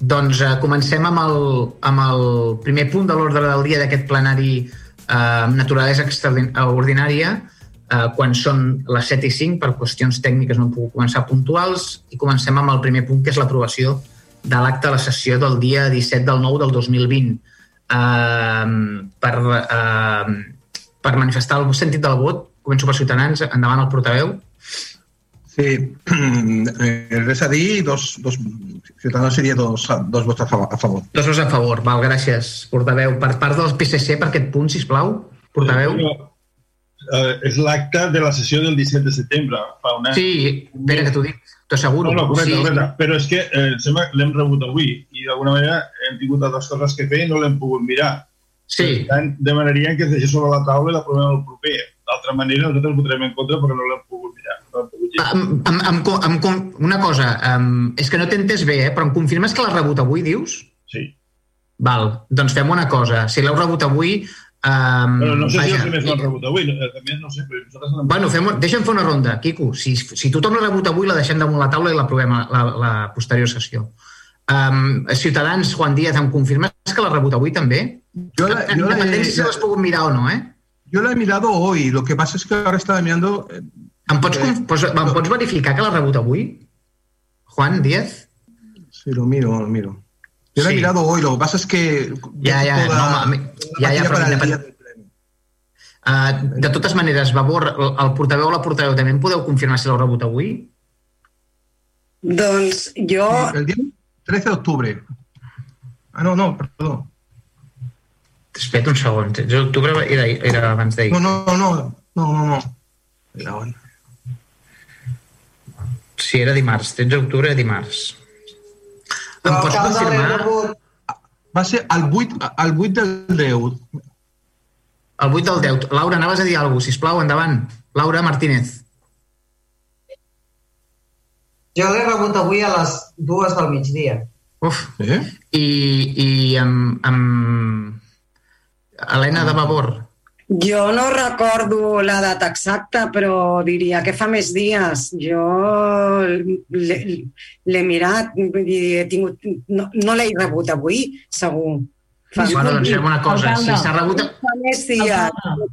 doncs uh, comencem amb el, amb el primer punt de l'ordre del dia d'aquest plenari uh, naturalesa extraordinària, uh, quan són les 7 i 5, per qüestions tècniques no pogut començar puntuals, i comencem amb el primer punt, que és l'aprovació de l'acte de la sessió del dia 17 del 9 del 2020. Uh, per, uh, per manifestar el sentit del vot, començo per Ciutadans, endavant el portaveu. Sí, eh, res a dir, dos, dos, Ciutadans seria dos, dos vots a favor. Dos vots a favor, val, gràcies, portaveu. Per part del PSC, per aquest punt, si plau, portaveu. Eh, eh, és l'acte de la sessió del 17 de setembre. Fa una... Sí, espera que t'ho dic, t'ho asseguro. No, no, correcte, sí. correcte. Però és que eh, sembla que l'hem rebut avui i d'alguna manera hem tingut altres coses que fer i no l'hem pogut mirar. Sí. Per tant, demanaríem que es deixés sobre la taula i la provem el proper. D'altra manera, nosaltres votarem en contra perquè no l'hem em, em, em, em, una cosa, em, és que no t'he entès bé, eh? però em confirmes que l'has rebut avui, dius? Sí. Val, doncs fem una cosa. Si l'heu rebut avui... Um, Però no sé si els primers l'han rebut avui. no- eh, També no sé, però Bueno, fem, deixa'm fer una ronda, Quico. Si, si tothom l'ha rebut avui, la deixem damunt la taula i l'aprovem a la, la posterior sessió. Um, Ciutadans, Juan Díaz, em confirmes que l'ha rebut avui també? Yo la- yo la- independència si la- l'has pogut mirar o no, eh? Yo la he mirado hoy, lo que pasa es que ahora estaba mirando... eh, Em pots, Eh, conf- pues, em pots verificar que l'ha rebut avui? Juan Díaz? Sí, lo miro, lo miro. Yo he Sí. mirado hoy, lo que pasa es que... Ya, ya, no, home, ja, ja, però partida para el independ- día del pleno. Uh, de totes maneres, Vavor, el, el portaveu o la portaveu també em podeu confirmar si l'heu rebut avui? Doncs jo... El día 13 de octubre. Ah, no, no, perdón. Espera't un segon. L'octubre era, era abans d'ahir. No, no, no, no, no, no. Era hoy. Sí, era dimarts. 13 d'octubre era dimarts. Em pots confirmar Va ser el 8, el 8 del 10. el 8 del 10? Laura, anaves a dir alguna cosa, sisplau, endavant. Laura Martínez. Jo l'he rebut avui a les dues del migdia. Uf. ¿Eh? I, i amb, amb... Helena de Vavor. Jo no recordo la data exacta, però diria que fa més dies. Jo l'he mirat, dir, he tingut... No, no l'he rebut avui, segur. Fa, Bueno, doncs fem una cosa. Si Alcalde. s'ha rebut... fa més dies.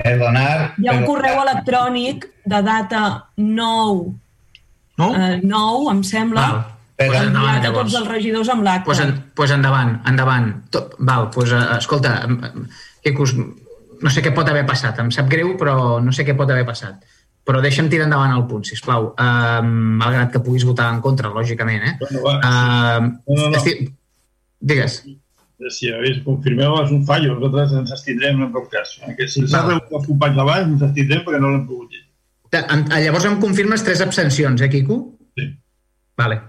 Perdonar, Hi ha un correu electrònic de data 9, ¿No? eh, 9 em sembla, Val. Però- Pues endavant, llavors. tots els regidors amb l'acte. pues, en, pues endavant, endavant. Tot, val, pues, uh, escolta, Quicos, no sé què pot haver passat. Em sap greu, però no sé què pot haver passat. Però deixa'm tirar endavant el punt, sisplau. Uh, malgrat que puguis votar en contra, lògicament, eh? Bueno, va, Uh, No, no, no. esti- Digues. si hagués confirmeu és un fallo, nosaltres ens abstindrem en tot cas. Eh, Que si s'ha rebut els companys d'abans, ens abstindrem perquè no l'hem pogut. Ta- em- Llavors em confirmes tres abstencions, eh, Quico? Sí. Vale.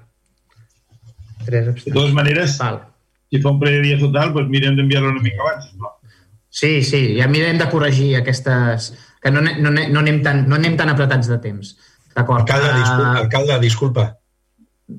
Tres De abstencions. totes maneres, Val. si fa un parell de dies total, doncs mirem d'enviar-lo una mica abans. sisplau. Sí, sí, ja mirem de corregir aquestes... que no, no, no, anem, tan, no anem tan apretats de temps. D'acord. Alcalde, disculpa, Ah, alcalde, disculpa.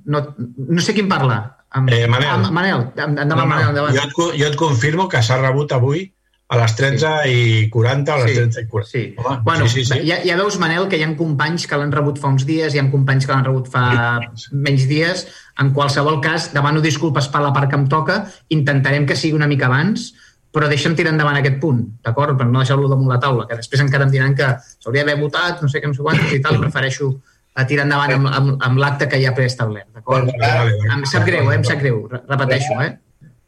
no, no sé qui em parla. Amb, Eh, Manel. Ah, Manel, endavant, Manel, endavant. jo, et, jo et confirmo que s'ha rebut avui a les 13 i 40 o a les Sí, 13 i 40. sí. Home, Bueno, sí, sí, sí. Ja, ja veus, Manel, que hi ha companys que l'han rebut fa uns dies, hi ha companys que l'han rebut fa menys dies. En qualsevol cas, demano disculpes per la part que em toca, intentarem que sigui una mica abans, però deixa'm tirar endavant aquest punt, d'acord? Per no deixar-lo damunt la taula, que després encara em diran que s'hauria d'haver votat, no sé què, no sé quantos i tal, prefereixo a tirar endavant amb, amb, amb l'acte que ja ha preestablert, d'acord? Vale, vale, vale. Em sap greu, eh? em sap greu, re- repeteixo, eh?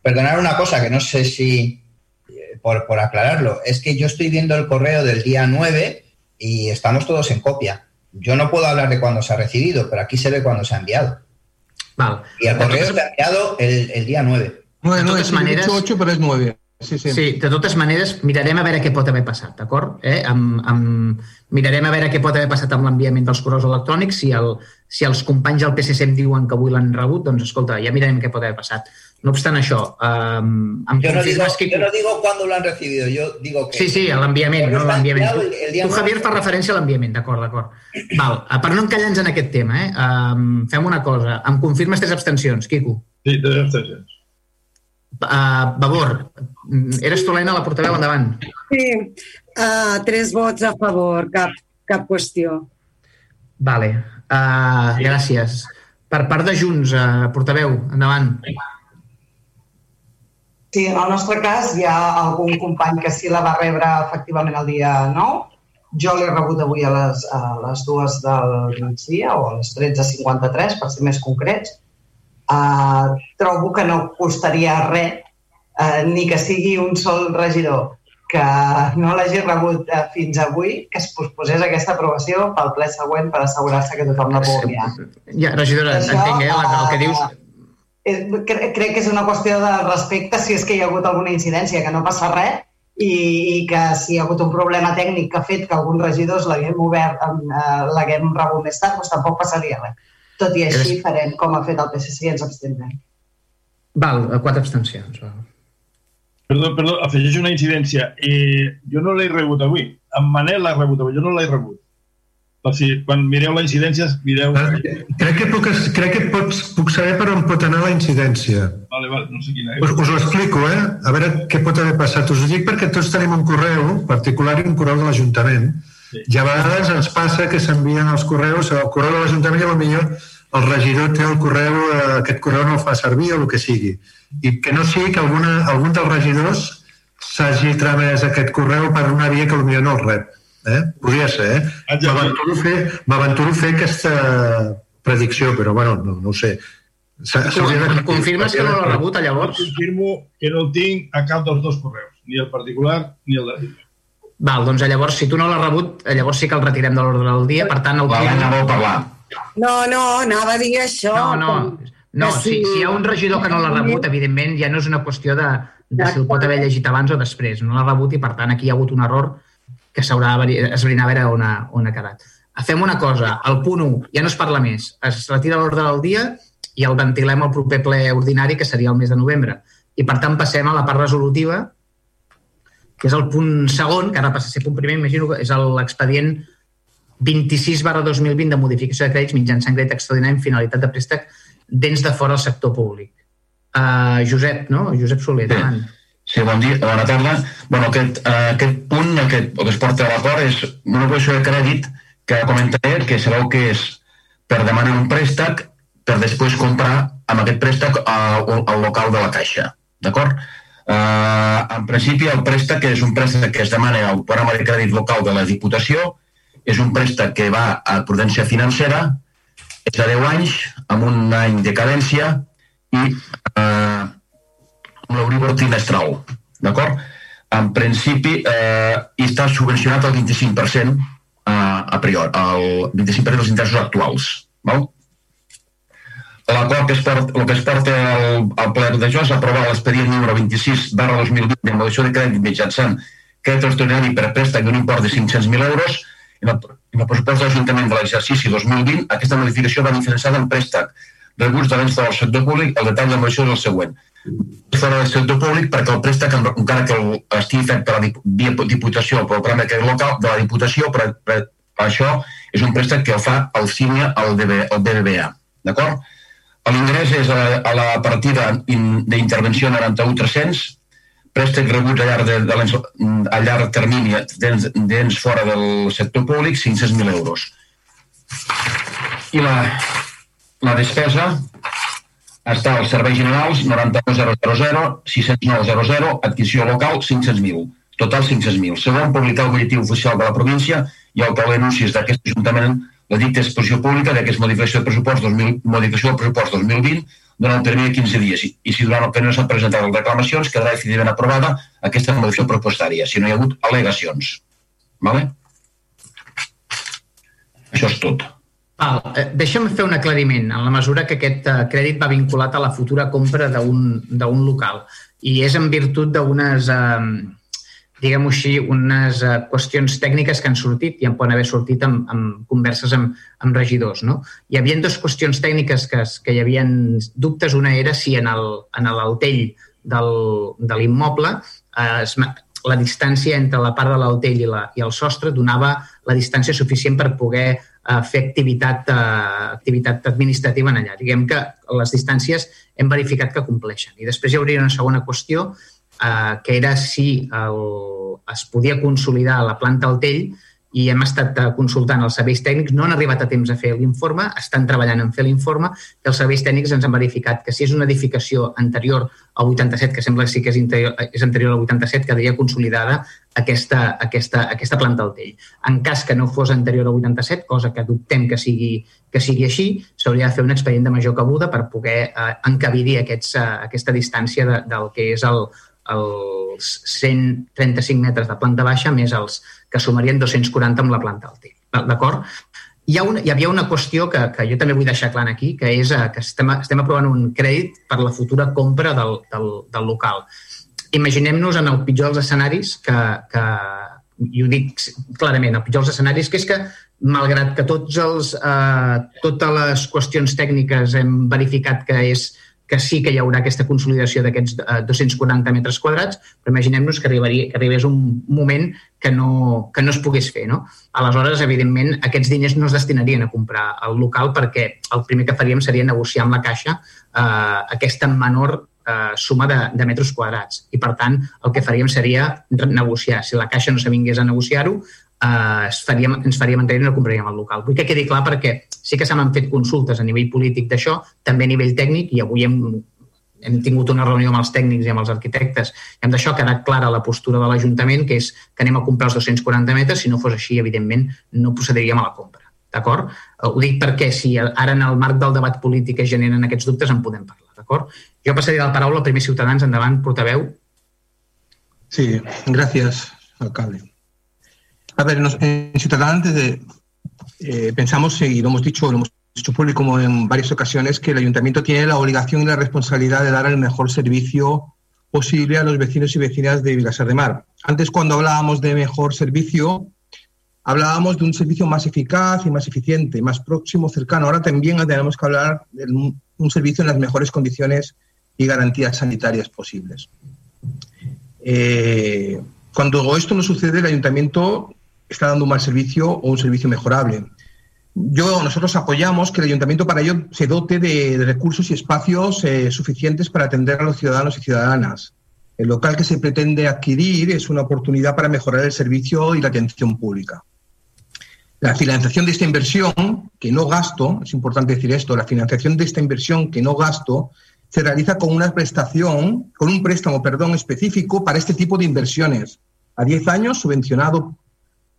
Perdonar una cosa que no sé si, eh, por, por aclararlo, es que yo estoy viendo el correo del día 9 y estamos todos en copia. Yo no puedo hablar de cuándo se ha recibido, pero aquí se ve cuándo se ha enviado. Val. Y el correo se ha enviado el, el día 9. 9, De 9, totes sí, maneres- 8, 8, pero es 9. Sí, sí. Sí, de totes maneres, mirarem a veure què pot haver passat, d'acord? Eh? Amb, amb, mirarem a veure què pot haver passat amb l'enviament dels correus electrònics. Si, el, si els companys del PSC em diuen que avui l'han rebut, doncs, escolta, ja mirarem què pot haver passat. No obstant això, um, em Yo no, digo, que... yo no digo cuándo lo han recibido, yo digo que... Sí, sí, a l'enviament, no l'enviament. Tu. Javier, fa referència a l'enviament, d'acord, d'acord. Val, per no encallar-nos en aquest tema, eh, um, fem una cosa. Em confirmes tres abstencions, Quico? Sí, tres abstencions. Uh, Vavor, eres tu, Helena, la portaveu, endavant. Sí, uh, tres vots a favor, cap, cap qüestió. Vale, uh, gràcies. Per part de Junts, eh, portaveu, endavant. Sí, en el nostre cas hi ha algun company que sí la va rebre efectivament el dia 9. Jo l'he rebut avui a les, a les dues del migdia o a les 13.53, per ser més concrets. Uh, trobo que no costaria res, uh, ni que sigui un sol regidor que no l'hagi rebut uh, fins avui, que es posposés aquesta aprovació pel ple següent per assegurar-se que tothom la pugui mirar. Ja, regidora, Això, entenc, eh, el, el que eh, dius... Eh, cre crec que és una qüestió de respecte si és que hi ha hagut alguna incidència, que no passa res, i, i que si hi ha hagut un problema tècnic que ha fet que alguns regidors l'haguem obert, eh, l'haguem rebut més tard, doncs tampoc passaria res. Tot i així farem com ha fet el PSC i ens abstindrem. Val, eh, quatre abstencions. Val. Perdó, perdó, afegeixo una incidència. Eh, jo no l'he rebut avui. En Manel l'ha rebut avui, jo no l'he rebut. O sigui, quan mireu la incidència, mireu... Ah, Crec que, puc, crec que pots, puc saber per on pot anar la incidència. Vale, vale, no sé quina Us, és. us ho explico, eh? A veure què pot haver passat. Us ho dic perquè tots tenim un correu particular i un correu de l'Ajuntament. Sí. I a vegades ens passa que s'envien els correus, el correu de l'Ajuntament i potser el regidor té el correu, eh, aquest correu no el fa servir o el que sigui. I que no sigui que alguna, algun dels regidors s'hagi tramès aquest correu per una via que potser no el rep. Eh? Podria ser, eh? Ah, ja. M'aventuro a fer, m'aventuro a fer aquesta predicció, però bueno, no, no ho sé. De- confirmes que no l'ha rebut, llavors? Confirmo que no el tinc a cap dels dos correus, ni el particular ni el de Val, doncs llavors, si tu no l'has rebut, llavors sí que el retirem de l'ordre del dia, per tant, el L'Helena vol parlar. No, no, anava a dir això. No, no, com- no si, si hi ha un regidor que no l'ha rebut, evidentment, ja no és una qüestió de, de si el pot haver llegit abans o després. No l'ha rebut i, per tant, aquí hi ha hagut un error que s'haurà d'esbrinar a veure on ha, on ha quedat. Fem una cosa, el punt 1 ja no es parla més, es retira l'ordre del dia i el ventilem al proper ple ordinari, que seria el mes de novembre. I, per tant, passem a la part resolutiva, que és el punt segon, que ara passa a ser punt primer, imagino que és l'expedient 26 barra 2020 de modificació de crèdits mitjançant crèdit extraordinari amb finalitat de préstec dents de fora del sector públic. Uh, Josep, no? Josep Soler, Sí. endavant. Sí, bon dia, bona tarda. Bueno, aquest, eh, aquest punt, aquest, el que es porta a l'acord és una posició de crèdit que comentaré, que sabeu que és per demanar un préstec per després comprar amb aquest préstec al, al local de la Caixa. D'acord? Eh, en principi, el préstec és un préstec que es demana al programa de crèdit local de la Diputació, és un préstec que va a prudència financera, és de 10 anys, amb un any de cadència i eh, amb l'Euribor trimestral, d'acord? En principi, eh, està subvencionat al 25% eh, a priori, el 25% dels interessos actuals. Val? L'acord que es porta, el que es porta al, al ple d'això és aprovar l'expedient número 26 barra 2020 de modificació de crèdit mitjançant crèdit extraordinari per préstec d'un import de 500.000 euros en el, en el pressupost de l'Ajuntament de l'exercici 2020 aquesta modificació va diferenciada en préstec rebuts de l'ens del sector públic, el detall de modificació és el següent fora del sector públic perquè el préstec, encara que el, estigui fet per la via diputació programa de crèdit local de la diputació, per, per, això és un préstec que el fa el CINIA al, DB, al BBVA. D'acord? L'ingrés és a, la- a la partida in- d'intervenció 91.300, préstec rebuts a llarg, de, de a llarg termini d'ens d'ens fora del sector públic, 500.000 euros. I la, la despesa està als serveis generals 99000, 60900, adquisició local 500.000, total 500.000. Segon, publicar el butlletí oficial de la província i el taulell d'anuncis d'aquest Ajuntament la dicta exposició pública d'aquesta modificació de pressupost 2000, modificació del pressupost 2020 durant el termini de 15 dies. I, i si durant el període s'han presentat les reclamacions, quedarà definitivament aprovada aquesta modificació pressupostària, si no hi ha hagut al·legacions. Vale? Això és tot. Val, eh, deixa'm fer un aclariment en la mesura que aquest eh, crèdit va vinculat a la futura compra d'un local i és en virtut d'unes, eh, diguem-ho així, unes eh, qüestions tècniques que han sortit i en poden haver sortit amb, amb converses amb, amb regidors. No? Hi havia dues qüestions tècniques que, que hi havia dubtes. Una era si en del, de l'immoble eh, la distància entre la part de l'altell i, la, i el sostre donava la distància suficient per poder eh, fer activitat, eh, activitat administrativa en allà. Diguem que les distàncies hem verificat que compleixen. I després hi hauria una segona qüestió, eh, que era si el, es podia consolidar la planta al tell i hem estat eh, consultant els serveis tècnics, no han arribat a temps a fer l'informe, estan treballant en fer l'informe, i els serveis tècnics ens han verificat que si és una edificació anterior al 87, que sembla que sí que és, interior, és anterior al 87, quedaria consolidada aquesta, aquesta, aquesta planta del tell. En cas que no fos anterior al 87, cosa que dubtem que sigui, que sigui així, s'hauria de fer un expedient de major cabuda per poder eh, encabidir aquests, eh, aquesta distància de, del que és el, els 135 metres de planta baixa més els que sumarien 240 amb la planta alta. D'acord? Hi, ha una, hi havia una qüestió que, que jo també vull deixar clar aquí, que és eh, que estem, estem aprovant un crèdit per la futura compra del, del, del local. Imaginem-nos en el pitjor dels escenaris que, que i ho dic clarament, el pitjor dels escenaris, que és que malgrat que tots els, eh, totes les qüestions tècniques hem verificat que és que sí que hi haurà aquesta consolidació d'aquests eh, 240 metres quadrats, però imaginem-nos que, arribaria, que arribés un moment que no, que no es pogués fer. No? Aleshores, evidentment, aquests diners no es destinarien a comprar el local perquè el primer que faríem seria negociar amb la caixa eh, aquesta menor eh, suma de, de metres quadrats. I, per tant, el que faríem seria negociar. Si la caixa no s'avingués a negociar-ho, eh, es faríem, ens faríem enrere i no compraríem el local. Vull que quedi clar perquè sí que se m'han fet consultes a nivell polític d'això, també a nivell tècnic, i avui hem, hem tingut una reunió amb els tècnics i amb els arquitectes i amb d'això ha quedat clara la postura de l'Ajuntament, que és que anem a comprar els 240 metres, si no fos així, evidentment, no procediríem a la compra. D'acord? Eh, ho dic perquè si ara en el marc del debat polític es generen aquests dubtes en podem parlar. D'acord? Jo passaria la paraula al primer Ciutadans. Endavant, portaveu. Sí, gracias, alcalde. A ver, en Ciudadanos desde, eh, pensamos, y lo hemos dicho, lo hemos dicho público como en varias ocasiones, que el ayuntamiento tiene la obligación y la responsabilidad de dar el mejor servicio posible a los vecinos y vecinas de Vilasar de Mar. Antes, cuando hablábamos de mejor servicio, hablábamos de un servicio más eficaz y más eficiente, más próximo, cercano. Ahora también tenemos que hablar de un, un servicio en las mejores condiciones y garantías sanitarias posibles. Eh, cuando esto no sucede, el ayuntamiento está dando un mal servicio o un servicio mejorable. Yo, nosotros apoyamos que el ayuntamiento para ello se dote de, recursos y espacios eh, suficientes para atender a los ciudadanos y ciudadanas. El local que se pretende adquirir es una oportunidad para mejorar el servicio y la atención pública. La financiación de esta inversión, que no gasto, es importante decir esto, la financiación de esta inversión que no gasto, se realiza con una prestación, con un préstamo, perdón, específico para este tipo de inversiones, a 10 años subvencionado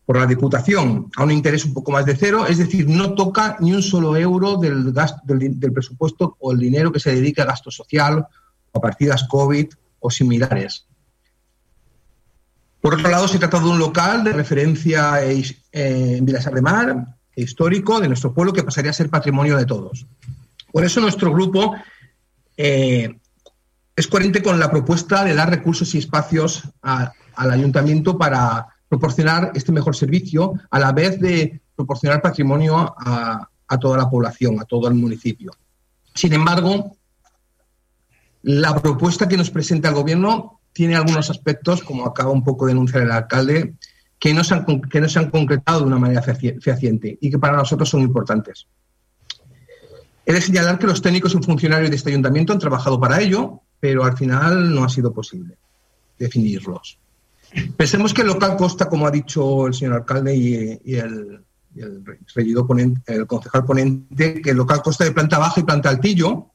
por la Diputación a un interés un poco más de cero, es decir, no toca ni un solo euro del, gasto, del, presupuesto o el dinero que se dedica a gasto social o a partidas COVID o similares. Por otro lado, se trata de un local de referencia eh, en Vilasar de Mar, histórico de nuestro pueblo, que pasaría a ser patrimonio de todos. Por eso nuestro grupo eh, es coherente con la propuesta de dar recursos y espacios al ayuntamiento para proporcionar este mejor servicio, a la vez de proporcionar patrimonio a, a toda la población, a todo el municipio. Sin embargo, la propuesta que nos presenta el Gobierno tiene algunos aspectos, como acaba un poco de denunciar el alcalde, que no, se han, que no se han concretado de una manera fehaciente y que para nosotros son importantes. He de señalar que los técnicos y funcionarios de este ayuntamiento han trabajado para ello, pero al final no ha sido posible definirlos. Pensemos que el local consta, como ha dicho el señor alcalde y, el, regidor ponente, el concejal ponente, que el local consta de planta baja y planta altillo.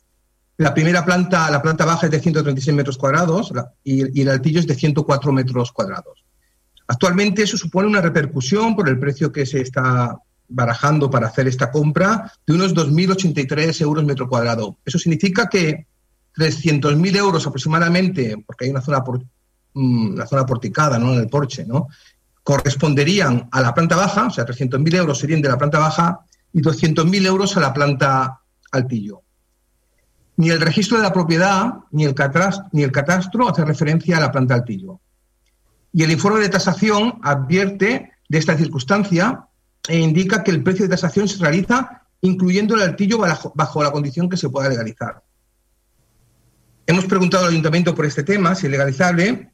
La primera planta, la planta baja es de 136 metros cuadrados y, el altillo es de 104 metros cuadrados. Actualmente eso supone una repercusión por el precio que se está barajando para hacer esta compra de unos 2.083 euros metro cuadrado. Eso significa que 300.000 euros aproximadamente, porque hay una zona mm, la zona porticada, ¿no? En el porche, ¿no? Corresponderían a la planta baja, o sea, 300.000 euros serían de la planta baja y 200.000 euros a la planta altillo. Ni el registro de la propiedad ni el, catastro, ni el catastro hace referencia a la planta altillo. Y el informe de tasación advierte de esta circunstancia e indica que el precio de tasación se realiza incluyendo el altillo bajo la condición que se pueda legalizar. Hemos preguntado al ayuntamiento por este tema, si es legalizable,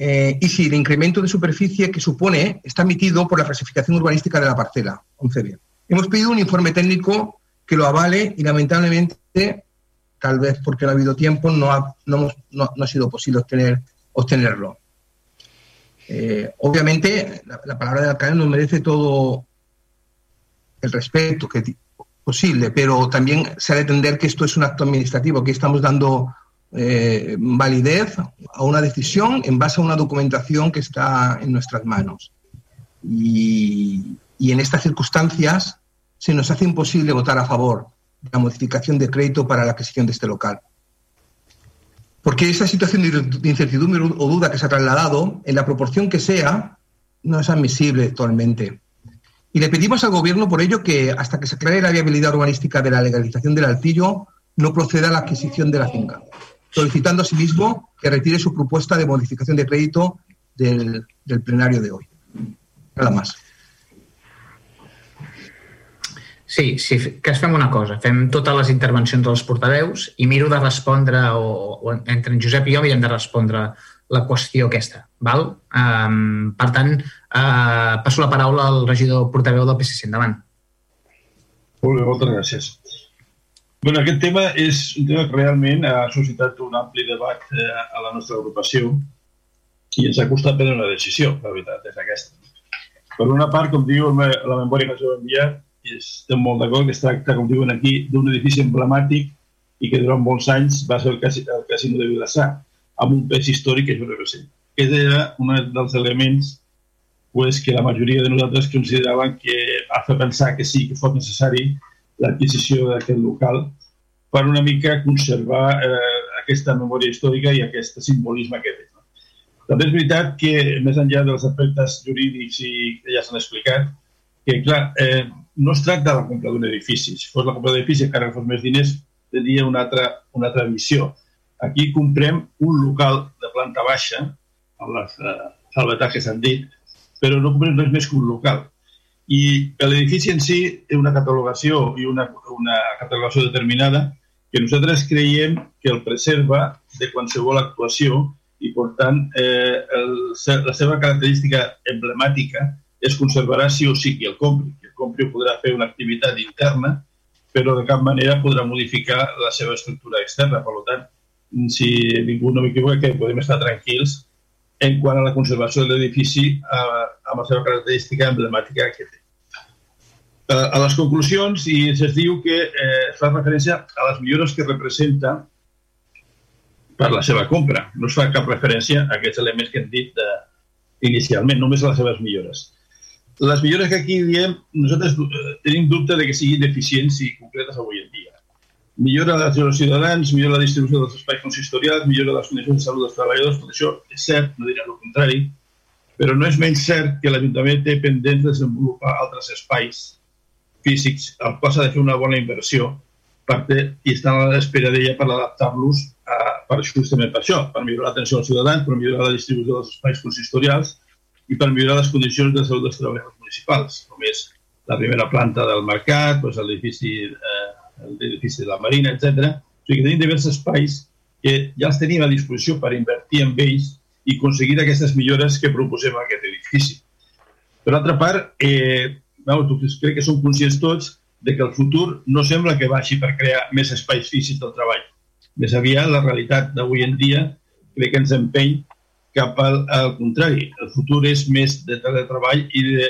eh, y si el incremento de superficie que supone está emitido por la clasificación urbanística de la parcela, 11B. Hemos pedido un informe técnico que lo avale y lamentablemente, tal vez porque no ha habido tiempo, no ha, no no, no ha sido posible obtener, obtenerlo. Eh, obviamente, la, la, palabra del alcalde nos merece todo el respeto que posible, pero también se ha de entender que esto es un acto administrativo, que estamos dando eh, validez a una decisión en base a una documentación que está en nuestras manos. Y, y en estas circunstancias se nos hace imposible votar a favor de la modificación de crédito para la adquisición de este local. Porque esa situación de incertidumbre o duda que se ha trasladado, en la proporción que sea, no es admisible actualmente. Y le pedimos al Gobierno, por ello, que hasta que se aclare la viabilidad urbanística de la legalización del altillo, no proceda a la adquisición de la finca, solicitando asimismo que retire su propuesta de modificación de crédito del, del plenario de hoy. Nada más. Sí, sí, que es fem una cosa. Fem totes les intervencions dels portaveus i miro de respondre, o, o entre en Josep i jo mirem de respondre la qüestió aquesta. Val? Um, per tant, uh, passo la paraula al regidor portaveu del PSC. Endavant. Molt bé, moltes gràcies. Bueno, aquest tema és un tema que realment ha suscitat un ampli debat eh, a la nostra agrupació i ens ha costat prendre una decisió, la veritat, és aquesta. Per una part, com diu la memòria que ens heu enviat, estem molt d'acord que es tracta, com diuen aquí, d'un edifici emblemàtic i que durant molts anys va ser el, casi, el casino de Vilassar, amb un pes històric que això representa. Aquest era un dels elements pues, que la majoria de nosaltres consideraven que ha fet pensar que sí, que fos necessari l'adquisició d'aquest local per una mica conservar eh, aquesta memòria històrica i aquest simbolisme que té. També és veritat que, més enllà dels aspectes jurídics i que ja s'han explicat, que, clar, eh, no es tracta de la compra d'un edifici. Si fos la compra d'un edifici, encara que fos més diners, tindria una altra, una altra visió. Aquí comprem un local de planta baixa, amb les eh, salvetats que s'han dit, però no comprem res més que un local. I l'edifici en si té una catalogació i una, una catalogació determinada que nosaltres creiem que el preserva de qualsevol actuació i, per tant, eh, el, la seva característica emblemàtica es conservarà sí o sí qui el compri. El compri podrà fer una activitat interna, però de cap manera podrà modificar la seva estructura externa. Per tant, si ningú no m'equivoca, que podem estar tranquils en quant a la conservació de l'edifici eh, amb la seva característica emblemàtica que té. Eh, a les conclusions, i es diu que eh, fa referència a les millores que representa per la seva compra. No es fa cap referència a aquests elements que hem dit de, inicialment, només a les seves millores les millores que aquí diem, nosaltres eh, tenim dubte de que siguin eficients i concretes avui en dia. Millora la dels ciutadans, millora la distribució dels espais consistorials, millora les condicions de salut dels treballadors, tot això és cert, no diré el contrari, però no és menys cert que l'Ajuntament té pendent de desenvolupar altres espais físics al qual s'ha de fer una bona inversió perquè, i estan a l'espera d'ella per adaptar-los per justament per això, per millorar l'atenció als ciutadans, per millorar la distribució dels espais consistorials, i per millorar les condicions de salut dels treballadors municipals, com és la primera planta del mercat, doncs l'edifici eh, l'edifici de la Marina, etc. O sigui que tenim diversos espais que ja els tenim a disposició per invertir en ells i aconseguir aquestes millores que proposem a aquest edifici. Per altra part, eh, doncs, crec que som conscients tots de que el futur no sembla que vagi per crear més espais físics del treball. Més aviat, la realitat d'avui en dia crec que ens empeny cap al, al contrari. El futur és més de teletreball i de,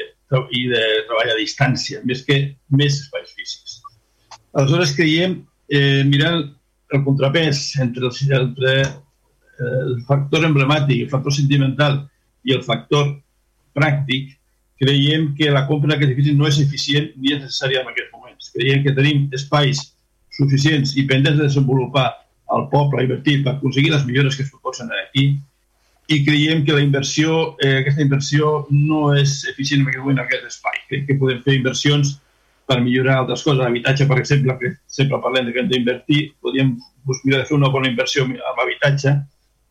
i de treball a distància, més que més espais físics. Aleshores creiem, eh, mirant el contrapès entre el, entre eh, el factor emblemàtic, el factor sentimental i el factor pràctic, creiem que la compra d'aquest edifici no és eficient ni és necessària en aquests moments. Creiem que tenim espais suficients i pendents de desenvolupar al poble, invertir per aconseguir les millores que es proposen aquí i creiem que la inversió, eh, aquesta inversió no és eficient en aquest moment en aquest espai. Crec que podem fer inversions per millorar altres coses. Habitatge, per exemple, que sempre parlem de que hem d'invertir, podríem mirar de fer una bona inversió en habitatge.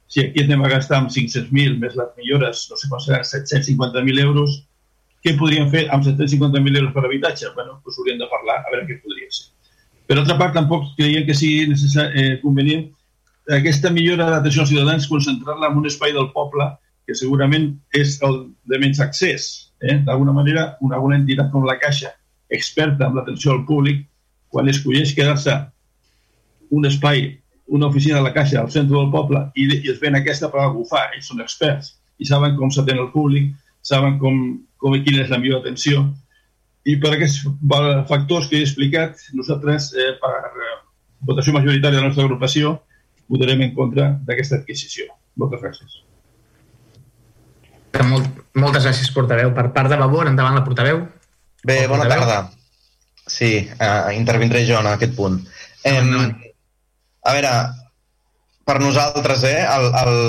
Si aquí anem a gastar amb 500.000 més les millores, no sé quan seran 750.000 euros, què podríem fer amb 750.000 euros per habitatge? bueno, doncs hauríem de parlar, a veure què podria ser. Per altra part, tampoc creiem que sigui eh, convenient aquesta millora d'atenció als ciutadans, concentrar-la en un espai del poble que segurament és el de menys accés. Eh? D'alguna manera, una, una entitat com la Caixa, experta en l'atenció al públic, quan escolleix quedar-se un espai, una oficina de la Caixa al centre del poble i, i es ven aquesta per algú fa, ells són experts. i saben com s'atén el públic, saben com, com i quina és la millor atenció. I per aquests factors que he explicat, nosaltres, eh, per eh, votació majoritària de la nostra agrupació, votarem en contra d'aquesta adquisició. Moltes gràcies. Molt, moltes gràcies, portaveu. Per part de Vavor, endavant la portaveu. Bé, bona tarda. Sí, uh, intervindré jo en aquest punt. Um, a veure, per nosaltres, eh, el, el,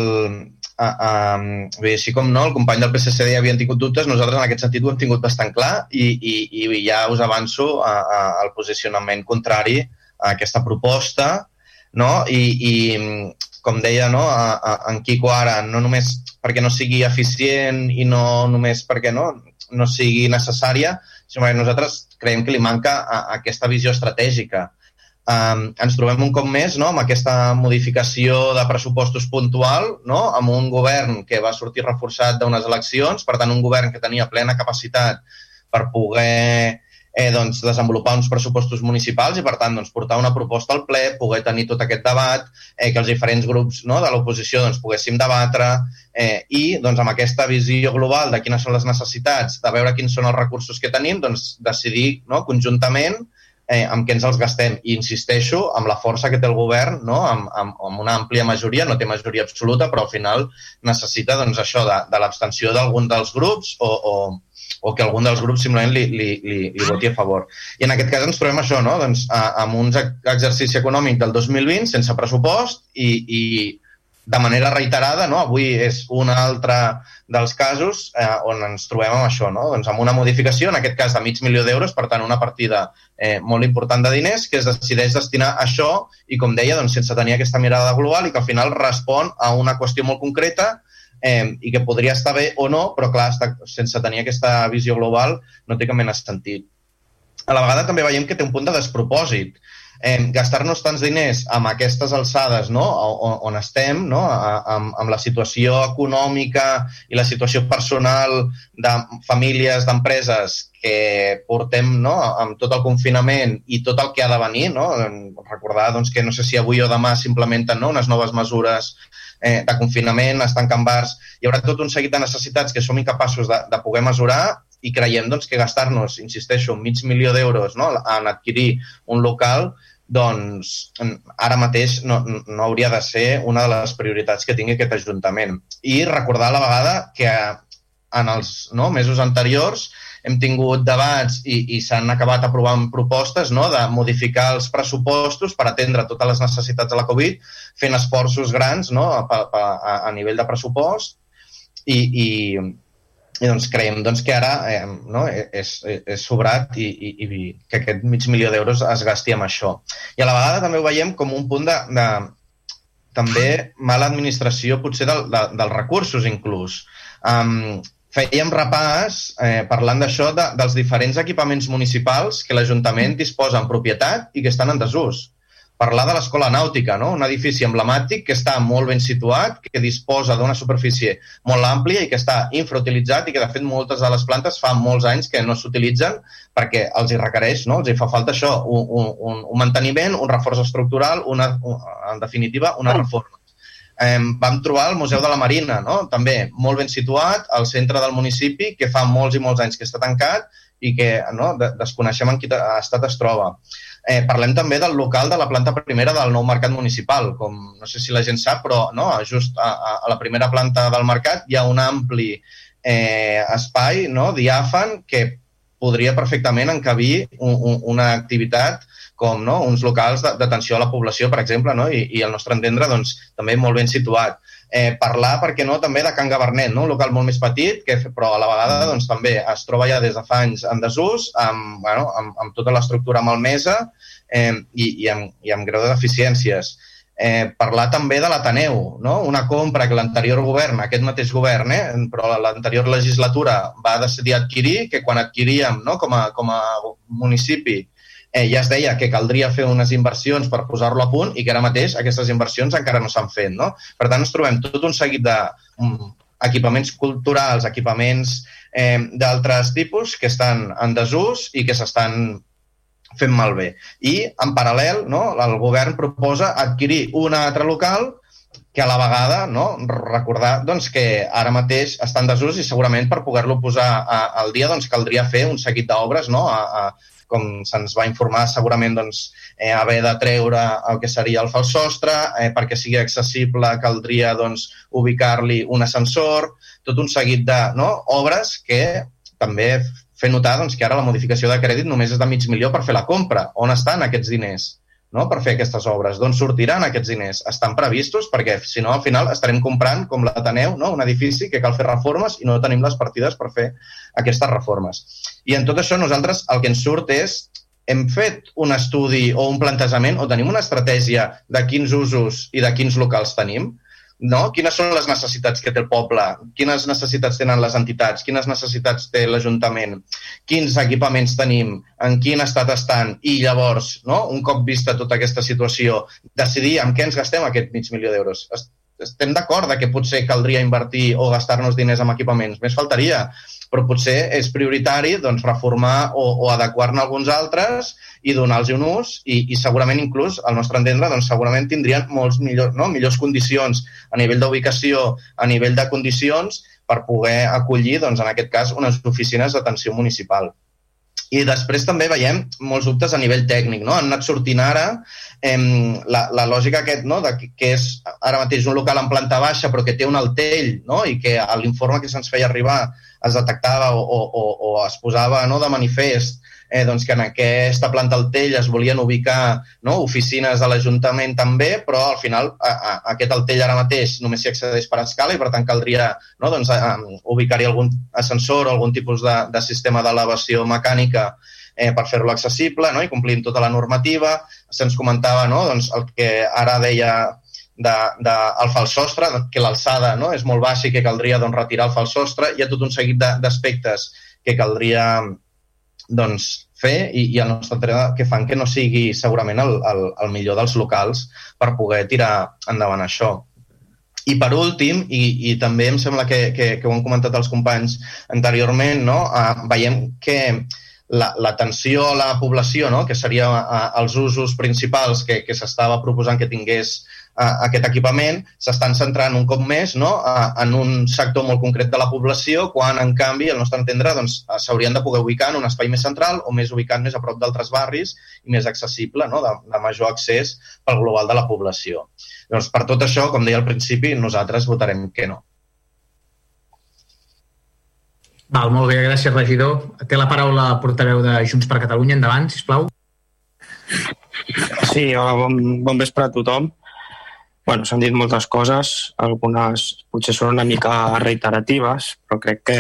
uh, um, bé, així com no, el company del PSC ja havien tingut dubtes, nosaltres en aquest sentit ho hem tingut bastant clar i, i, i ja us avanço a, a, al posicionament contrari a aquesta proposta no? I, i com deia no, a, a, en Quico ara, no només perquè no sigui eficient i no només perquè no, no sigui necessària, sinó que nosaltres creiem que li manca a, a aquesta visió estratègica. Um, ens trobem un cop més no, amb aquesta modificació de pressupostos puntual, no, amb un govern que va sortir reforçat d'unes eleccions, per tant, un govern que tenia plena capacitat per poder eh, doncs, desenvolupar uns pressupostos municipals i, per tant, doncs, portar una proposta al ple, poder tenir tot aquest debat, eh, que els diferents grups no, de l'oposició doncs, poguéssim debatre eh, i doncs, amb aquesta visió global de quines són les necessitats, de veure quins són els recursos que tenim, doncs, decidir no, conjuntament eh, amb què ens els gastem. I insisteixo amb la força que té el govern, no? amb, amb, amb una àmplia majoria, no té majoria absoluta, però al final necessita doncs, això de, de l'abstenció d'algun dels grups o, o, o que algun dels grups simplement li, li, li, li voti a favor. I en aquest cas ens trobem això, no? doncs, a, amb un exercici econòmic del 2020 sense pressupost i, i de manera reiterada, no? avui és un altre dels casos eh, on ens trobem amb això, no? doncs amb una modificació, en aquest cas de mig milió d'euros, per tant una partida eh, molt important de diners que es decideix destinar a això i, com deia, doncs, sense tenir aquesta mirada global i que al final respon a una qüestió molt concreta eh, i que podria estar bé o no, però clar, està, sense tenir aquesta visió global no té cap mena sentit. A la vegada també veiem que té un punt de despropòsit. Eh, Gastar-nos tants diners amb aquestes alçades no? on, on estem, no? amb, amb la situació econòmica i la situació personal de famílies, d'empreses que portem no? amb tot el confinament i tot el que ha de venir. No? Recordar doncs, que no sé si avui o demà s'implementen no? unes noves mesures eh, de confinament, es tanquen bars, hi haurà tot un seguit de necessitats que som incapaços de, de poder mesurar i creiem doncs, que gastar-nos, insisteixo, mig milió d'euros no, en adquirir un local doncs ara mateix no, no hauria de ser una de les prioritats que tingui aquest Ajuntament. I recordar a la vegada que en els no, mesos anteriors hem tingut debats i, i s'han acabat aprovant propostes no, de modificar els pressupostos per atendre totes les necessitats de la Covid, fent esforços grans no, a, a, a nivell de pressupost i, i, i doncs creiem doncs, que ara eh, no, és, és sobrat i, i, i que aquest mig milió d'euros es gasti amb això. I a la vegada també ho veiem com un punt de, de també mala administració potser del, de, dels recursos inclús. Um, fèiem repàs, eh, parlant d'això, de, dels diferents equipaments municipals que l'Ajuntament disposa en propietat i que estan en desús. Parlar de l'Escola Nàutica, no? un edifici emblemàtic que està molt ben situat, que disposa d'una superfície molt àmplia i que està infrautilitzat i que, de fet, moltes de les plantes fa molts anys que no s'utilitzen perquè els hi requereix, no? els hi fa falta això, un, un, un manteniment, un reforç estructural, una, en definitiva, una reforma eh, vam trobar el Museu de la Marina, no? també molt ben situat, al centre del municipi, que fa molts i molts anys que està tancat i que no, desconeixem en quin estat es troba. Eh, parlem també del local de la planta primera del nou mercat municipal. Com no sé si la gent sap, però no, just a, a la primera planta del mercat hi ha un ampli eh, espai no, diàfan que podria perfectament encabir un, un, una activitat com no? uns locals d'atenció a la població, per exemple, no? I, i al nostre entendre doncs, també molt ben situat. Eh, parlar, per què no, també de Can Gabernet, no? un local molt més petit, que, però a la vegada doncs, també es troba ja des de fa anys en desús, amb, bueno, amb, amb tota l'estructura malmesa eh, i, i, amb, i amb greu de deficiències. Eh, parlar també de l'Ateneu, no? una compra que l'anterior govern, aquest mateix govern, eh, però l'anterior legislatura va decidir adquirir, que quan adquiríem no? com, a, com a municipi eh, ja es deia que caldria fer unes inversions per posar-lo a punt i que ara mateix aquestes inversions encara no s'han fet. No? Per tant, ens trobem tot un seguit de um, equipaments culturals, equipaments eh, d'altres tipus que estan en desús i que s'estan fent malbé. I, en paral·lel, no, el govern proposa adquirir un altre local que a la vegada no, recordar doncs, que ara mateix està en desús i segurament per poder-lo posar a, al dia doncs, caldria fer un seguit d'obres, no? a, a, com se'ns va informar segurament doncs, eh, haver de treure el que seria el fals sostre, eh, perquè sigui accessible caldria doncs, ubicar-li un ascensor, tot un seguit de no, obres que també fer notar doncs, que ara la modificació de crèdit només és de mig milió per fer la compra. On estan aquests diners? No? per fer aquestes obres. D'on sortiran aquests diners? Estan previstos? Perquè, si no, al final estarem comprant, com l'Ateneu, no? un edifici que cal fer reformes i no tenim les partides per fer aquestes reformes. I en tot això nosaltres el que ens surt és hem fet un estudi o un plantejament o tenim una estratègia de quins usos i de quins locals tenim? No? Quines són les necessitats que té el poble? Quines necessitats tenen les entitats? Quines necessitats té l'Ajuntament? Quins equipaments tenim? En quin estat estan? I llavors, no? un cop vista tota aquesta situació, decidir en què ens gastem aquest mig milió d'euros. Estem d'acord que potser caldria invertir o gastar-nos diners en equipaments. Més faltaria però potser és prioritari doncs, reformar o, o adequar-ne alguns altres i donar-los un ús i, i segurament inclús, al nostre entendre, doncs, segurament tindrien molts millors, no? millors condicions a nivell d'ubicació, a nivell de condicions per poder acollir, doncs, en aquest cas, unes oficines d'atenció municipal. I després també veiem molts dubtes a nivell tècnic. No? Han anat sortint ara eh, la, la lògica aquest, no? de que, que és ara mateix un local en planta baixa però que té un altell no? i que l'informe que se'ns feia arribar es detectava o, o, o es posava no, de manifest eh, doncs que en aquesta planta al Tell es volien ubicar no, oficines de l'Ajuntament també, però al final a, a, a aquest Altell ara mateix només s'hi accedeix per escala i per tant caldria no, doncs, ubicar-hi algun ascensor o algun tipus de, de sistema d'elevació mecànica eh, per fer-lo accessible no? i complir tota la normativa. Se'ns comentava no? doncs, el que ara deia de, de, el fals sostre, que l'alçada no? és molt baixa i que caldria doncs, retirar el fals sostre. Hi ha tot un seguit d'aspectes que caldria doncs, fer i, i el nostre entrenador que fan que no sigui segurament el, el, el millor dels locals per poder tirar endavant això. I per últim, i, i també em sembla que, que, que ho han comentat els companys anteriorment, no? uh, veiem que l'atenció la, a la població, no? que seria uh, els usos principals que, que s'estava proposant que tingués aquest equipament s'estan centrant un cop més no, en un sector molt concret de la població, quan, en canvi, al nostre entendre, doncs, s'haurien de poder ubicar en un espai més central o més ubicat més a prop d'altres barris i més accessible, no, de, de major accés pel global de la població. Doncs, per tot això, com deia al principi, nosaltres votarem que no. Val, molt bé, gràcies, regidor. Té la paraula el portaveu de Junts per Catalunya. Endavant, sisplau. Sí, bon, bon vespre a tothom bueno, s'han dit moltes coses, algunes potser són una mica reiteratives, però crec que,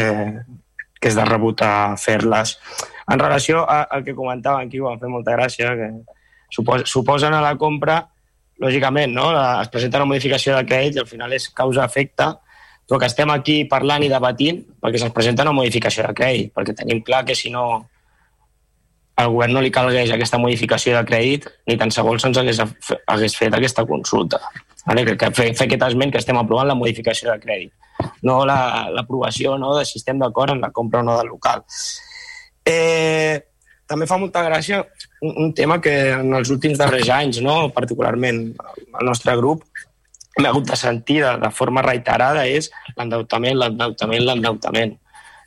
que és de rebut a fer-les. En relació al que comentava aquí, ho van fer molta gràcia, que supos, suposen a la compra, lògicament, no? es presenta una modificació de crèdit i al final és causa-efecte, però que estem aquí parlant i debatint perquè se'ns presenta una modificació de crèdit, perquè tenim clar que si no al govern no li calgués aquesta modificació de crèdit ni tan sols se'ns hagués, hagués fet aquesta consulta. Vale? Que, que fer, fer aquest esment que estem aprovant la modificació de crèdit, no l'aprovació la, no, de si estem d'acord en la compra o no del local. Eh, també fa molta gràcia un, un tema que en els últims darrers anys, no, particularment el nostre grup, hem hagut de sentir de, de forma reiterada és l'endeutament, l'endeutament, l'endeutament.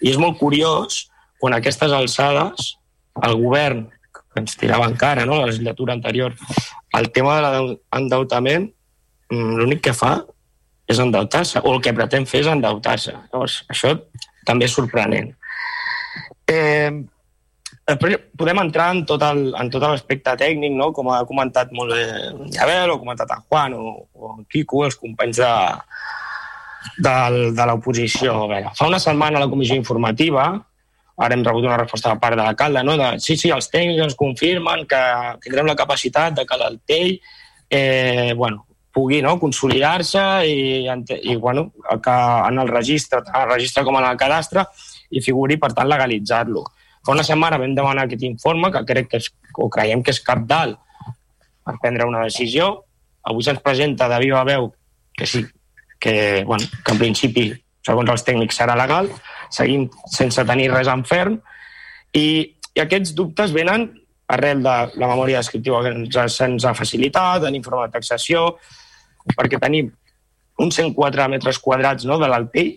I és molt curiós quan a aquestes alçades el govern, que ens tirava encara, no, la legislatura anterior, el tema de l'endeutament, l'únic que fa és endeutar-se, o el que pretén fer és endeutar-se. Llavors, això també és sorprenent. Eh, podem entrar en tot el, en tot l'aspecte tècnic, no? com ha comentat molt bé Jabel, o ha comentat en Juan o, o en Quico, els companys de, de, de l'oposició. Fa una setmana a la comissió informativa Ara hem rebut una resposta de part de l'alcalde, no? de, sí, sí, els tècnics ens confirmen que tindrem la capacitat de que l'Altell eh, bueno, pugui no, consolidar-se i, i bueno, que en el registre, tant el registre com en el cadastre, i figuri, per tant, legalitzar-lo. Fa una setmana vam demanar aquest informe, que crec que és, o creiem que és cap dalt per prendre una decisió. Avui se'ns presenta de viva veu que sí, que, bueno, que en principi, segons els tècnics, serà legal, seguim sense tenir res en ferm i, i aquests dubtes venen arrel de la memòria descriptiva que ens, se'ns ha facilitat, en informe de taxació, perquè tenim uns 104 metres quadrats no, de l'Altell,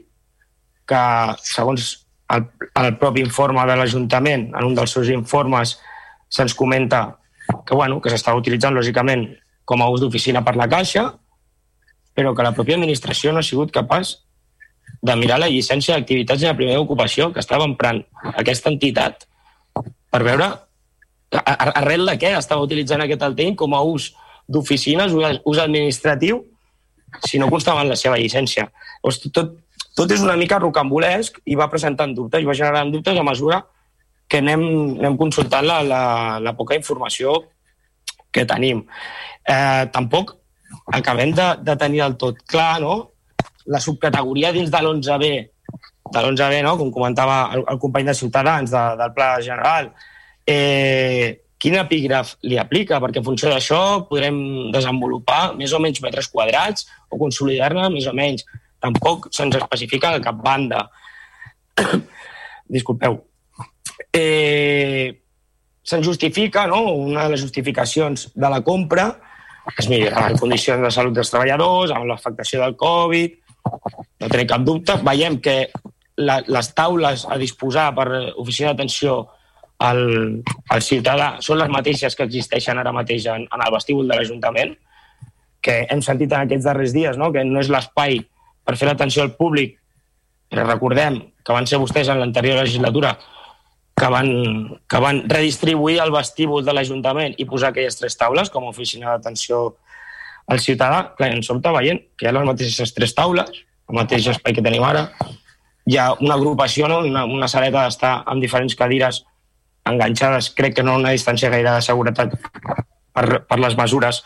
que segons el, el propi informe de l'Ajuntament, en un dels seus informes, se'ns comenta que, bueno, que s'està utilitzant, lògicament, com a ús d'oficina per la Caixa, però que la pròpia administració no ha sigut capaç de mirar la llicència d'activitats de la primera ocupació que estava emprant aquesta entitat per veure arrel de què estava utilitzant aquest Alteny com a ús d'oficines, ús administratiu, si no constava en la seva llicència. Llavors, tot, tot és una mica rocambolesc i va presentant dubtes, i va generant dubtes a mesura que anem, anem consultant la, la, la poca informació que tenim. Eh, tampoc acabem de, de tenir del tot clar no? la subcategoria dins de l'11B, de l'11B, no? com comentava el, el company de Ciutadans, de, del Pla General, eh, quin epígraf li aplica, perquè en funció d'això podrem desenvolupar més o menys metres quadrats o consolidar-ne més o menys. Tampoc se'ns especifica de cap banda. Disculpeu. Eh, se'n justifica, no? una de les justificacions de la compra es millorar les condicions de salut dels treballadors, amb l'afectació del Covid, no tenim cap dubte. Veiem que la, les taules a disposar per oficina d'atenció al, al ciutadà són les mateixes que existeixen ara mateix en, en el vestíbul de l'Ajuntament, que hem sentit en aquests darrers dies no? que no és l'espai per fer l'atenció al públic, però recordem que van ser vostès en l'anterior legislatura que van, que van redistribuir el vestíbul de l'Ajuntament i posar aquelles tres taules com a oficina d'atenció al ciutadà. Clar, en sobte veient que hi ha les mateixes tres taules, el mateix espai que tenim ara, hi ha una agrupació, no? una, una saleta d'estar amb diferents cadires enganxades, crec que no una distància gaire de seguretat per, per les mesures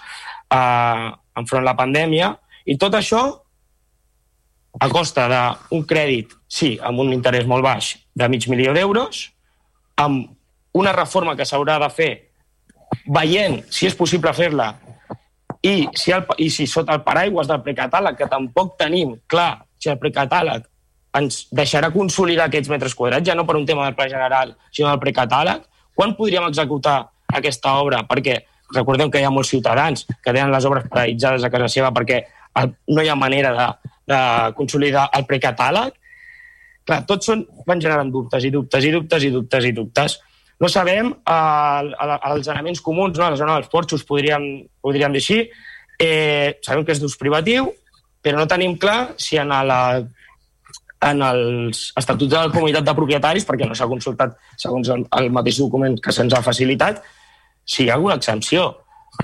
eh, enfront la pandèmia, i tot això a costa d'un crèdit, sí, amb un interès molt baix, de mig milió d'euros, amb una reforma que s'haurà de fer veient si és possible fer-la i si, el, i si sota el paraigües del precatàleg, que tampoc tenim clar si el precatàleg ens deixarà consolidar aquests metres quadrats, ja no per un tema del pla general, sinó del precatàleg, quan podríem executar aquesta obra? Perquè recordem que hi ha molts ciutadans que tenen les obres paralitzades a casa seva perquè no hi ha manera de, de consolidar el precatàleg, clar, tots són, van generant dubtes i dubtes i dubtes i dubtes i dubtes. No sabem, eh, els elements comuns, no? a la zona dels porxos podríem, podríem dir així, eh, sabem que és d'ús privatiu, però no tenim clar si en, la, en els estatuts de la comunitat de propietaris, perquè no s'ha consultat segons el, el mateix document que se'ns ha facilitat, si hi ha alguna exempció.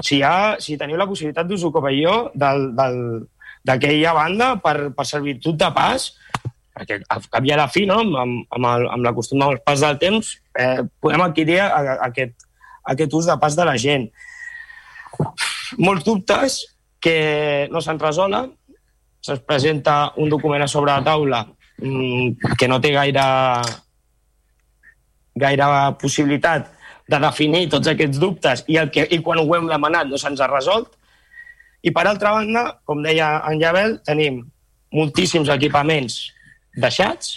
Si, hi ha, si teniu la possibilitat d'usucapió d'aquella banda per, per servitud de pas, perquè al cap i a la fi, no, amb, amb, el, amb la costum del pas del temps, eh, podem adquirir a, a, aquest, aquest ús de pas de la gent. Molts dubtes que no se'n resolen, se'ns presenta un document a sobre la taula que no té gaire, gaire possibilitat de definir tots aquests dubtes i, el que, i quan ho hem demanat no se'ns ha resolt. I per altra banda, com deia en Jabel, tenim moltíssims equipaments deixats,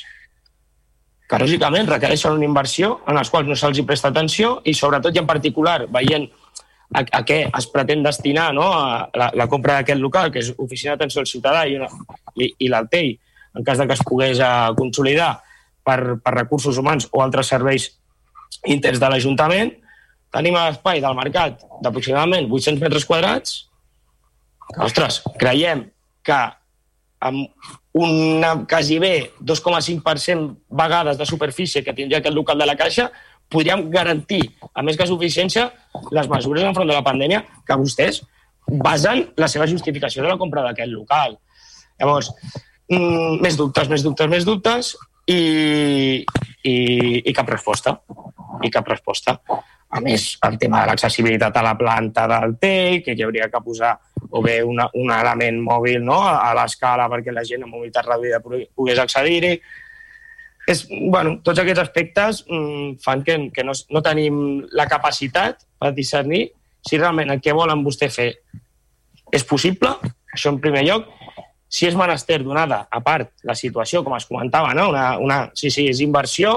que lògicament requereixen una inversió en els quals no se'ls presta atenció i sobretot i en particular veient a, a què es pretén destinar no, a la, la compra d'aquest local, que és Oficina d'Atenció al Ciutadà i, una, i, i l'Altei, en cas de que es pogués uh, consolidar per, per recursos humans o altres serveis interns de l'Ajuntament, tenim l'espai del mercat d'aproximadament 800 metres quadrats, ostres, creiem que amb una quasi bé 2,5% vegades de superfície que tindria aquest local de la Caixa, podríem garantir, a més que suficiència, les mesures enfront de la pandèmia que vostès basen la seva justificació de la compra d'aquest local. Llavors, mm, més dubtes, més dubtes, més dubtes i, i, i cap resposta. I cap resposta. A més, el tema de l'accessibilitat a la planta del TEI, que hi hauria que posar o bé una, un element mòbil no? a, l'escala perquè la gent amb mobilitat reduïda pogués accedir-hi. És, bueno, tots aquests aspectes mm, fan que, que no, no tenim la capacitat per discernir si realment el que volen vostè fer és possible, això en primer lloc, si és menester donada, a part, la situació, com es comentava, no? una, una, sí, sí, és inversió,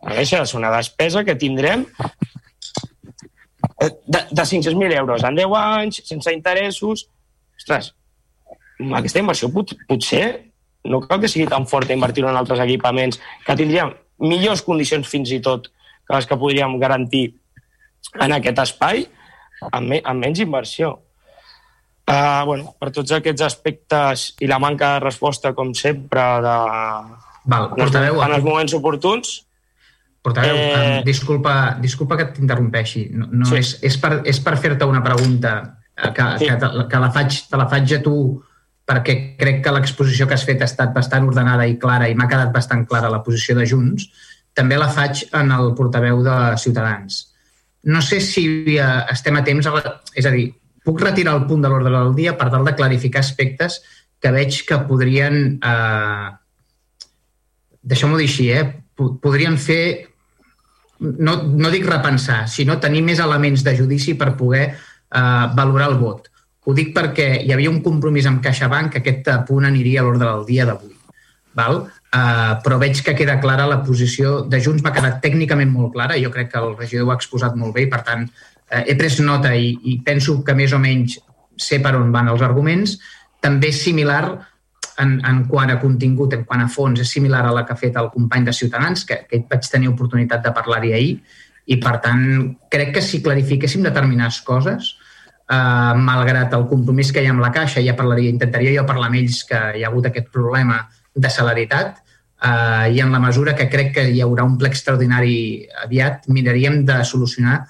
no deixa de ser una despesa que tindrem de, de 500.000 euros en 10 anys, sense interessos. Ostres, aquesta inversió pot, potser no cal que sigui tan forta invertir-ho en altres equipaments, que tindríem millors condicions fins i tot que les que podríem garantir en aquest espai amb, me, amb menys inversió. Uh, bueno, per tots aquests aspectes i la manca de resposta, com sempre, de, Val, portaveu, en els moments oportuns, Portaveu, eh... disculpa, disculpa que t'interrompeixi. No, no sí. és, és per, és per fer-te una pregunta eh, que, sí. que, te, que la faig, te la faig a tu perquè crec que l'exposició que has fet ha estat bastant ordenada i clara i m'ha quedat bastant clara la posició de Junts. També la faig en el portaveu de Ciutadans. No sé si eh, estem a temps, a, és a dir, puc retirar el punt de l'ordre del dia per tal de clarificar aspectes que veig que podrien, eh, deixem-ho dir així, eh, podrien fer no, no dic repensar, sinó tenir més elements de judici per poder eh, valorar el vot. Ho dic perquè hi havia un compromís amb CaixaBank que aquest punt aniria a l'ordre del dia d'avui. Val? Uh, però veig que queda clara la posició de Junts, m'ha quedat tècnicament molt clara, jo crec que el regidor ho ha exposat molt bé i, per tant, uh, he pres nota i, i penso que més o menys sé per on van els arguments. També és similar en, en quant a contingut, en quant a fons, és similar a la que ha fet el company de Ciutadans, que, que vaig tenir oportunitat de parlar-hi ahir, i per tant crec que si clarifiquéssim determinades coses, eh, malgrat el compromís que hi ha amb la Caixa, ja parlaria, intentaria jo parlar amb ells que hi ha hagut aquest problema de celeritat, eh, i en la mesura que crec que hi haurà un ple extraordinari aviat, miraríem de solucionar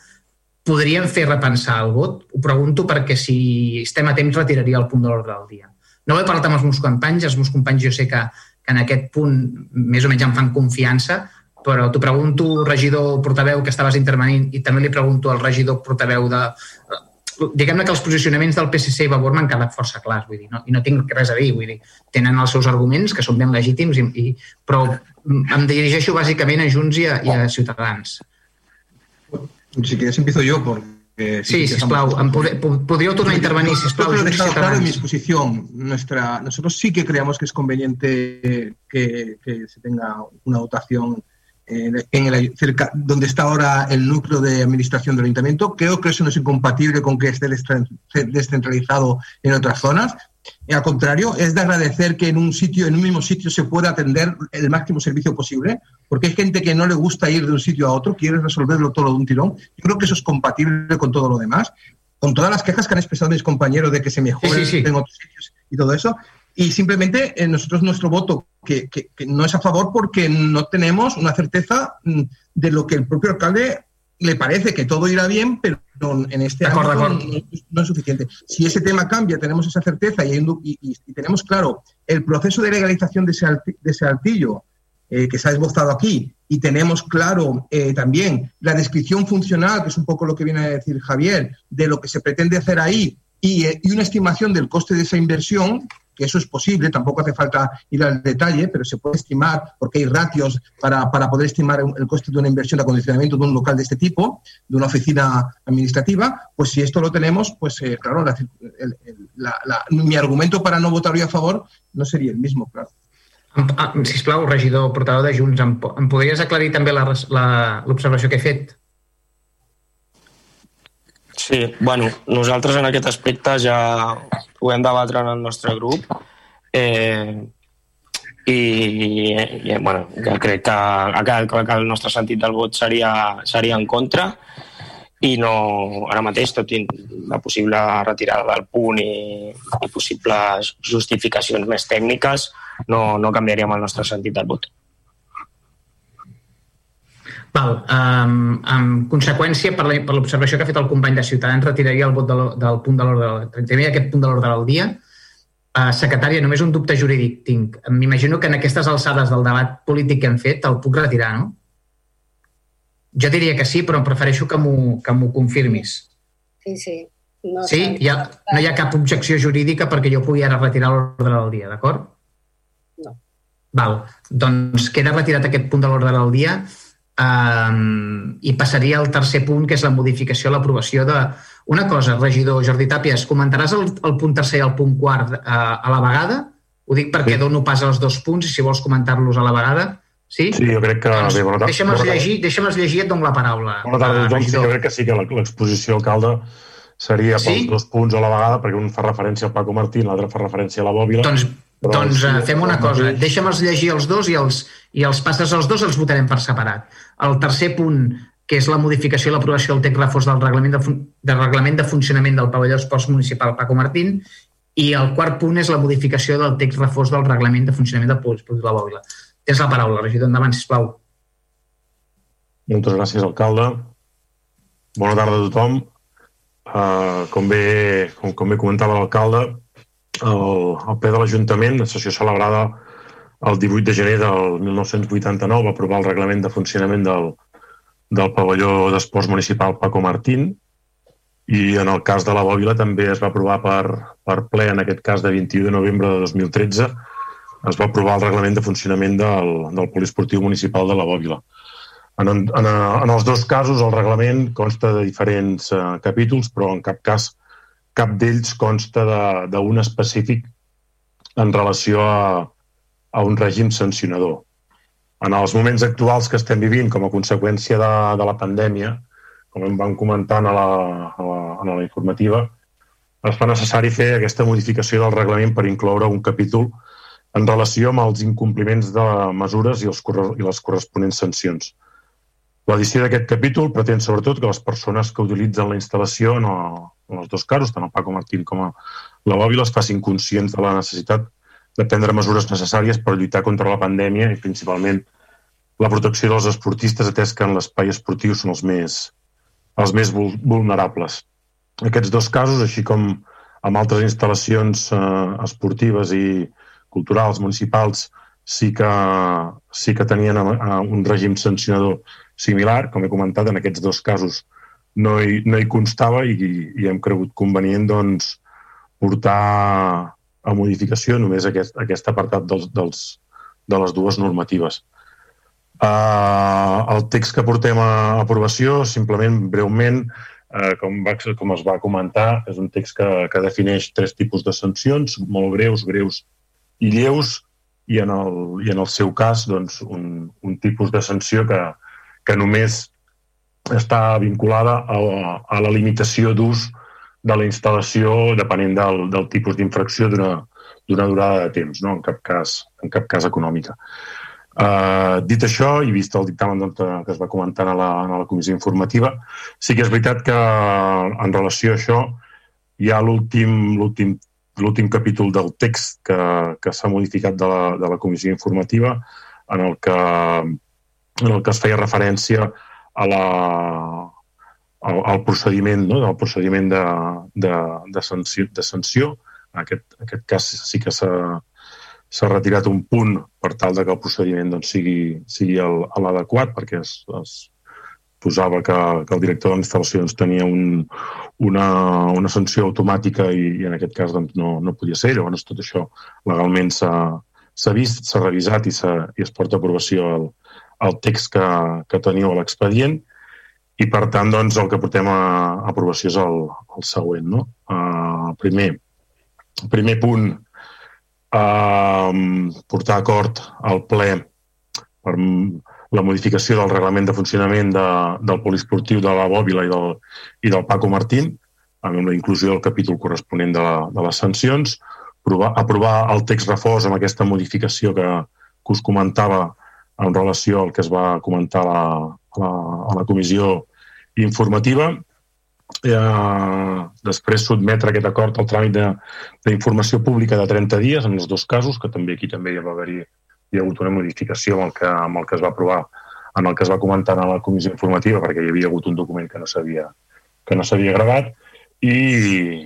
podríem fer repensar el vot? Ho pregunto perquè si estem a temps retiraria el punt de l'ordre del dia. No ho he parlat amb els meus companys, els meus companys jo sé que, que en aquest punt més o menys em fan confiança, però t'ho pregunto, regidor portaveu, que estaves intervenint, i també li pregunto al regidor portaveu de... Diguem-ne que els posicionaments del PSC i Vavor m'han quedat força clars, vull dir, no? i no tinc res a dir, vull dir, tenen els seus arguments, que són ben legítims, i, i, però em dirigeixo bàsicament a Junts i a, i a Ciutadans. Si quieres empiezo yo, por, Eh, sí, sí sisplau, em pod podríeu tornar a intervenir, sisplau. Yo he claro en mi exposición. Nuestra, nosotros sí que creemos que es conveniente que, que se tenga una dotación en el, cerca, donde está ahora el núcleo de administración del ayuntamiento. Creo que eso no es incompatible con que esté descentralizado en otras zonas. Y al contrario, es de agradecer que en un sitio, en un mismo sitio, se pueda atender el máximo servicio posible, porque hay gente que no le gusta ir de un sitio a otro, quiere resolverlo todo de un tirón. Yo creo que eso es compatible con todo lo demás, con todas las quejas que han expresado mis compañeros de que se mejore en otros sitios y todo eso. Y simplemente eh, nosotros nuestro voto, que, que, no es a favor porque no tenemos una certeza mm, de lo que el propio alcalde le parece que todo irá bien, pero en este acuerdo, no, no, es suficiente. Si ese tema cambia, tenemos esa certeza y, y, y tenemos claro el proceso de legalización de ese, de ese altillo eh, que se ha esbozado aquí y tenemos claro eh, también la descripción funcional, que es un poco lo que viene a decir Javier, de lo que se pretende hacer ahí y, eh, y una estimación del coste de esa inversión, que eso es posible, tampoco hace falta ir al detalle, pero se puede estimar, porque hay ratios para, para poder estimar el coste de una inversión de acondicionamiento de un local de este tipo, de una oficina administrativa, pues si esto lo tenemos, pues eh, claro, la, el, la, la, mi argumento para no votar hoy a favor no sería el mismo, claro. Sisplau, regidor, portador de Junts, em, em podries aclarir també l'observació que he fet? Sí, bueno, nosaltres en aquest aspecte ja ho hem debatre en el nostre grup eh, i, i bueno, ja crec que clar que el nostre sentit del vot seria, seria en contra i no, ara mateix, tot i la possible retirada del punt i, i possibles justificacions més tècniques, no, no canviaríem el nostre sentit del vot. Val. Um, en conseqüència, per l'observació que ha fet el company de Ciutadans, retiraria el vot de, del punt de l'ordre retiraria aquest punt de l'ordre del dia. Uh, secretària, només un dubte jurídic tinc. M'imagino que en aquestes alçades del debat polític que hem fet el puc retirar, no? Jo diria que sí, però prefereixo que m'ho confirmis. Sí, sí. No sí? Hi ha, no hi ha cap objecció jurídica perquè jo pugui ara retirar l'ordre del dia, d'acord? No. Val. Doncs queda retirat aquest punt de l'ordre del dia Um, I passaria al tercer punt, que és la modificació, l'aprovació de... Una cosa, regidor Jordi Tàpies, comentaràs el, el punt tercer i el punt quart uh, a la vegada? Ho dic perquè sí. dono pas als dos punts i si vols comentar-los a la vegada. Sí? Sí, jo crec que... Doncs, bé, bona Deixa'm llegir, deixa'm llegir et dono la paraula. Bona tarda tothom. Sí, jo crec que sí que l'exposició, alcalde, seria pels Sí? dos punts a la vegada, perquè un fa referència al Paco Martín, l'altre fa referència a la bòbila. Doncs, Però doncs sí, eh, fem una cosa, mateix- deixa'm-els llegir els dos i els, i els passes els dos els votarem per separat. El tercer punt, que és la modificació i l'aprovació del text reforç del reglament de, del reglament de funcionament del pavelló d'esports municipal Paco Martín, i el quart punt és la modificació del text reforç del reglament de funcionament del Polisportiu de la Bòbila. Tens la paraula, regidor, endavant, sisplau. Moltes gràcies, alcalde. Bona tarda a tothom. Uh, com, bé, com, com bé comentava l'alcalde, el, el ple de l'Ajuntament, la sessió celebrada el 18 de gener del 1989, va aprovar el reglament de funcionament del, del pavelló d'esports municipal Paco Martín i en el cas de la Bòbila també es va aprovar per, per ple, en aquest cas de 21 de novembre de 2013, es va aprovar el reglament de funcionament del, del Poliesportiu Municipal de la Bòbila. En, en, en els dos casos el reglament consta de diferents eh, capítols, però en cap cas cap d'ells consta de- d'un específic en relació a, a un règim sancionador. En els moments actuals que estem vivint com a conseqüència de, de la pandèmia, com em van comentant a la, a la, a la informativa, es fa necessari fer aquesta modificació del reglament per incloure un capítol en relació amb els incompliments de mesures i, els, i les corresponents sancions. L'edició d'aquest capítol pretén sobretot que les persones que utilitzen la instal·lació en, el, en els dos casos, tant el Paco Martín com la Bòbila, es facin conscients de la necessitat de prendre mesures necessàries per lluitar contra la pandèmia i principalment la protecció dels esportistes atès que en l'espai esportiu són els més, els més vul- vulnerables. Aquests dos casos, així com amb altres instal·lacions eh, esportives i culturals municipals, sí que, sí que tenien un règim sancionador similar. Com he comentat, en aquests dos casos no hi, no hi constava i, i hem cregut convenient doncs, portar a modificació només aquest, aquest apartat dels, dels, de les dues normatives. Uh, el text que portem a aprovació, simplement, breument, uh, com, va, com es va comentar, és un text que, que defineix tres tipus de sancions, molt greus, greus i lleus, i en el, i en el seu cas doncs, un, un tipus de sanció que, que només està vinculada a, a la limitació d'ús de la instal·lació depenent del, del tipus d'infracció d'una durada de temps, no? en, cap cas, en cap cas econòmica. Uh, dit això, i vist el dictamen doncs, que es va comentar a la, a la comissió informativa, sí que és veritat que en relació a això hi ha l'últim l'últim capítol del text que, que s'ha modificat de la, de la comissió informativa en el que, en el que es feia referència a la, al, al procediment, no? del procediment de, de, de, sanció, de sanció. En aquest, en aquest cas sí que s'ha retirat un punt per tal de que el procediment doncs, sigui, sigui l'adequat, perquè es, es posava que, que el director doncs, tenia un, una, una sanció automàtica i, i en aquest cas doncs, no, no podia ser. Llavors tot això legalment s'ha vist, s'ha revisat i, i es porta a aprovació el, el text que, que teniu a l'expedient i per tant doncs, el que portem a, a aprovació és el, el següent. No? Uh, primer, primer punt, uh, portar acord al ple per la modificació del reglament de funcionament de, del poliesportiu de la Bòbila i del, i del Paco Martín, amb la inclusió del capítol corresponent de, la, de les sancions, aprovar, aprovar el text reforç amb aquesta modificació que, que us comentava en relació al que es va comentar a la, a la, a la comissió informativa. Eh, després sotmetre aquest acord al tràmit d'informació pública de 30 dies en els dos casos, que també aquí també hi va haver-hi hi ha hagut una modificació amb el, que, amb el que es va aprovar, en el que es va comentar a la comissió informativa, perquè hi havia hagut un document que no s'havia que no s'havia gravat, i,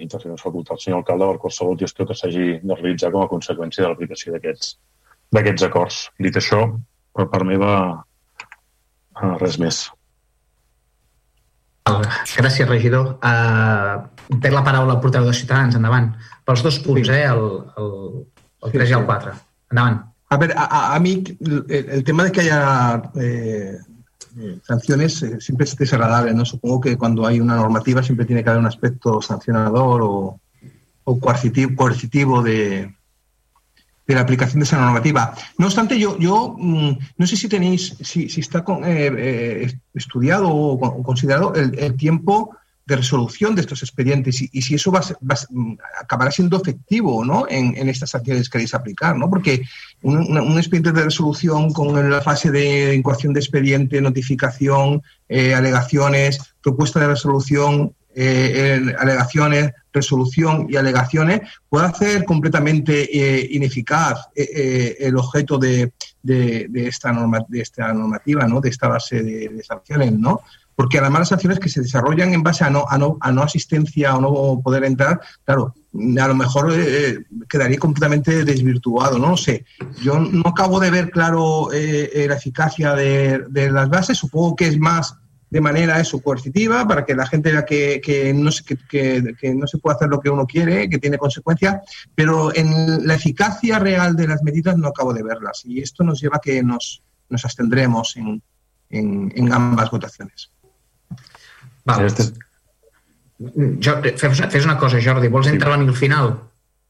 i també ens faculta el senyor alcalde per qualsevol gestió que s'hagi de realitzar com a conseqüència de l'aplicació d'aquests d'aquests acords. Dit això, per part meva, eh, res més. Gràcies, regidor. Uh, té la paraula el portaveu de Ciutadans, endavant. Pels dos punts, eh? El, el, el 3 i el 4. Endavant. A ver, a, a- mí el, tema de que haya eh, sanciones eh, siempre es desagradable, ¿no? Supongo que cuando hay una normativa siempre tiene que haber un aspecto sancionador o, coercitivo, coercitivo de, de la aplicación de esa normativa. No obstante, yo, yo mm, no sé si tenéis, si, si está con- eh, eh, estudiado o considerado el, el tiempo de resolución de estos expedientes y, si eso va, va mm, acabará siendo efectivo ¿no? en, estas sanciones que queréis aplicar, ¿no? porque un, expediente de resolución con la fase de incoación de expediente, notificación, eh, alegaciones, propuesta de resolución, eh, alegaciones, resolución y alegaciones, puede hacer completamente eh, ineficaz el objeto de, de- de esta norma, de esta normativa, ¿no? de esta base de, de sanciones, ¿no? Porque además las sanciones que se desarrollan en base a no, a no, a no asistencia o no poder entrar, claro, a lo mejor eh, quedaría completamente desvirtuado, no lo sé. Yo no acabo de ver claro eh, eh, la eficacia de, las bases, supongo que es más de manera eso coercitiva para que la gente vea que, que no se, que, no se puede hacer lo que uno quiere, que tiene consecuencias, pero en la eficacia real de las medidas no acabo de verlas y esto nos lleva a que nos, nos abstendremos en, en, en ambas votaciones. Val. Jo, fes, fes una cosa, Jordi, vols intervenir al final?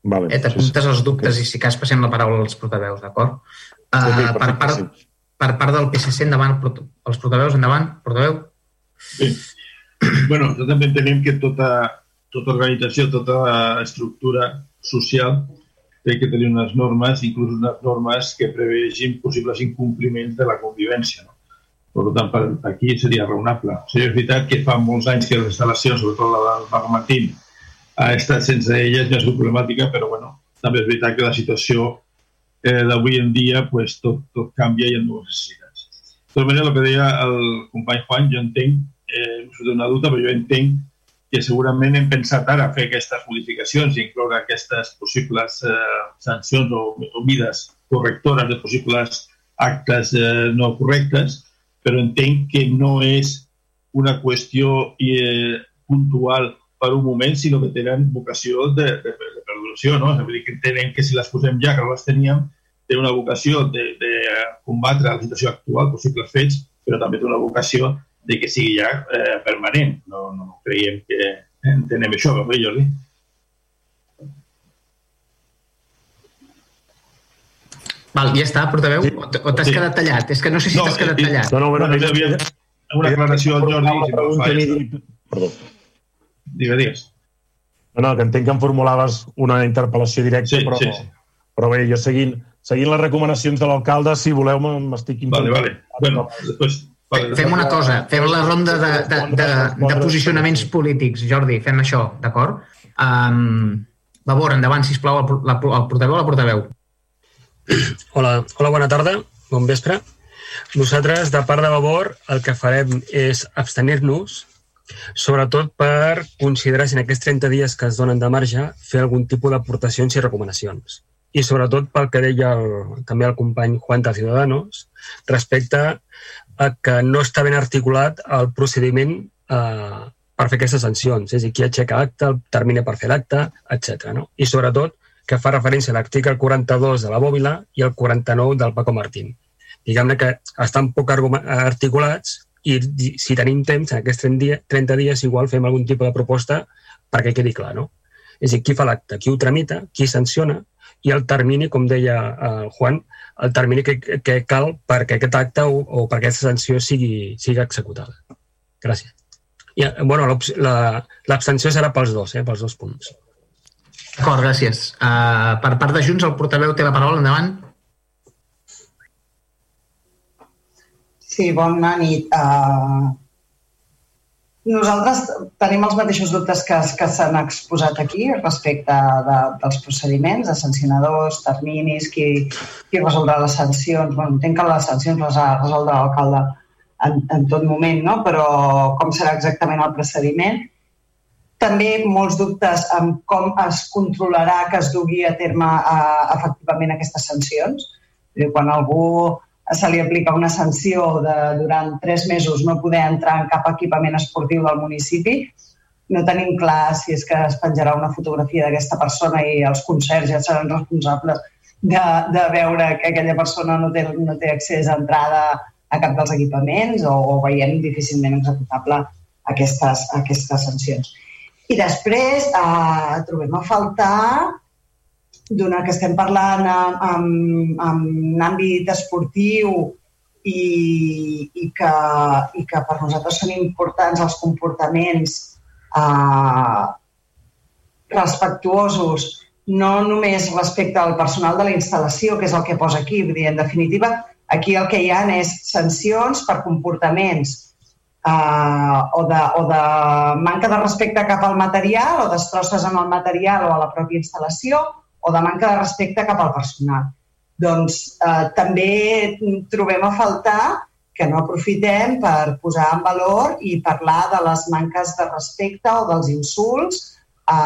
Vale, eh, T'apuntes els dubtes i si cas passem la paraula als portaveus, d'acord? Uh, Sí, sí, per, part, per part del PSC, endavant, els portaveus, endavant, portaveu. Bé. bueno, nosaltres també entenem que tota, tota organització, tota estructura social té que tenir unes normes, inclús unes normes que prevegin possibles incompliments de la convivència. No? Per tant, per aquí seria raonable. O sigui, és veritat que fa molts anys que les instal·lacions, sobretot la del Parc Martín, ha estat sense elles, ja és problemàtica, però bueno, també és veritat que la situació eh, d'avui en dia pues, tot, tot canvia i hi ha noves necessitats. De tota manera, el que deia el company Juan, jo entenc, eh, us una dubte, però jo entenc que segurament hem pensat ara fer aquestes modificacions i incloure aquestes possibles eh, sancions o, o mides correctores de possibles actes eh, no correctes, però entenc que no és una qüestió eh, puntual per un moment, sinó que tenen vocació de, de, de perduració. No? És a dir, que entenem que si les posem ja, que no les teníem, té una vocació de, de combatre la situació actual, possibles fets, però també té una vocació de que sigui ja eh, permanent. No, no creiem que entenem això, no, Jordi? Val, ja està, portaveu? Sí. O t'has sí. quedat tallat? És que no sé si No, t'has quedat tallat. no, no, bueno, Bueno, havia- una aclaració al Jordi, si no està. Perdó. Digues, digues. No, no, que entenc que em formulaves una interpel·lació directa, Sí, però, sí, sí. però bé, jo seguint, seguint les recomanacions de l'alcalde, si voleu, m'estic Vale, vale. Bueno, després... Vale, Fem una cosa, fem la ronda de, de, de, de posicionaments polítics, Jordi, fem això, d'acord? Um, Vavor, endavant, sisplau, el, por- la, el portaveu o la portaveu. Hola, hola, bona tarda, bon vespre. Nosaltres, de part de Vavor, el que farem és abstenir-nos, sobretot per considerar si en aquests 30 dies que es donen de marge fer algun tipus d'aportacions i recomanacions. I sobretot pel que deia el, també el company Juan de Ciudadanos respecte a que no està ben articulat el procediment eh, per fer aquestes sancions, és a dir, qui aixeca acte, el termini per fer l'acte, etc. No? I sobretot que fa referència a l'article 42 de la Bòbila i el 49 del Paco Martín. Diguem-ne que estan poc articulats i si tenim temps, en aquests 30 dies, 30 dies igual fem algun tipus de proposta perquè quedi clar, no? És a dir, qui fa l'acte, qui ho tramita, qui sanciona i el termini, com deia el Juan, el termini que, que cal perquè aquest acte o, o perquè aquesta sanció sigui, sigui executada. Gràcies. I, eh, bueno, l'abstenció serà pels dos, eh, pels dos punts. D'acord, gràcies. Uh, per part de Junts, el portaveu té la paraula, endavant. Sí, bona nit. Uh, nosaltres tenim els mateixos dubtes que, que s'han exposat aquí respecte de, dels procediments, de sancionadors, terminis, qui, qui resoldrà les sancions. Bueno, entenc que les sancions les ha resolt l'alcalde en, en tot moment, no? però com serà exactament el procediment? També molts dubtes amb com es controlarà que es dugui a terme uh, efectivament aquestes sancions. A dir, Quan algú se li aplica una sanció de durant tres mesos no poder entrar en cap equipament esportiu del municipi, no tenim clar si és que es penjarà una fotografia d'aquesta persona i els conserges seran responsables de, de veure que aquella persona no té, no té accés a entrada a cap dels equipaments o, o veiem difícilment executable aquestes, aquestes sancions. I després eh, trobem a faltar d'una que estem parlant en, en, en àmbit esportiu i, i, que, i que per nosaltres són importants els comportaments eh, respectuosos no només respecte al personal de la instal·lació, que és el que posa aquí, vull dir, en definitiva, aquí el que hi ha és sancions per comportaments eh, o, de, o de manca de respecte cap al material o destrosses en el material o a la pròpia instal·lació o de manca de respecte cap al personal. Doncs eh, també trobem a faltar que no aprofitem per posar en valor i parlar de les manques de respecte o dels insults a,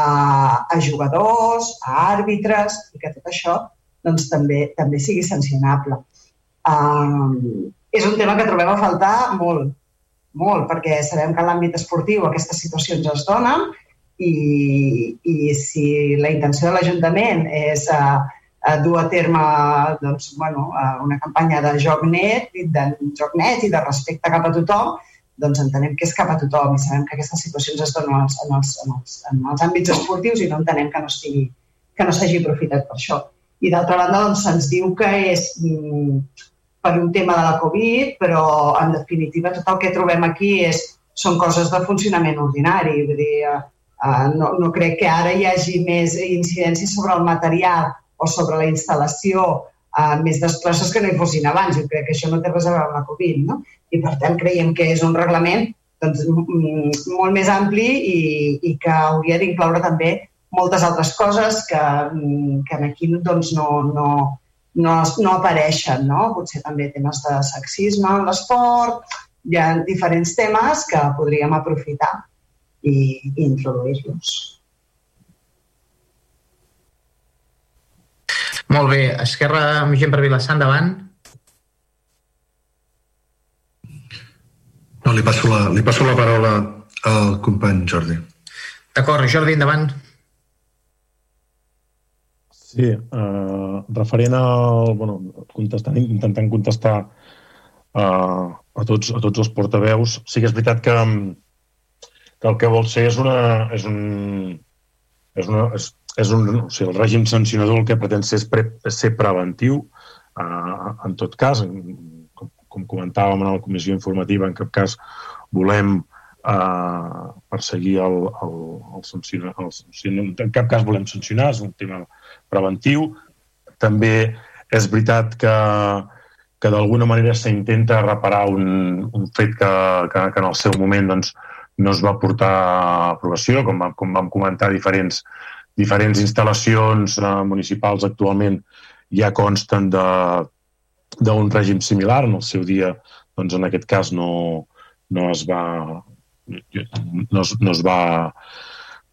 a jugadors, a àrbitres, i que tot això doncs, també, també sigui sancionable. Um, és un tema que trobem a faltar molt, molt, perquè sabem que en l'àmbit esportiu aquestes situacions es donen i, i si la intenció de l'Ajuntament és uh, a dur a terme doncs, bueno, una campanya de joc net, de joc net i de respecte cap a tothom, doncs entenem que és cap a tothom i sabem que aquestes situacions es donen en els, en els, en els, en els àmbits esportius i no entenem que no estigui que no s'hagi aprofitat per això. I d'altra banda, doncs, se'ns diu que és mm, per un tema de la Covid, però en definitiva tot el que trobem aquí és, són coses de funcionament ordinari. Vull dir, eh, no, no crec que ara hi hagi més incidències sobre el material o sobre la instal·lació uh, més destrosses que no hi fossin abans. Jo crec que això no té res a veure amb la Covid, no? I per tant creiem que és un reglament doncs, molt més ampli i, i que hauria d'incloure també moltes altres coses que, que aquí doncs, no, no, no, no apareixen, no? Potser també temes de sexisme en l'esport, hi ha diferents temes que podríem aprofitar i, i introduir-los. Molt bé. Esquerra amb gent per Vilassar, endavant. No, li passo la, li passo la paraula al company Jordi. D'acord, Jordi, endavant. Sí, eh, referent al... Bueno, contestant, intentant contestar eh, a, tots, a tots els portaveus, sí que és veritat que, que el que vol ser és una... És un, és una és, és un, o sigui, el règim sancionador el que pretén ser és, pre, ser preventiu. Uh, en tot cas, com, com comentàvem en la comissió informativa, en cap cas volem uh, perseguir el, el, el, sancionar, el sancionar, en cap cas volem sancionar, és un tema preventiu. També és veritat que, que d'alguna manera s'intenta reparar un, un fet que, que, que en el seu moment doncs, no es va portar a aprovació, com, com vam comentar diferents diferents instal·lacions eh, municipals actualment ja consten d'un règim similar. En el seu dia, doncs, en aquest cas, no, no es va no es, no es va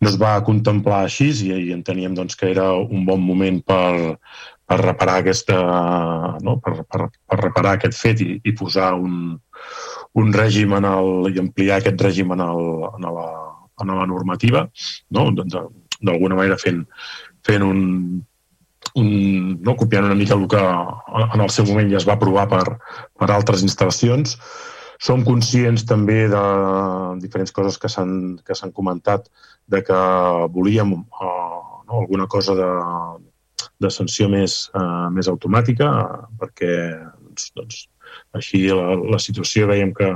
no es va contemplar així i, i enteníem doncs, que era un bon moment per, per reparar aquesta, no? per, per, per reparar aquest fet i, i posar un, un règim en el, i ampliar aquest règim en, el, en, la, en la normativa, no? doncs, d'alguna manera fent, fent un, un, no, copiant una mica el que en el seu moment ja es va aprovar per, per altres instal·lacions. Som conscients també de diferents coses que s'han comentat, de que volíem uh, no, alguna cosa de, de sanció més, uh, més automàtica, perquè doncs, doncs, així la, la situació veiem que,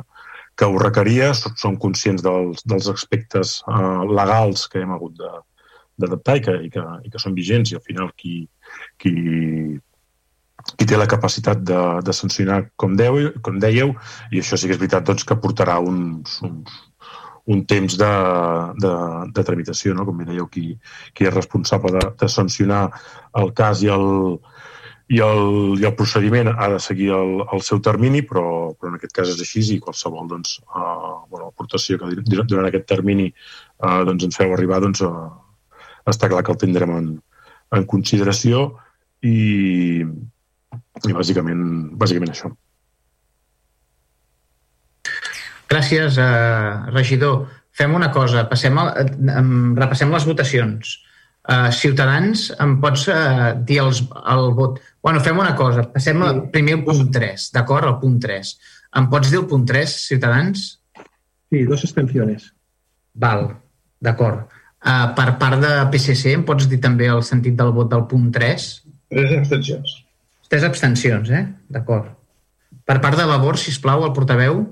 que ho requeria, som conscients dels, dels aspectes uh, legals que hem hagut de, d'adaptar i, que, i, que, i que són vigents i al final qui, qui, qui té la capacitat de, de sancionar, com, deu, com dèieu, i això sí que és veritat doncs, que portarà uns, uns, un temps de, de, de tramitació, no? com bé dèieu, qui, qui és responsable de, de sancionar el cas i el, i el, i el procediment ha de seguir el, el seu termini, però, però en aquest cas és així i qualsevol doncs, uh, bueno, aportació que durant aquest termini uh, doncs ens feu arribar doncs, uh, està clar que el tindrem en, en consideració i, i bàsicament, bàsicament això. Gràcies, eh, regidor. Fem una cosa, passem a, eh, repassem les votacions. Uh, Ciutadans, em pots uh, dir els, el vot? Bueno, fem una cosa, passem sí. primer al punt 3, d'acord? Al punt 3. Em pots dir el punt 3, Ciutadans? Sí, dos abstencions. Val, d'acord. Uh, per part de PSC, em pots dir també el sentit del vot del punt 3? Tres abstencions. Tres abstencions, eh? D'acord. Per part de Labor, si plau, el portaveu?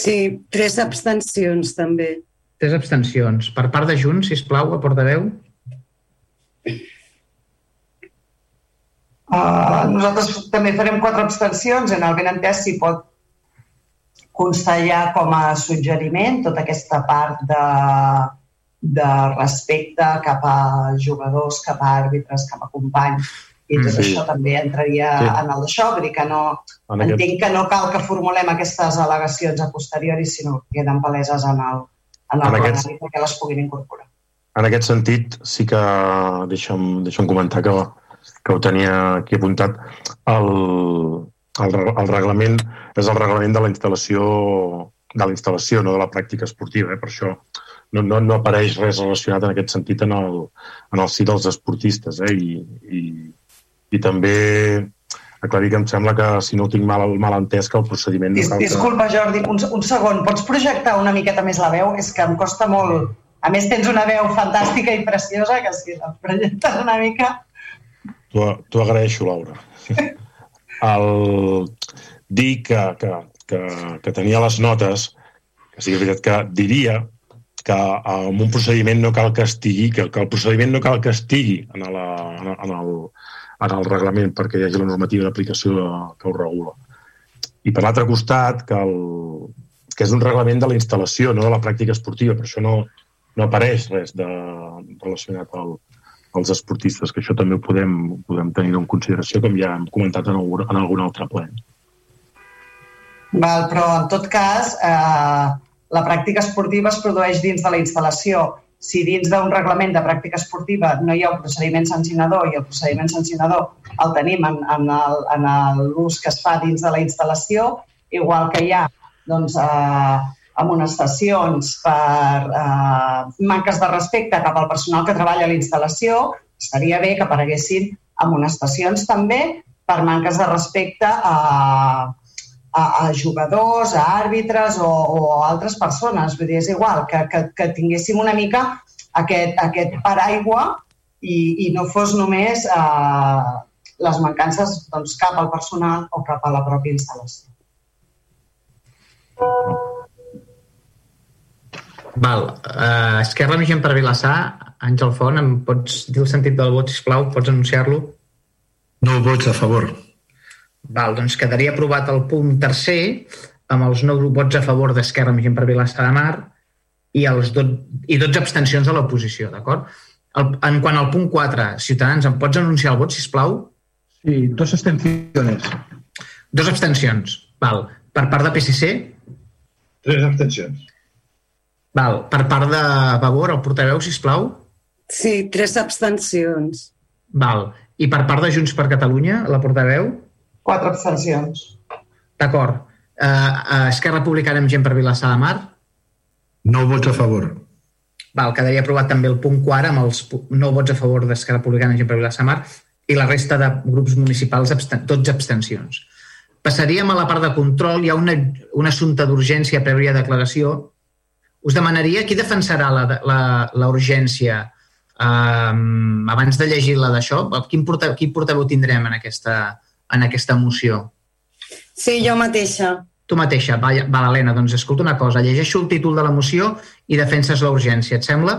Sí, tres abstencions també. Tres abstencions. Per part de Junts, si plau, a portaveu. Uh, nosaltres també farem quatre abstencions. En el benentès s'hi pot constar ja com a suggeriment tota aquesta part de, de respecte cap a jugadors, cap a àrbitres, cap a companys. I tot sí. això també entraria sí. en el d'això. Vull dir que no, en entenc aquest... que no cal que formulem aquestes al·legacions a posteriori, sinó que queden paleses en el, en el en aquest... perquè les puguin incorporar. En aquest sentit, sí que deixa'm, deixa'm comentar que que ho tenia aquí apuntat, el, el, el reglament és el reglament de la instal·lació de la instal·lació, no de la pràctica esportiva. Eh? Per això no, no, no apareix res relacionat en aquest sentit en el, en el si dels esportistes. Eh? I, i, I també aclarir que em sembla que, si no ho tinc mal, mal entès, que el procediment... Dis, no disculpa, Jordi, un, un segon. Pots projectar una miqueta més la veu? És que em costa molt... A més, tens una veu fantàstica i preciosa, que si la projectes una mica... T'ho agraeixo, Laura. El dir que, que, que, que tenia les notes, que sí que és veritat que diria que en un procediment no cal que estigui, que, que el procediment no cal que estigui en, la, en, el, en el reglament perquè hi hagi la normativa d'aplicació que ho regula. I per l'altre costat, que, el, que és un reglament de la instal·lació, no de la pràctica esportiva, per això no, no apareix res de, relacionat al, els esportistes, que això també ho podem, podem tenir en consideració, com ja hem comentat en algun, en algun altre ple. Val, però en tot cas, eh, la pràctica esportiva es produeix dins de la instal·lació. Si dins d'un reglament de pràctica esportiva no hi ha un procediment sancionador i el procediment sancionador el tenim en, en l'ús que es fa dins de la instal·lació, igual que hi ha doncs, eh, amonestacions per eh, manques de respecte cap al personal que treballa a la instal·lació, estaria bé que apareguessin amonestacions també per manques de respecte a, a, a jugadors, a àrbitres o, o a altres persones. Vull dir, és igual, que, que, que tinguéssim una mica aquest, aquest paraigua i, i no fos només eh, les mancances doncs, cap al personal o cap a la pròpia instal·lació. Val. Uh, Esquerra Més Gent per Vilassar, Àngel Font, em pots dir el sentit del vot, sisplau? Pots anunciar-lo? No vots a favor. Val, doncs quedaria aprovat el punt tercer amb els nou vots a favor d'Esquerra Més Gent per Vilassar de Mar i, els dot, i 12 abstencions de l'oposició, d'acord? En quant al punt 4, Ciutadans, em pots anunciar el vot, si plau? Sí, dos abstencions. Dos abstencions, val. Per part de PSC? Tres abstencions. Val. Per part de Vavor, el portaveu, si plau. Sí, tres abstencions. Val. I per part de Junts per Catalunya, la portaveu? Quatre abstencions. D'acord. Uh, Esquerra Republicana amb gent per Vilassar de Mar? No vots a favor. Val, quedaria aprovat també el punt 4 amb els no vots a favor d'Esquerra Republicana amb gent per Vilassar de Mar i la resta de grups municipals, absten 12 abstencions. Passaríem a la part de control. Hi ha una, un assumpte d'urgència prèvia declaració us demanaria qui defensarà la, la, la urgència um, abans de llegir la d'això. Quin, porta, quin portaveu tindrem en aquesta, en aquesta moció? Sí, jo mateixa. Tu mateixa. Va, va Helena, doncs escolta una cosa. Llegeixo el títol de la moció i defenses la urgència. Et sembla?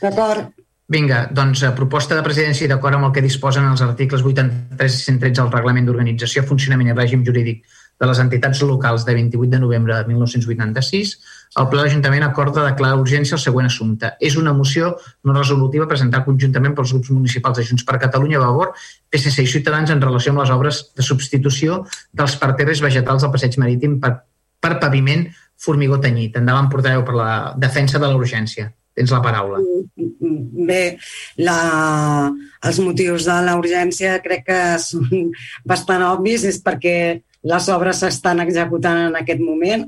D'acord. Vinga, doncs proposta de presidència i d'acord amb el que disposen els articles 83 i 113 del Reglament d'Organització, Funcionament i Règim Jurídic de les entitats locals de 28 de novembre de 1986, el Ple de l'Ajuntament acorda declarar urgència el següent assumpte. És una moció no resolutiva presentada conjuntament pels grups municipals de Junts per Catalunya, Vavor, PSC i Ciutadans en relació amb les obres de substitució dels parterres vegetals del passeig marítim per, per paviment formigó tenyit. Endavant, portaveu, per la defensa de la urgència. Tens la paraula. Bé, la, els motius de la urgència crec que són bastant obvis, és perquè les obres s'estan executant en aquest moment,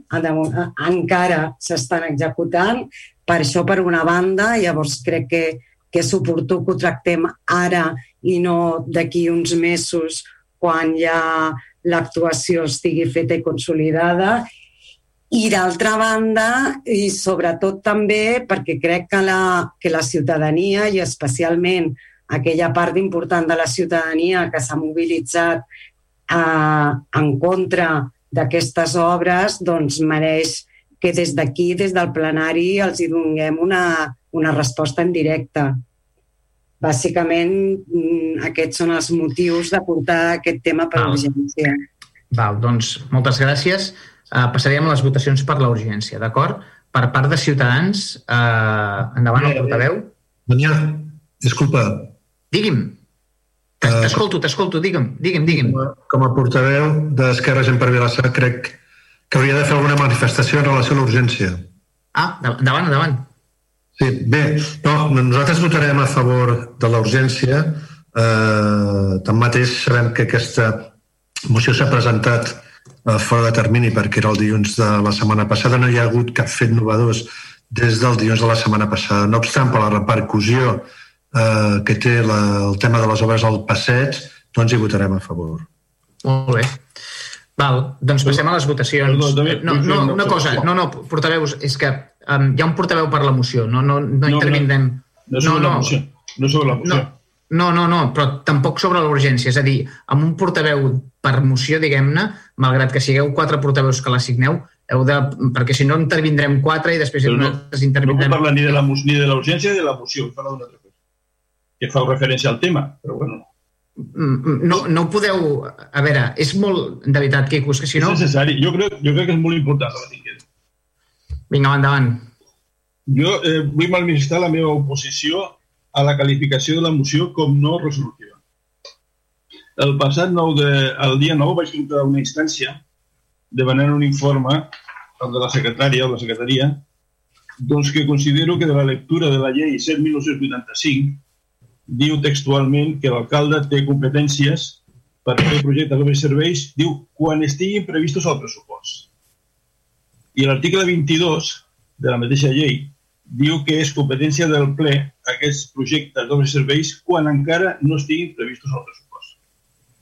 encara s'estan executant, per això per una banda, llavors crec que, que és oportú que ho tractem ara i no d'aquí uns mesos quan ja l'actuació estigui feta i consolidada. I d'altra banda, i sobretot també perquè crec que la, que la ciutadania i especialment aquella part important de la ciutadania que s'ha mobilitzat eh, en contra d'aquestes obres doncs mereix que des d'aquí, des del plenari, els hi donem una, una resposta en directe. Bàsicament, mm, aquests són els motius de portar aquest tema per Val. urgència. Val, doncs moltes gràcies. Uh, passaríem a les votacions per la urgència, d'acord? Per part de Ciutadans, uh, endavant el portaveu. Daniel, disculpa. Digui'm. Uh, T'escolto, t'escolto, digue'm, digue'm, digue'm. com a portaveu d'Esquerra Gent per Vilassar, crec que hauria de fer alguna manifestació en relació a l'urgència. Ah, endavant, endavant. Sí, bé, no, nosaltres votarem a favor de la urgència. Eh, tanmateix sabem que aquesta moció s'ha presentat eh, fora de termini perquè era el dilluns de la setmana passada. No hi ha hagut cap fet novedós des del dilluns de la setmana passada. No obstant, per la repercussió eh, que té la, el tema de les obres al passeig, doncs hi votarem a favor. Molt bé. Val, doncs passem a les votacions. Perdó, també- no, no, una cosa, no, no, portaveus, és que um, hi ha un portaveu per la moció, no, no, no, no, intervindrem. No sobre la moció. No sobre la moció. No, no, no, però tampoc sobre l'urgència. És a dir, amb un portaveu per moció, diguem-ne, malgrat que sigueu quatre portaveus que la signeu, heu de, perquè si no intervindrem quatre i després Però no- nosaltres No intervindrem... puc parlar ni de la, ni de la urgència ni de la moció, vull parlar d'una altra. Que fa referència al tema, però bueno. Mm, No, no ho podeu... A veure, és molt... De veritat, Quico, que si no... És necessari. Jo crec, jo crec que és molt important que la tinguem. Vinga, va, endavant. Jo eh, vull manifestar la meva oposició a la qualificació de la moció com no resolutiva. El passat 9 de, el dia 9 vaig entrar a una instància demanant un informe, el de la secretària o la secretaria, doncs que considero que de la lectura de la llei 7.985 diu textualment que l'alcalde té competències per fer projectes de serveis, diu, quan estiguin previstos al pressupost. I l'article 22 de la mateixa llei diu que és competència del ple aquests projectes d'obres i serveis quan encara no estiguin previstos al pressupost.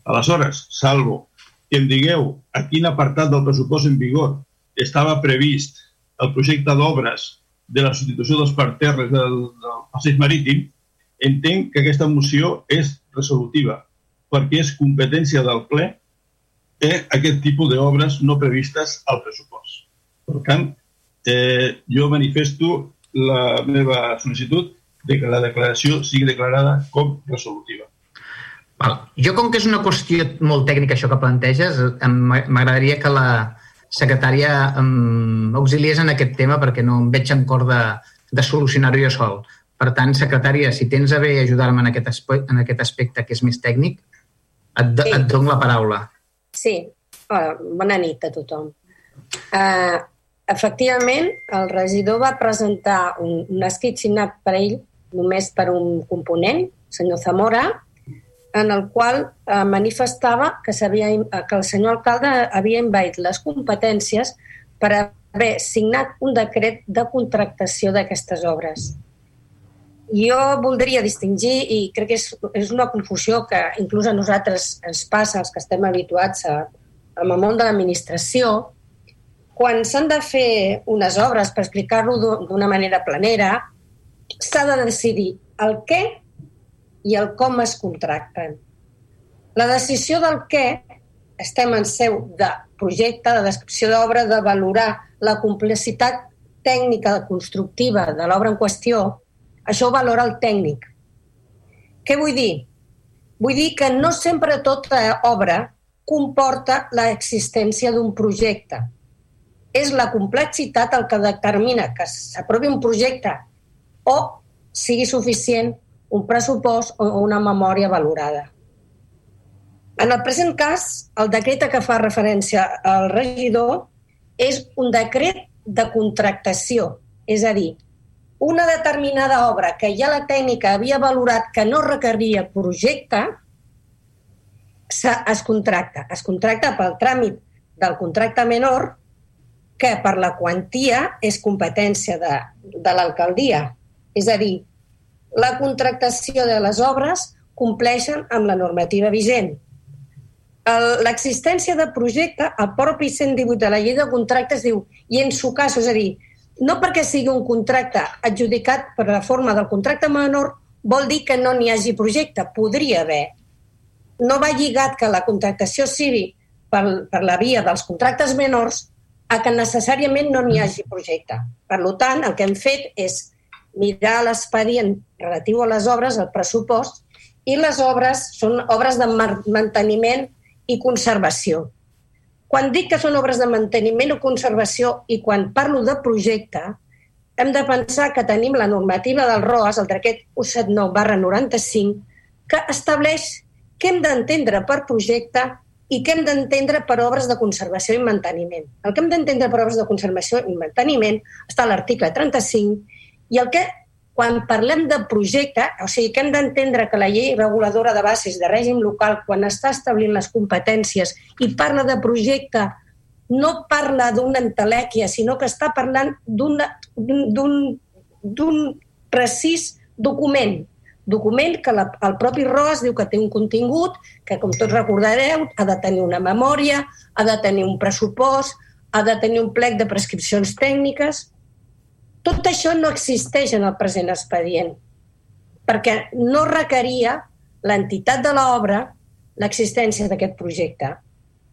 Aleshores, salvo que em digueu a quin apartat del pressupost en vigor estava previst el projecte d'obres de la substitució dels parterres del, del passeig marítim, entenc que aquesta moció és resolutiva, perquè és competència del ple eh, aquest tipus d'obres no previstes al pressupost. Per tant, eh, jo manifesto la meva sol·licitud de que la declaració sigui declarada com resolutiva. Val. Jo, com que és una qüestió molt tècnica això que planteges, m'agradaria que la secretària em auxiliés en aquest tema perquè no em veig en cor de, de solucionar-ho jo sol. Per tant, secretària, si tens a bé ajudar-me en, aquest aspecte, en aquest aspecte que és més tècnic, et, sí. et dono la paraula. Sí, Hola, bona nit a tothom. Uh, efectivament, el regidor va presentar un, un escrit signat per ell només per un component, senyor Zamora, en el qual eh, manifestava que, que el senyor alcalde havia envaït les competències per haver signat un decret de contractació d'aquestes obres. Jo voldria distingir, i crec que és, és una confusió que inclús a nosaltres ens passa, els que estem habituats a, amb el món de l'administració, quan s'han de fer unes obres, per explicar-ho d'u- d'una manera planera, s'ha de decidir el què i el com es contracten. La decisió del què estem en seu de projecte, de descripció d'obra, de valorar la complexitat tècnica constructiva de l'obra en qüestió, això ho valora el tècnic. Què vull dir? Vull dir que no sempre tota obra comporta l'existència d'un projecte. És la complexitat el que determina que s'aprovi un projecte o sigui suficient un pressupost o una memòria valorada. En el present cas, el decret a fa referència al regidor és un decret de contractació, és a dir, una determinada obra que ja la tècnica havia valorat que no requeria projecte, es contracta. Es contracta pel tràmit del contracte menor, que per la quantia és competència de, de l'alcaldia. És a dir, la contractació de les obres compleixen amb la normativa vigent. L'existència de projecte, el propi 118 de la llei de contractes diu, i en su cas, és a dir, no perquè sigui un contracte adjudicat per la forma del contracte menor vol dir que no n'hi hagi projecte, podria haver. No va lligat que la contractació sigui per, per la via dels contractes menors a que necessàriament no n'hi hagi projecte. Per tant, el que hem fet és mirar l'expedient relatiu a les obres, el pressupost, i les obres són obres de manteniment i conservació. Quan dic que són obres de manteniment o conservació i quan parlo de projecte, hem de pensar que tenim la normativa del ROAS, el decret 179 barra 95, que estableix què hem d'entendre per projecte i què hem d'entendre per obres de conservació i manteniment. El que hem d'entendre per obres de conservació i manteniment està a l'article 35 i el que, quan parlem de projecte, o sigui que hem d'entendre que la llei reguladora de bases de règim local, quan està establint les competències i parla de projecte, no parla d'una entelèquia, sinó que està parlant d'un precís document document que la, el propi ROAS diu que té un contingut, que com tots recordareu ha de tenir una memòria, ha de tenir un pressupost, ha de tenir un plec de prescripcions tècniques. Tot això no existeix en el present expedient, perquè no requeria l'entitat de l'obra l'existència d'aquest projecte.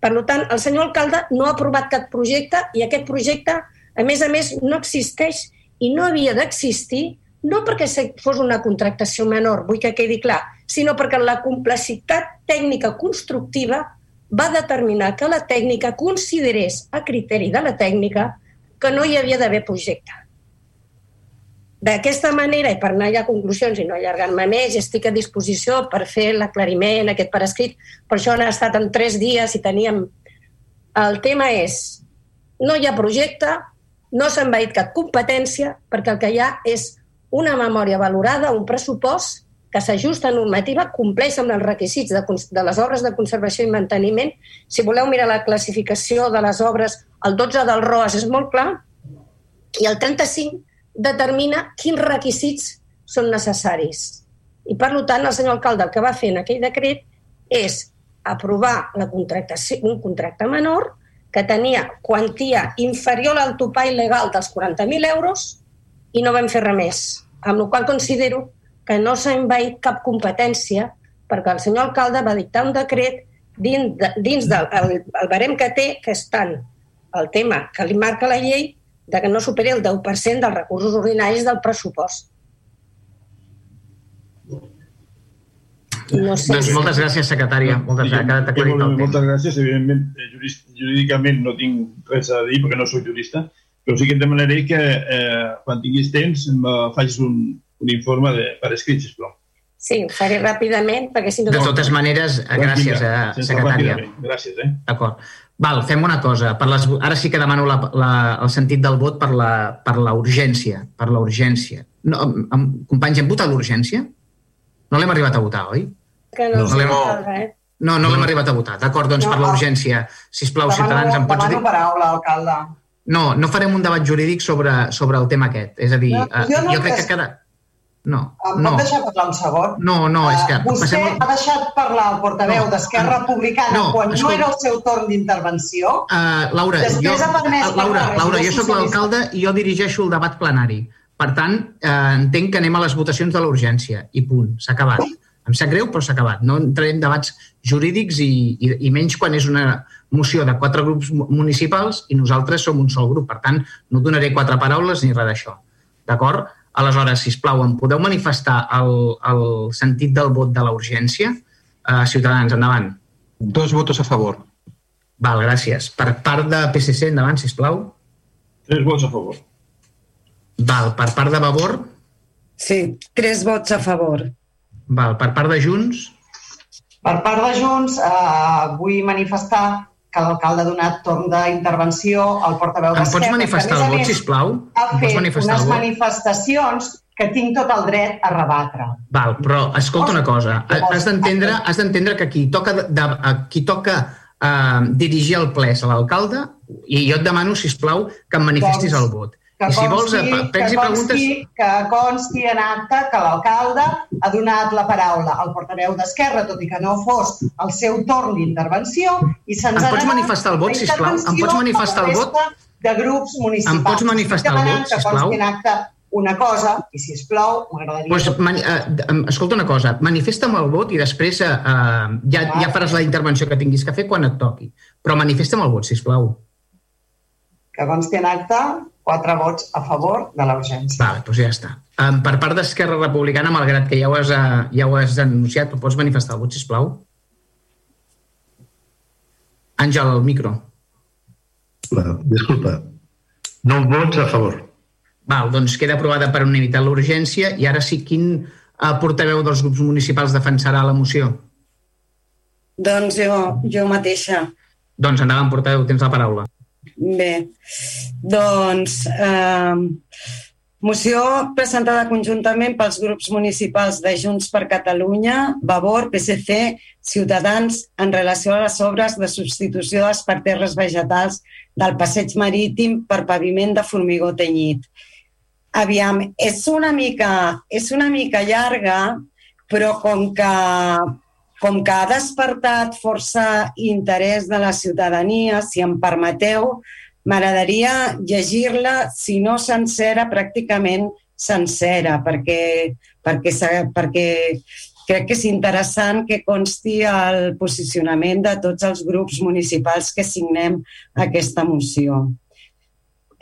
Per tant, el senyor alcalde no ha aprovat cap projecte i aquest projecte, a més a més, no existeix i no havia d'existir no perquè fos una contractació menor, vull que quedi clar, sinó perquè la complexitat tècnica constructiva va determinar que la tècnica considerés a criteri de la tècnica que no hi havia d'haver projecte. D'aquesta manera, i per anar ja a conclusions i no allargar-me més, estic a disposició per fer l'aclariment, aquest per escrit. Per això han estat en tres dies i teníem... El tema és, no hi ha projecte, no s'ha envaït cap competència, perquè el que hi ha és una memòria valorada, un pressupost que s'ajusta a normativa, compleix amb els requisits de, de les obres de conservació i manteniment. Si voleu mirar la classificació de les obres, el 12 del ROAS és molt clar i el 35 determina quins requisits són necessaris. I, per tant, el senyor alcalde el que va fer en aquell decret és aprovar la contractació, un contracte menor que tenia quantia inferior al topall legal dels 40.000 euros i no vam fer res més amb la qual considero que no s'ha envaït cap competència perquè el senyor alcalde va dictar un decret dins, de, dins del el, el barem que té, que és tant el tema que li marca la llei de que no superi el 10% dels recursos ordinaris del pressupost. No sé. Doncs moltes gràcies, secretària. Moltes, sí, gràcies. Moltes gràcies. Evidentment, eh, jurídicament no tinc res a dir perquè no sóc jurista, però sí que et demanaré que eh, quan tinguis temps em facis un, un informe de, per escrit, sisplau. Sí, ho faré ràpidament, perquè si no... De totes maneres, doncs gràcies, eh, secretària. Gràcies, eh? D'acord. Val, fem una cosa. Per les, ara sí que demano la, la, el sentit del vot per la, per la urgència. Per la urgència. No, amb, companys, hem votat l'urgència? No l'hem arribat a votar, oi? Que no, no, no, eh? no, no l'hem arribat a votar. D'acord, doncs no, per l'urgència. Sisplau, demano, ciutadans, em pots dir... Paraula, alcalde. No, no farem un debat jurídic sobre, sobre el tema aquest. És a dir, no, jo, no jo crec que cada... No, em no. pot deixar parlar un segon? No, no, és que... Uh, vostè passem... ha deixat parlar el portaveu no, d'Esquerra Republicana no, quan escolta, no era el seu torn d'intervenció? Uh, Laura, jo, Laura, Laura, jo sóc l'alcalde i jo dirigeixo el debat plenari. Per tant, eh, entenc que anem a les votacions de l'urgència i punt, s'ha acabat. Em sap greu, però s'ha acabat. No entrarem en debats jurídics i, i, i menys quan és una moció de quatre grups municipals i nosaltres som un sol grup. Per tant, no donaré quatre paraules ni res d'això. D'acord? Aleshores, si plau, em podeu manifestar el, el sentit del vot de la urgència? Uh, ciutadans, endavant. Dos votos a favor. Val, gràcies. Per part de PSC, endavant, si plau. Tres vots a favor. Val, per part de Vavor? Sí, tres vots a favor. Val, per part de Junts? Per part de Junts, eh, vull manifestar que l'alcalde ha donat torn d'intervenció al portaveu d'Esquerra. Em pots manifestar el vot, sisplau? Ha fet unes manifestacions que tinc tot el dret a rebatre. Val, però escolta una cosa. Has d'entendre has d'entendre que qui toca, de, qui toca uh, dirigir el ple és l'alcalde i jo et demano, si plau que em manifestis doncs, el vot que I si vols, consti, que consti, preguntes... que consti en acte que l'alcalde ha donat la paraula al portaveu d'Esquerra, tot i que no fos el seu torn d'intervenció, i se'ns ha pots manifestar el vot, sisplau? Em pots manifestar el vot? de grups municipals. Em pots manifestar el vot, sisplau? Que en acte una cosa, i si us plau, m'agradaria... Pues, mani, uh, escolta una cosa, manifesta'm el vot i després uh, ja, ja faràs la intervenció que tinguis que fer quan et toqui. Però manifesta'm el vot, si plau Que consti en acte quatre vots a favor de la urgència. Vale, doncs ja està. Um, per part d'Esquerra Republicana, malgrat que ja ho has, uh, ja ho has anunciat, tu pots manifestar el vot, sisplau? Àngel, el micro. Bueno, disculpa. No vots a favor. Val, doncs queda aprovada per unanimitat l'urgència i ara sí, quin uh, portaveu dels grups municipals defensarà la moció? Doncs jo, jo mateixa. Doncs endavant, portaveu, tens la paraula. Bé, doncs eh, moció presentada conjuntament pels grups municipals de Junts per Catalunya, Vavor, PSC, Ciutadans en relació a les obres de substitució dels parterres vegetals del passeig marítim per paviment de formigó tenyit. Aviam, és una mica, és una mica llarga, però com que com que ha despertat força interès de la ciutadania, si em permeteu, m'agradaria llegir-la, si no sencera, pràcticament sencera, perquè, perquè, perquè crec que és interessant que consti el posicionament de tots els grups municipals que signem aquesta moció.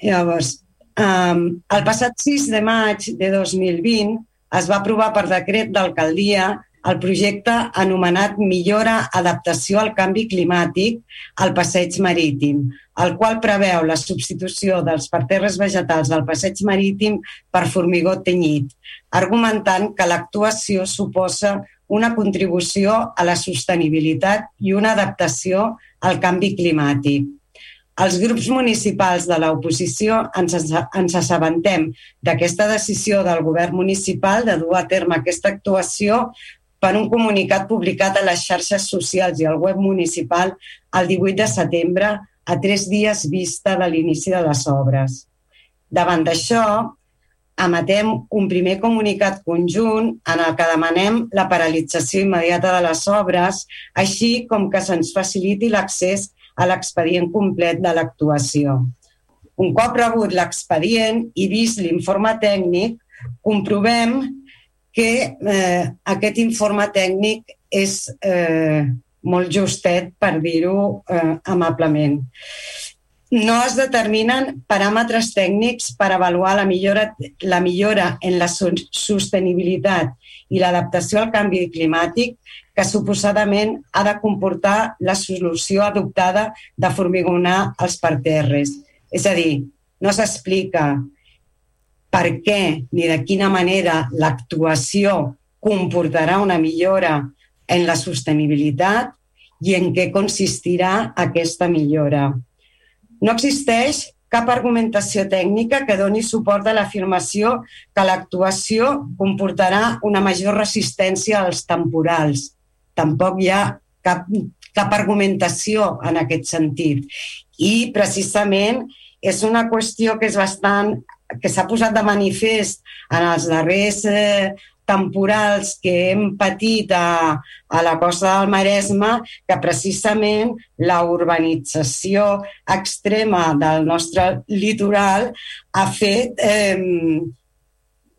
Llavors, um, el passat 6 de maig de 2020 es va aprovar per decret d'alcaldia el projecte anomenat Millora Adaptació al Canvi Climàtic al Passeig Marítim, el qual preveu la substitució dels parterres vegetals del passeig marítim per formigó tenyit, argumentant que l'actuació suposa una contribució a la sostenibilitat i una adaptació al canvi climàtic. Els grups municipals de l'oposició ens, ens assabentem d'aquesta decisió del govern municipal de dur a terme aquesta actuació per un comunicat publicat a les xarxes socials i al web municipal el 18 de setembre, a tres dies vista de l'inici de les obres. Davant d'això, emetem un primer comunicat conjunt en el que demanem la paralització immediata de les obres, així com que se'ns faciliti l'accés a l'expedient complet de l'actuació. Un cop rebut l'expedient i vist l'informe tècnic, comprovem que eh, aquest informe tècnic és eh, molt justet, per dir-ho eh, amablement. No es determinen paràmetres tècnics per avaluar la millora, la millora en la sostenibilitat i l'adaptació al canvi climàtic que suposadament ha de comportar la solució adoptada de formigonar els parterres. És a dir, no s'explica per què ni de quina manera l'actuació comportarà una millora en la sostenibilitat i en què consistirà aquesta millora. No existeix cap argumentació tècnica que doni suport a l'afirmació que l'actuació comportarà una major resistència als temporals. Tampoc hi ha cap, cap argumentació en aquest sentit. I precisament és una qüestió que és bastant que s'ha posat de manifest en els darrers eh, temporals que hem patit a, a la costa del Maresme, que precisament la urbanització extrema del nostre litoral ha fet eh,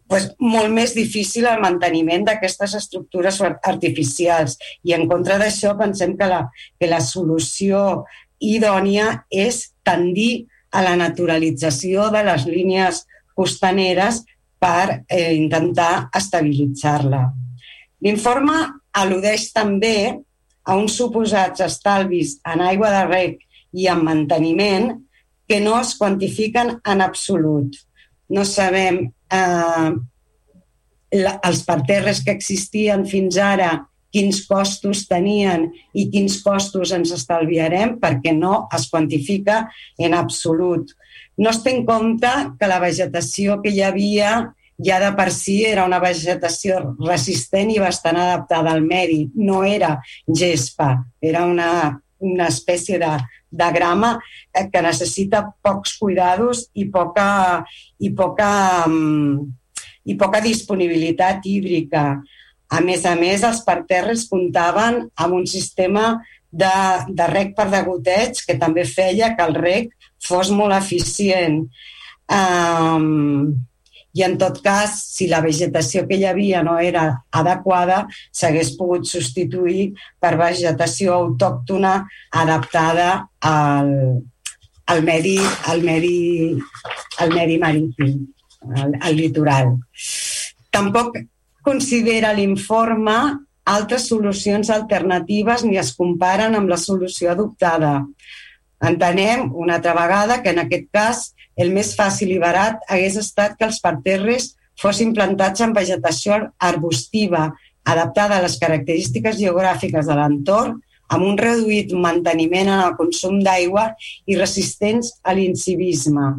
pues, molt més difícil el manteniment d'aquestes estructures artificials. I en contra d'això pensem que la, que la solució idònia és tendir a la naturalització de les línies costaneres per eh, intentar estabilitzar-la. L'informe al·ludeix també a uns suposats estalvis en aigua de rec i en manteniment que no es quantifiquen en absolut. No sabem eh, la, els parterres que existien fins ara quins costos tenien i quins costos ens estalviarem perquè no es quantifica en absolut. No es té en compte que la vegetació que hi havia ja de per si era una vegetació resistent i bastant adaptada al medi. No era gespa, era una, una espècie de, de grama eh, que necessita pocs cuidados i poca, i poca, mm, i poca disponibilitat hídrica. A més a més, els parterres comptaven amb un sistema de, de rec per degoteig que també feia que el rec fos molt eficient. Um, i en tot cas, si la vegetació que hi havia no era adequada, s'hagués pogut substituir per vegetació autòctona adaptada al, el medi, el medi, el medi marítim, el, el litoral. Tampoc considera l'informe altres solucions alternatives ni es comparen amb la solució adoptada. Entenem, una altra vegada, que en aquest cas el més fàcil i barat hagués estat que els parterres fossin plantats en vegetació arbustiva, adaptada a les característiques geogràfiques de l'entorn, amb un reduït manteniment en el consum d'aigua i resistents a l'incivisme,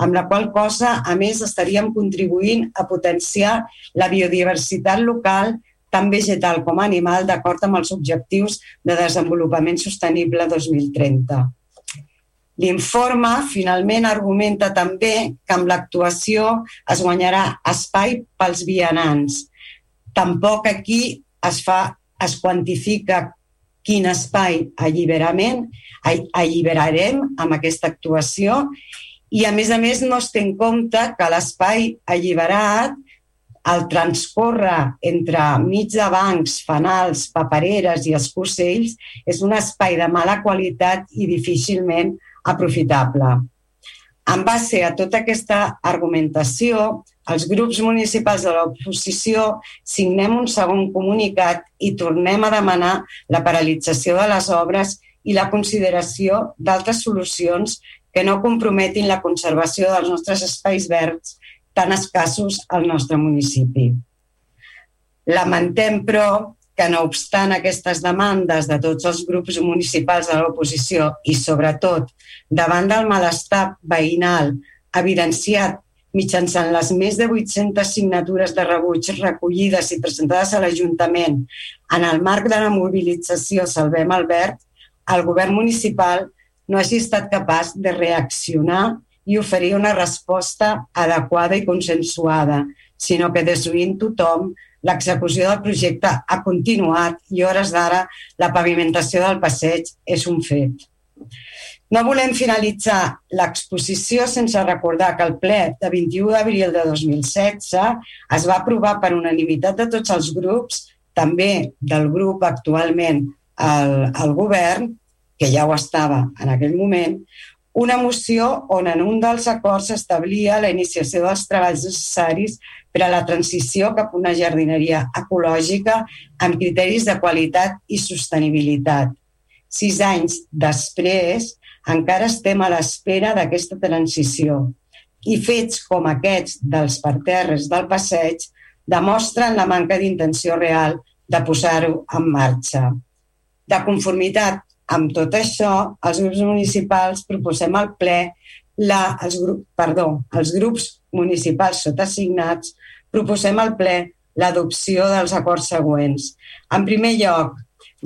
amb la qual cosa, a més, estaríem contribuint a potenciar la biodiversitat local, tant vegetal com animal, d'acord amb els objectius de desenvolupament sostenible 2030. L'informe finalment argumenta també que amb l'actuació es guanyarà espai pels vianants. Tampoc aquí es, fa, es quantifica quin espai alliberament alliberarem amb aquesta actuació i, a més a més, no es té en compte que l'espai alliberat al transcorre entre mig de bancs, fanals, papereres i escurcells és un espai de mala qualitat i difícilment aprofitable. En base a tota aquesta argumentació, els grups municipals de l'oposició signem un segon comunicat i tornem a demanar la paralització de les obres i la consideració d'altres solucions que no comprometin la conservació dels nostres espais verds tan escassos al nostre municipi. Lamentem, però, que no obstant aquestes demandes de tots els grups municipals de l'oposició i sobretot davant del malestar veïnal evidenciat mitjançant les més de 800 signatures de rebuig recollides i presentades a l'Ajuntament en el marc de la mobilització Salvem Albert, el govern municipal no hagi estat capaç de reaccionar i oferir una resposta adequada i consensuada, sinó que desuint tothom L'execució del projecte ha continuat i hores d'ara la pavimentació del passeig és un fet. No volem finalitzar l'exposició sense recordar que el ple de 21 d'abril de 2016 es va aprovar per unanimitat de tots els grups, també del grup actualment al, al govern, que ja ho estava en aquell moment, una moció on en un dels acords s'establia la iniciació dels treballs necessaris per a la transició cap a una jardineria ecològica amb criteris de qualitat i sostenibilitat. Sis anys després, encara estem a l'espera d'aquesta transició i fets com aquests dels parterres del passeig demostren la manca d'intenció real de posar-ho en marxa. De conformitat amb tot això, els grups municipals proposem al ple la, els, grup, perdó, els grups municipals sota assignats proposem al ple l'adopció dels acords següents. En primer lloc,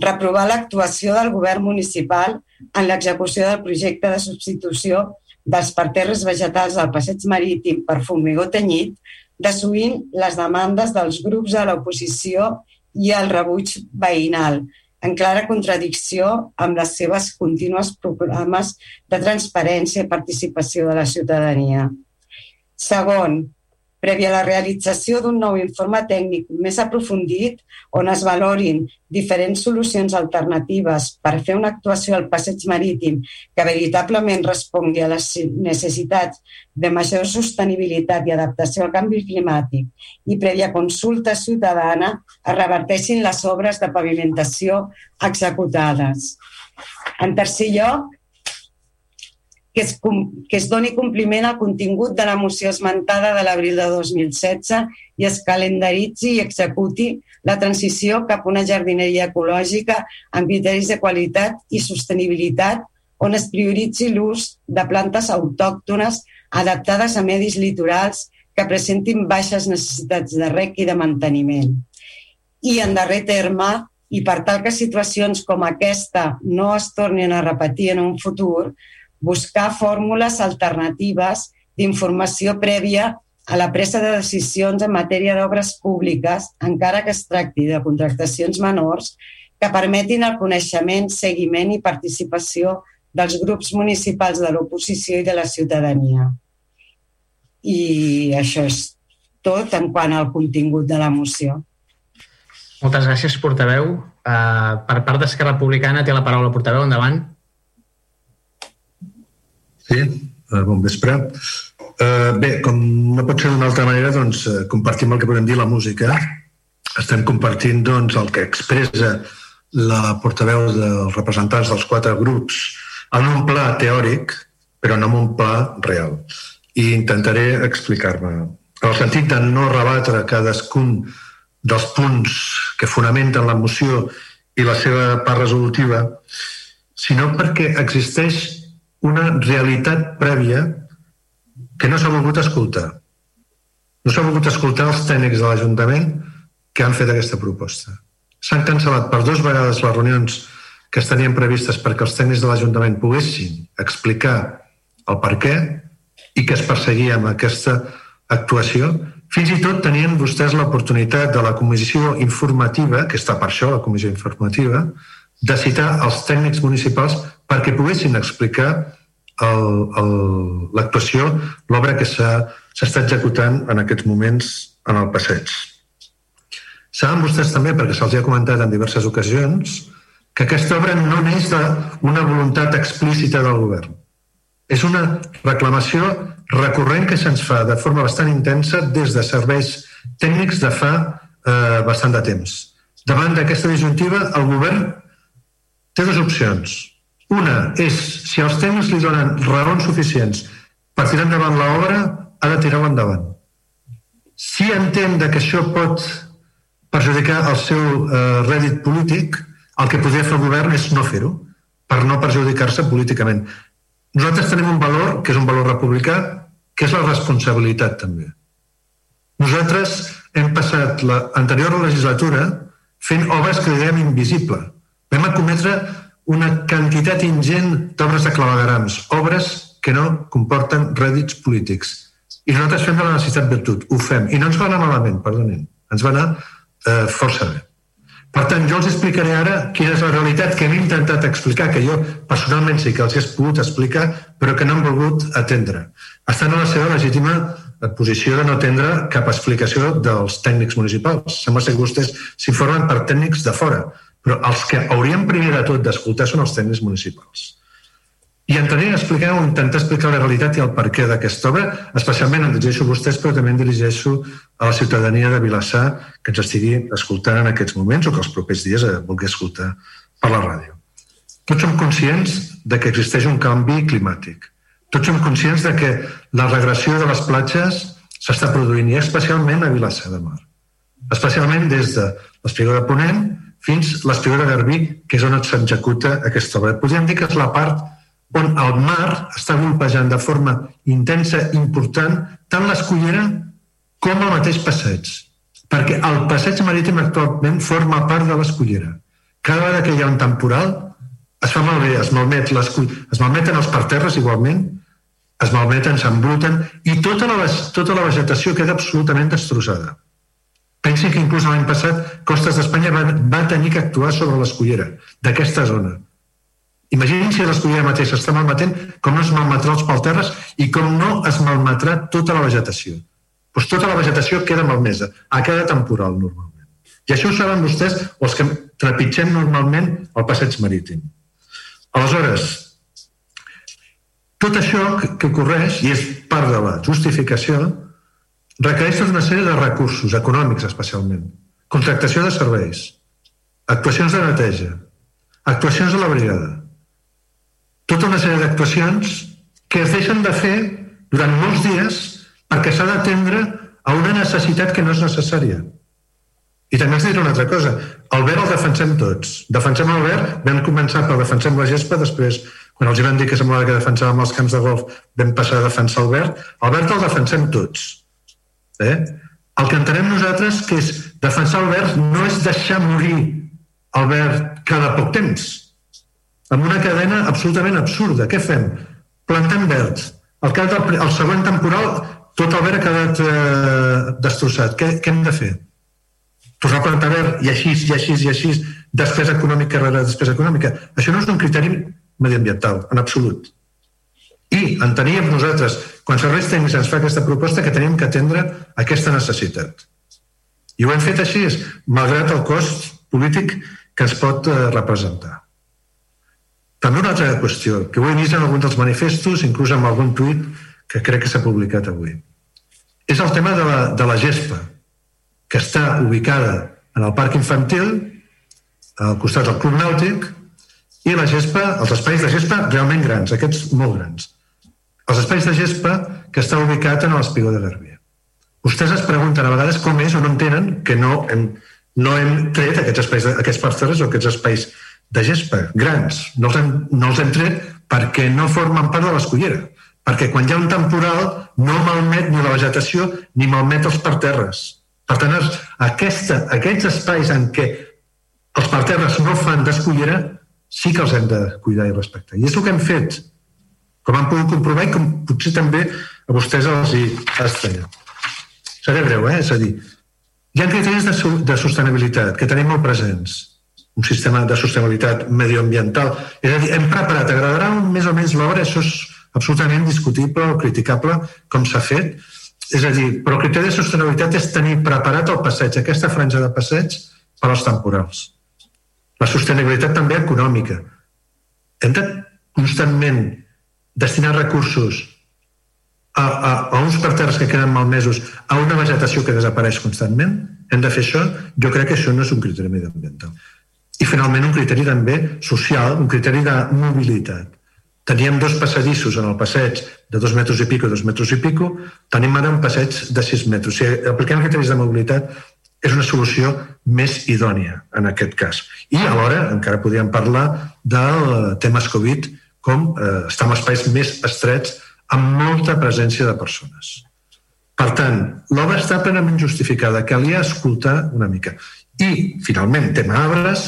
reprovar l'actuació del govern municipal en l'execució del projecte de substitució dels parterres vegetals del passeig marítim per formigó tenyit, desuint les demandes dels grups de l'oposició i el rebuig veïnal, en clara contradicció amb les seves contínues programes de transparència i participació de la ciutadania. Segon, prèvia a la realització d'un nou informe tècnic més aprofundit on es valorin diferents solucions alternatives per fer una actuació al passeig marítim que veritablement respongui a les necessitats de major sostenibilitat i adaptació al canvi climàtic i prèvia consulta ciutadana es reverteixin les obres de pavimentació executades. En tercer lloc, que es, que es doni compliment al contingut de la moció esmentada de l'abril de 2016 i es calendaritzi i executi la transició cap a una jardineria ecològica amb criteris de qualitat i sostenibilitat on es prioritzi l'ús de plantes autòctones adaptades a medis litorals que presentin baixes necessitats de rec i de manteniment. I, en darrer terme, i per tal que situacions com aquesta no es tornin a repetir en un futur, buscar fórmules alternatives d'informació prèvia a la presa de decisions en matèria d'obres públiques, encara que es tracti de contractacions menors, que permetin el coneixement, seguiment i participació dels grups municipals de l'oposició i de la ciutadania. I això és tot en quant al contingut de la moció. Moltes gràcies, portaveu. Uh, per part d'Esquerra Republicana té la paraula portaveu. Endavant. Sí, eh, bon vespre. Eh, bé, com no pot ser d'una altra manera, doncs eh, compartim el que podem dir la música. Estem compartint doncs, el que expressa la portaveu dels representants dels quatre grups en un pla teòric, però no en un pla real. I intentaré explicar-me. En el sentit de no rebatre cadascun dels punts que fonamenten la moció i la seva part resolutiva, sinó perquè existeix una realitat prèvia que no s'ha volgut escoltar. No s'ha volgut escoltar els tècnics de l'Ajuntament que han fet aquesta proposta. S'han cancel·lat per dues vegades les reunions que es tenien previstes perquè els tècnics de l'Ajuntament poguessin explicar el per què i que es perseguia amb aquesta actuació. Fins i tot tenien vostès l'oportunitat de la comissió informativa, que està per això la comissió informativa, de citar els tècnics municipals perquè poguessin explicar l'actuació, l'obra que s'està executant en aquests moments en el passeig. Saben vostès també, perquè se'ls ha comentat en diverses ocasions, que aquesta obra no neix d'una voluntat explícita del govern. És una reclamació recurrent que se'ns fa de forma bastant intensa des de serveis tècnics de fa eh, bastant de temps. Davant d'aquesta disjuntiva, el govern té dues opcions una és, si els tècnics li donen raons suficients per tirar endavant l'obra, ha de tirar-ho endavant. Si entén que això pot perjudicar el seu eh, rèdit polític, el que podria fer el govern és no fer-ho, per no perjudicar-se políticament. Nosaltres tenim un valor, que és un valor republicà, que és la responsabilitat també. Nosaltres hem passat l'anterior legislatura fent obres que dèiem invisible. Vam acometre una quantitat ingent d'obres de clavegarams, obres que no comporten rèdits polítics. I nosaltres fem de la necessitat virtut, ho fem. I no ens va anar malament, perdonin, ens va anar eh, força bé. Per tant, jo els explicaré ara quina és la realitat que hem intentat explicar, que jo personalment sí que els he pogut explicar, però que no han volgut atendre. Estan en la seva legítima posició de no atendre cap explicació dels tècnics municipals. Sembla ser que vostès s'informen per tècnics de fora, però els que hauríem primer de tot d'escoltar són els tècnics municipals. I entraré a explicar o intentar explicar la realitat i el perquè d'aquesta obra, especialment em dirigeixo a vostès, però també em dirigeixo a la ciutadania de Vilassar que ens estigui escoltant en aquests moments o que els propers dies vulgui escoltar per la ràdio. Tots som conscients de que existeix un canvi climàtic. Tots som conscients de que la regressió de les platges s'està produint, i especialment a Vilassar de Mar. Especialment des de l'Espigó de Ponent fins l'Espigó de Garbí, que és on s'executa aquesta obra. Podríem dir que és la part on el mar està golpejant de forma intensa, important, tant l'escollera com el mateix passeig. Perquè el passeig marítim actualment forma part de l'escollera. Cada vegada que hi ha un temporal, es fa malbé, es, malmet es malmeten els parterres igualment, es malmeten, s'embruten, i tota la, tota la vegetació queda absolutament destrossada. Pensi que inclús l'any passat Costes d'Espanya va, va tenir que actuar sobre l'escollera d'aquesta zona. Imaginin si l'escollera mateixa està malmetent, com no es malmetrà els palterres i com no es malmetrà tota la vegetació. Doncs tota la vegetació queda malmesa, a cada temporal normalment. I això ho saben vostès, els que trepitgem normalment el passeig marítim. Aleshores, tot això que ocorreix, i és part de la justificació, requereix tota una sèrie de recursos econòmics especialment, contractació de serveis, actuacions de neteja, actuacions de la brigada, tota una sèrie d'actuacions que es deixen de fer durant molts dies perquè s'ha d'atendre a una necessitat que no és necessària. I també els diré una altra cosa. El verd el defensem tots. Defensem el verd, vam començar per defensem la gespa, després, quan els van dir que semblava que defensàvem els camps de golf, vam passar a defensar el verd. El verd el defensem tots Eh? El que entenem nosaltres que és defensar el verd no és deixar morir el verd cada poc temps, amb una cadena absolutament absurda. Què fem? Plantem verd. Al cap del el següent temporal tot el verd ha quedat eh, destrossat. Què, què hem de fer? Tornar a plantar verd i així, i així, i així, despesa econòmica rere despesa econòmica. Això no és un criteri mediambiental, en absolut. I enteníem nosaltres, quan serveis tècnics ens fa aquesta proposta, que tenim que atendre aquesta necessitat. I ho hem fet així, malgrat el cost polític que ens pot eh, representar. També una altra qüestió, que ho he vist en algun dels manifestos, inclús en algun tuit que crec que s'ha publicat avui. És el tema de la, de la gespa, que està ubicada en el parc infantil, al costat del Club Nàutic, i la gespa, els espais de gespa realment grans, aquests molt grans. Els espais de gespa que està ubicat en l'Espigó de Garbia. Vostès es pregunten a vegades com és o no entenen que no hem, no hem tret aquests espais, aquests parcel·les o aquests espais de gespa grans. No els, hem, no els hem tret perquè no formen part de l'escollera. Perquè quan hi ha un temporal no malmet ni la vegetació ni malmet els parterres. Per tant, aquesta, aquests espais en què els parterres no fan d'escollera sí que els hem de cuidar i respectar. I és el que hem fet, com han pogut comprovar i com potser també a vostès els hi estranya. Seré breu, eh? És a dir, hi ha criteris de, de sostenibilitat que tenim molt presents un sistema de sostenibilitat medioambiental. És a dir, hem preparat, agradarà més o menys l'obra, això és absolutament discutible o criticable com s'ha fet. És a dir, però el criteri de sostenibilitat és tenir preparat el passeig, aquesta franja de passeig per als temporals. La sostenibilitat també econòmica. Hem de constantment destinar recursos a, a, a uns parterres que queden malmesos, a una vegetació que desapareix constantment, hem de fer això? Jo crec que això no és un criteri mediambiental. I finalment un criteri també social, un criteri de mobilitat. Teníem dos passadissos en el passeig de dos metres i pico, dos metres i pico, tenim ara un passeig de sis metres. Sigui, apliquem criteris de mobilitat és una solució més idònia en aquest cas. I alhora encara podríem parlar del temes Covid, com eh, estar en espais més estrets amb molta presència de persones. Per tant, l'obra està plenament justificada, calia escoltar una mica. I, finalment, tema arbres,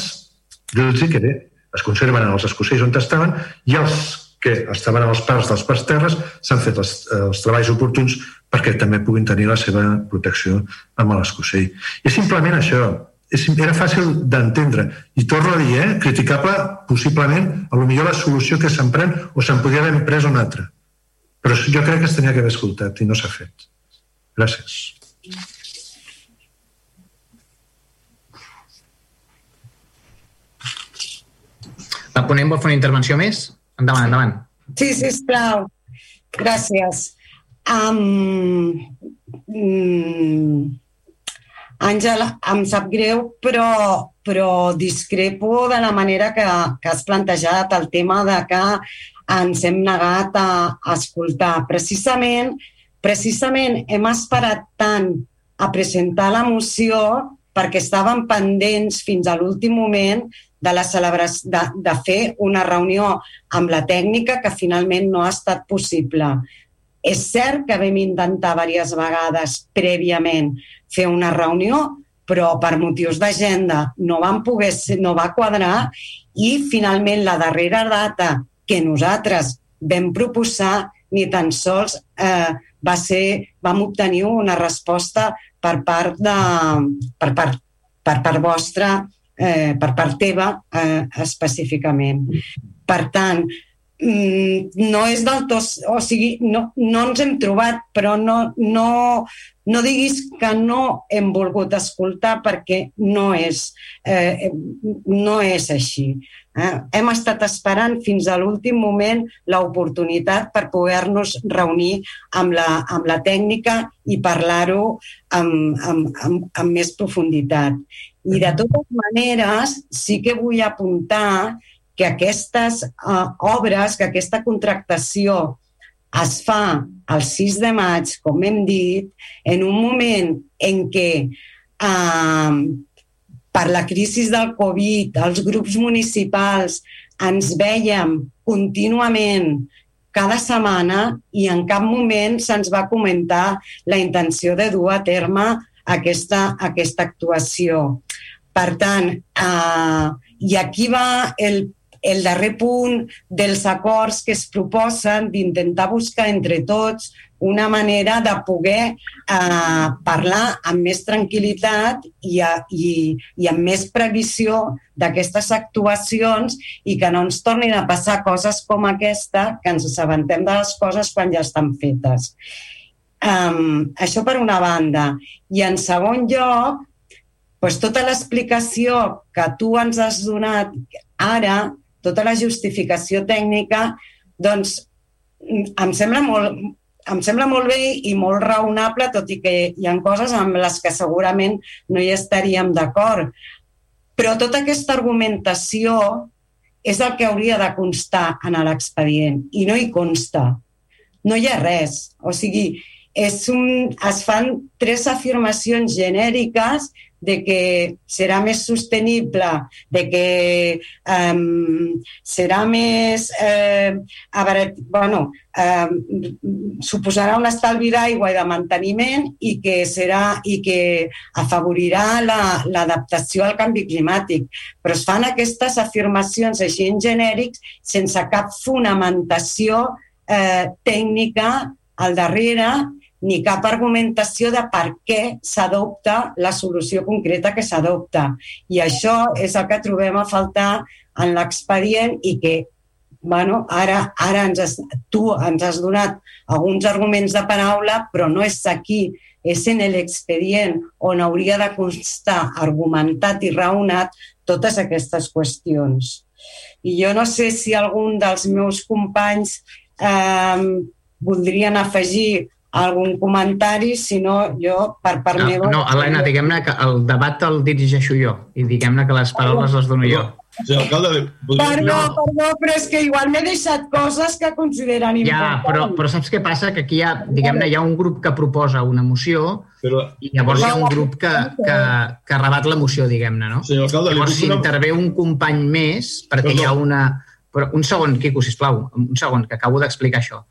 jo els dic que bé, es conserven en els escocells on estaven i els que estaven als parcs dels parcs terres s'han fet els, els treballs oportuns perquè també puguin tenir la seva protecció amb l'escocell. I simplement això, és, era fàcil d'entendre. I torno a dir, eh, criticable possiblement a lo millor la solució que s'emprèn o se'n podria haver pres una altra. Però jo crec que es tenia que haver escoltat i no s'ha fet. Gràcies. La ponent vol fer una intervenció més? Endavant, endavant. Sí, sisplau. Gràcies. Um, mm, Àngela, em sap greu, però, però discrepo de la manera que, que has plantejat el tema de que ens hem negat a, a escoltar. Precisament, precisament hem esperat tant a presentar la moció perquè estàvem pendents fins a l'últim moment de, la de, de fer una reunió amb la tècnica que finalment no ha estat possible. És cert que vam intentar diverses vegades prèviament fer una reunió, però per motius d'agenda no van poder no va quadrar i finalment la darrera data que nosaltres vam proposar ni tan sols eh, va ser, vam obtenir una resposta per part, de, per part, per part vostra eh, per part teva eh, específicament. Per tant, no és del tot... O sigui, no, no ens hem trobat, però no, no, no diguis que no hem volgut escoltar perquè no és, eh, no és així. Eh? Hem estat esperant fins a l'últim moment l'oportunitat per poder-nos reunir amb la, amb la tècnica i parlar-ho amb, amb, amb, amb més profunditat. I de totes maneres, sí que vull apuntar que aquestes uh, obres, que aquesta contractació es fa el 6 de maig, com hem dit, en un moment en què uh, per la crisi del Covid els grups municipals ens veiem contínuament cada setmana i en cap moment se'ns va comentar la intenció de dur a terme aquesta, aquesta actuació. Per tant, eh, i aquí va el, el darrer punt dels acords que es proposen d'intentar buscar entre tots una manera de poder eh, parlar amb més tranquil·litat i, a, i, i amb més previsió d'aquestes actuacions i que no ens tornin a passar coses com aquesta, que ens assabentem de les coses quan ja estan fetes. Um, això per una banda. I en segon lloc, doncs tota l'explicació que tu ens has donat ara tota la justificació tècnica, doncs em sembla molt, em sembla molt bé i molt raonable, tot i que hi ha coses amb les que segurament no hi estaríem d'acord. Però tota aquesta argumentació és el que hauria de constar en l'expedient i no hi consta. No hi ha res. O sigui, és un, es fan tres afirmacions genèriques de que serà més sostenible, de que um, serà més... Eh, a veure, bueno, eh, suposarà un estalvi d'aigua i de manteniment i que, serà, i que afavorirà l'adaptació la, al canvi climàtic. Però es fan aquestes afirmacions així en genèrics sense cap fonamentació eh, tècnica al darrere ni cap argumentació de per què s'adopta la solució concreta que s'adopta. I això és el que trobem a faltar en l'expedient i que bueno, ara, ara ens has, tu ens has donat alguns arguments de paraula, però no és aquí, és en l'expedient on hauria de constar argumentat i raonat totes aquestes qüestions. I jo no sé si algun dels meus companys eh, voldrien afegir algun comentari, si no jo, per part no, meva... No, Helena, diguem-ne que el debat el dirigeixo jo i diguem-ne que les paraules les dono jo. Sí, alcalde, Perdó, no. perdó, però és que igual m'he deixat coses que consideren ja, importants. però, però saps què passa? Que aquí hi ha, diguem-ne, hi ha un grup que proposa una moció però... i llavors hi ha un grup que, que, que rebat la moció, diguem-ne, no? Sí, alcalde, llavors, si intervé un company més, perquè hi ha una... Però un segon, Quico, sisplau, un segon, que acabo d'explicar això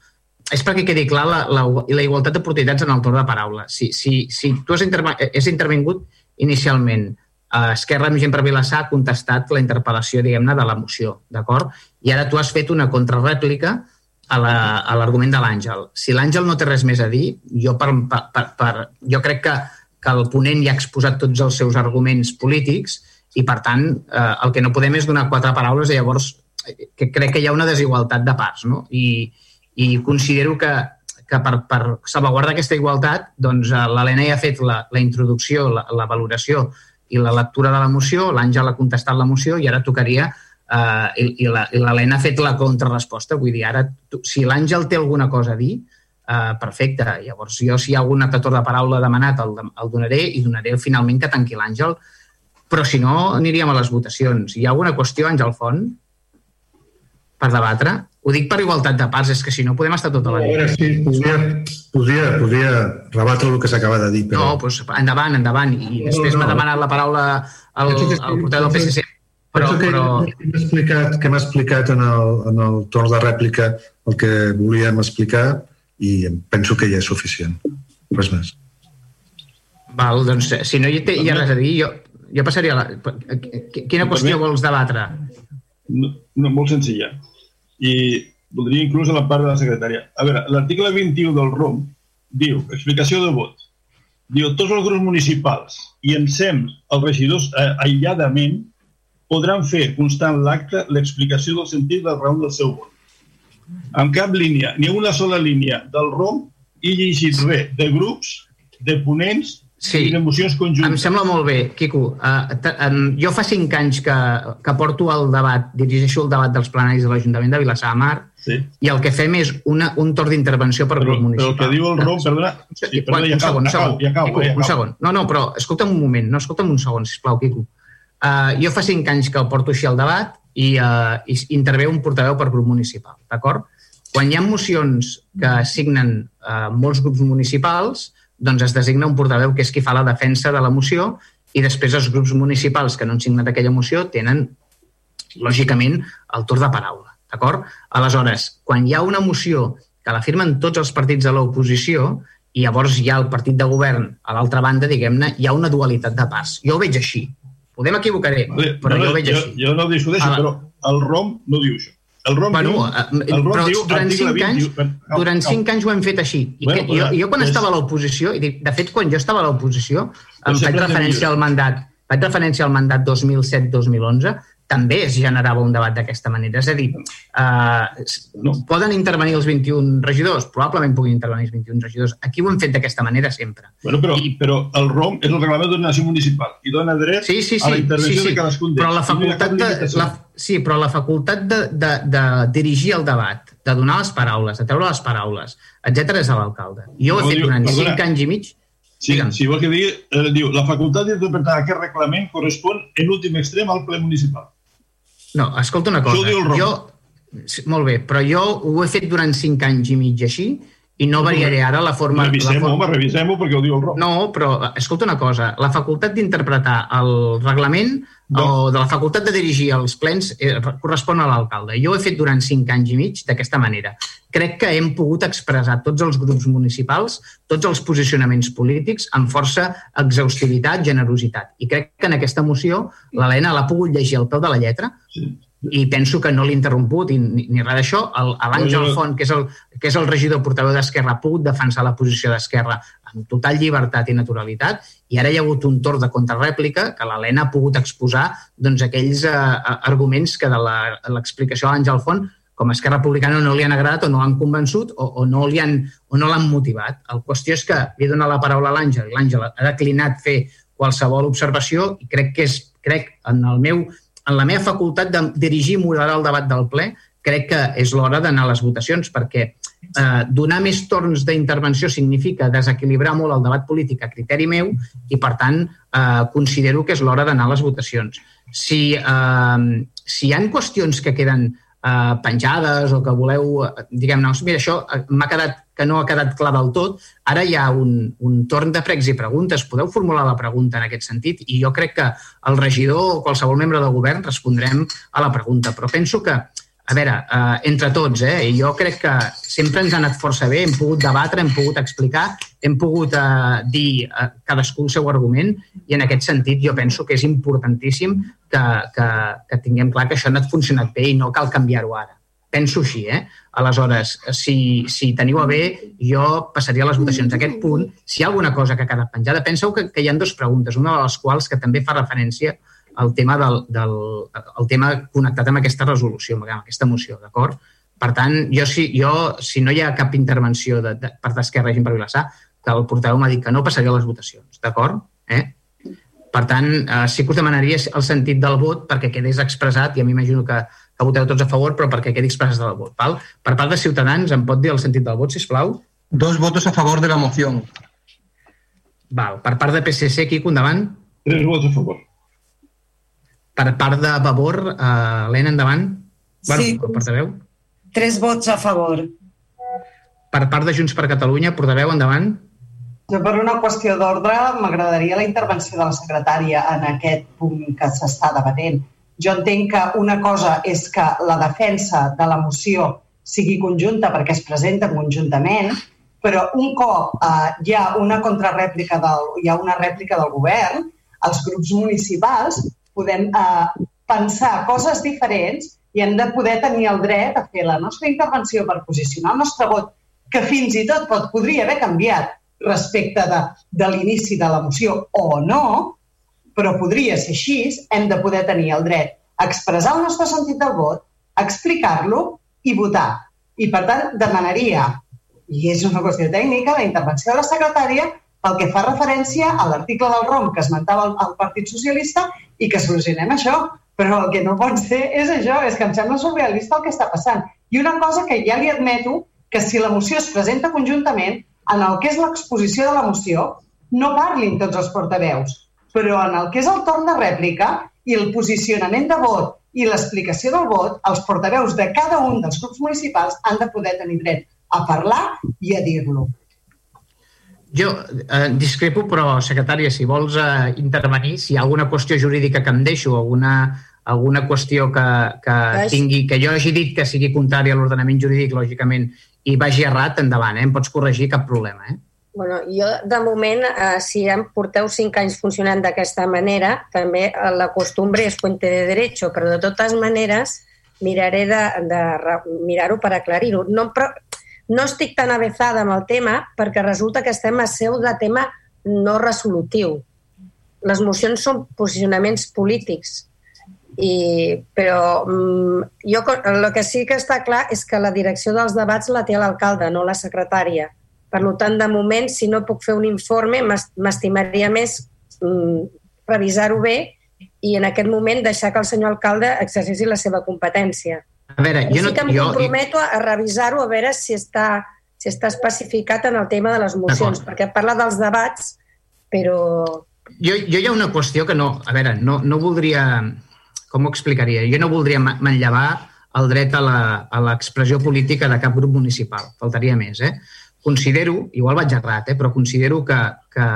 és perquè quedi clar la, la, la igualtat d'oportunitats en el torn de paraula. Si, si, si tu has, interva has intervingut inicialment, eh, Esquerra amb gent per Vilassar ha contestat la interpel·lació, diguem-ne, de la moció, d'acord? I ara tu has fet una contrarèplica a l'argument la, de l'Àngel. Si l'Àngel no té res més a dir, jo, per, per, per, jo crec que, que el ponent ja ha exposat tots els seus arguments polítics i, per tant, eh, el que no podem és donar quatre paraules i llavors eh, que crec que hi ha una desigualtat de parts, no? I, i considero que, que per, per salvaguardar aquesta igualtat, doncs eh, l'Helena ja ha fet la, la introducció, la, la valoració i la lectura de la moció, l'Àngel ha contestat la moció i ara tocaria eh, i, i l'Helena ha fet la contrarresposta. Vull dir, ara, tu, si l'Àngel té alguna cosa a dir, eh, perfecte. Llavors, jo, si hi ha algun altre de paraula demanat, el, el donaré i donaré finalment que tanqui l'Àngel. Però, si no, aniríem a les votacions. Hi ha alguna qüestió, Àngel Font, per debatre? Ho dic per igualtat de parts, és que si no podem estar tota la nit. A veure, sí, podria, podria, podria rebatre el que s'acaba de dir. Però... No, doncs endavant, endavant. I després no, no. m'ha demanat la paraula el, el portador del PSC. Però, que, però... que m'ha explicat, que m'ha explicat en, el, en el torn de rèplica el que volíem explicar i penso que ja és suficient. Res més. Val, doncs, si no hi, té, hi ha res a dir, jo, jo passaria a la... Quina qüestió vols debatre? No, no, molt senzilla i voldria inclús a la part de la secretària. A veure, l'article 21 del ROM diu, explicació de vot, diu, tots els grups municipals i en SEM els regidors eh, aïlladament podran fer constant l'acte l'explicació del sentit del raó del seu vot. En cap línia, ni una sola línia del ROM he llegit res de grups, de ponents Sí, i d'emocions conjuntes. em sembla molt bé, Quico. Uh, um, jo fa cinc anys que, que porto el debat, dirigeixo el debat dels plenaris de l'Ajuntament de Vilassar de Mar sí. i el que fem és una, un torn d'intervenció per grup municipal. Però el que diu el ROM, perdona... Sí, perdona, segon, un segon, ja acabo, Quico, ja acabo. un segon. No, no, però escolta'm un moment, no, escolta'm un segon, sisplau, Quico. Uh, jo fa cinc anys que el porto així al debat i, uh, i intervé un portaveu per grup municipal, d'acord? Quan hi ha mocions que signen uh, molts grups municipals, doncs es designa un portaveu que és qui fa la defensa de la moció i després els grups municipals que no han signat aquella moció tenen, lògicament, el torn de paraula. D'acord? Aleshores, quan hi ha una moció que la firmen tots els partits de l'oposició i llavors hi ha el partit de govern a l'altra banda, diguem-ne, hi ha una dualitat de parts. Jo ho veig així. Podem equivocaré, vale, però no, jo ho veig jo, així. Jo no discuteixo, però el ROM no diu això. El ROM bueno, diu, eh, el però diu durant cinc 20, anys, diu, no, durant no. cinc anys ho hem fet així. I Bueno, que, jo, jo quan és- estava a l'oposició, i de fet, quan jo estava a l'oposició, em faig referència al mandat faig referència al mandat 2007-2011, també es generava un debat d'aquesta manera. És a dir, eh, no. poden intervenir els 21 regidors? Probablement puguin intervenir els 21 regidors. Aquí ho hem fet d'aquesta manera sempre. Bueno, però, I... però el ROM és el reglament d'ordenació municipal i dona dret sí, sí, sí, a la intervenció sí, sí. de cadascun d'ells. Però la facultat de, la, sí, però la facultat de, de, de dirigir el debat, de donar les paraules, de treure les paraules, etc és a l'alcalde. Jo ho he fet durant 5 anys i mig Sí, Digue'm. si vol que digui, eh, diu, la facultat d'interpretar aquest reglament correspon en últim extrem al ple municipal. No, escolta una cosa. Jo, molt bé, però jo ho he fet durant 5 anys i mig així i no variaré ara la forma... Revisem-ho, forma... home, revisem-ho perquè ho diu el Roc. No, però escolta una cosa, la facultat d'interpretar el reglament no. o de la facultat de dirigir els plens eh, correspon a l'alcalde. Jo ho he fet durant cinc anys i mig d'aquesta manera. Crec que hem pogut expressar tots els grups municipals, tots els posicionaments polítics amb força exhaustivitat, generositat. I crec que en aquesta moció l'Helena l'ha pogut llegir al peu de la lletra, sí i penso que no l'he interromput i ni, ni res d'això. L'Àngel Font, que és el, que és el regidor portaveu d'Esquerra, ha pogut defensar la posició d'Esquerra amb total llibertat i naturalitat i ara hi ha hagut un torn de contrarèplica que l'Helena ha pogut exposar doncs, aquells eh, arguments que de l'explicació de l'Àngel Font com a Esquerra Republicana no li han agradat o no l'han convençut o, o no li han, o no l'han motivat. El qüestió és que li he donat la paraula a l'Àngel i l'Àngel ha declinat fer qualsevol observació i crec que és, crec, en el meu en la meva facultat de dirigir i moderar el debat del ple, crec que és l'hora d'anar a les votacions, perquè eh, donar més torns d'intervenció significa desequilibrar molt el debat polític a criteri meu i, per tant, eh, considero que és l'hora d'anar a les votacions. Si, eh, si hi han qüestions que queden eh, penjades o que voleu, diguem-ne, mira, això eh, m'ha quedat que no ha quedat clar del tot, ara hi ha un, un torn de pregs i preguntes. Podeu formular la pregunta en aquest sentit i jo crec que el regidor o qualsevol membre del govern respondrem a la pregunta. Però penso que a veure, eh, entre tots, eh, jo crec que sempre ens ha anat força bé, hem pogut debatre, hem pogut explicar, hem pogut eh, dir eh, cadascú el seu argument i en aquest sentit jo penso que és importantíssim que, que, que tinguem clar que això no ha funcionat bé i no cal canviar-ho ara. Penso així, eh? Aleshores, si, si teniu a bé, jo passaria a les votacions. Aquest punt, si hi ha alguna cosa que ha quedat penjada, penseu que, que hi ha dues preguntes, una de les quals que també fa referència el tema, del, del, el tema connectat amb aquesta resolució, amb aquesta moció, d'acord? Per tant, jo si, jo, si no hi ha cap intervenció de, de, per d'Esquerra i per Vilassar, que el portaveu m'ha dit que no passaria a les votacions, d'acord? Eh? Per tant, eh, sí que us demanaria el sentit del vot perquè quedés expressat, i a mi imagino que, que voteu tots a favor, però perquè quedi expressat el vot. Val? Per part de Ciutadans, em pot dir el sentit del vot, si plau? Dos votos a favor de la moció. Val. Per part de PSC, aquí, endavant? Tres vots a favor. Per part de Vavor, eh, Helena, endavant. Bueno, Sí. el portaveu. Tres vots a favor. Per part de Junts per Catalunya, portaveu, endavant. Jo, per una qüestió d'ordre, m'agradaria la intervenció de la secretària en aquest punt que s'està debatent. Jo entenc que una cosa és que la defensa de la moció sigui conjunta perquè es presenta conjuntament, però un cop eh, hi ha una contrarèplica del, hi ha una rèplica del govern, els grups municipals podem eh, pensar coses diferents i hem de poder tenir el dret a fer la nostra intervenció per posicionar el nostre vot, que fins i tot pot, podria haver canviat respecte de, de l'inici de la moció o no, però podria ser així, hem de poder tenir el dret a expressar el nostre sentit del vot, explicar-lo i votar. I, per tant, demanaria, i és una qüestió tècnica, la intervenció de la secretària pel que fa referència a l'article del ROM que esmentava el, el Partit Socialista i que solucionem això. Però el que no pot ser és això, és que em sembla surrealista el que està passant. I una cosa que ja li admeto, que si la moció es presenta conjuntament, en el que és l'exposició de la moció, no parlin tots els portaveus, però en el que és el torn de rèplica i el posicionament de vot i l'explicació del vot, els portaveus de cada un dels grups municipals han de poder tenir dret a parlar i a dir-lo. Jo eh, discrepo, però, secretària, si vols eh, intervenir, si hi ha alguna qüestió jurídica que em deixo, alguna, alguna qüestió que, que tingui, que jo hagi dit que sigui contrària a l'ordenament jurídic, lògicament, i vagi errat, endavant, eh? em pots corregir, cap problema. Eh? Bueno, jo, de moment, eh, si em porteu cinc anys funcionant d'aquesta manera, també eh, la costumbre és fuente de derecho, però de totes maneres miraré de, de re- mirar-ho per aclarir-ho. No, però, no estic tan avezada amb el tema perquè resulta que estem a seu de tema no resolutiu. Les mocions són posicionaments polítics I, però mm, jo, el que sí que està clar és que la direcció dels debats la té l'alcalde, no la secretària. Per tant, de moment, si no puc fer un informe, m'estimaria més mm, revisar-ho bé i en aquest moment deixar que el senyor alcalde exercici la seva competència. A veure, jo no... Sí que em jo, comprometo a revisar-ho, a veure si està, si està especificat en el tema de les mocions, perquè parla dels debats, però... Jo, jo hi ha una qüestió que no... A veure, no, no voldria... Com ho explicaria? Jo no voldria manllevar el dret a l'expressió política de cap grup municipal. Faltaria més, eh? Considero, igual vaig errat, eh? però considero que, que,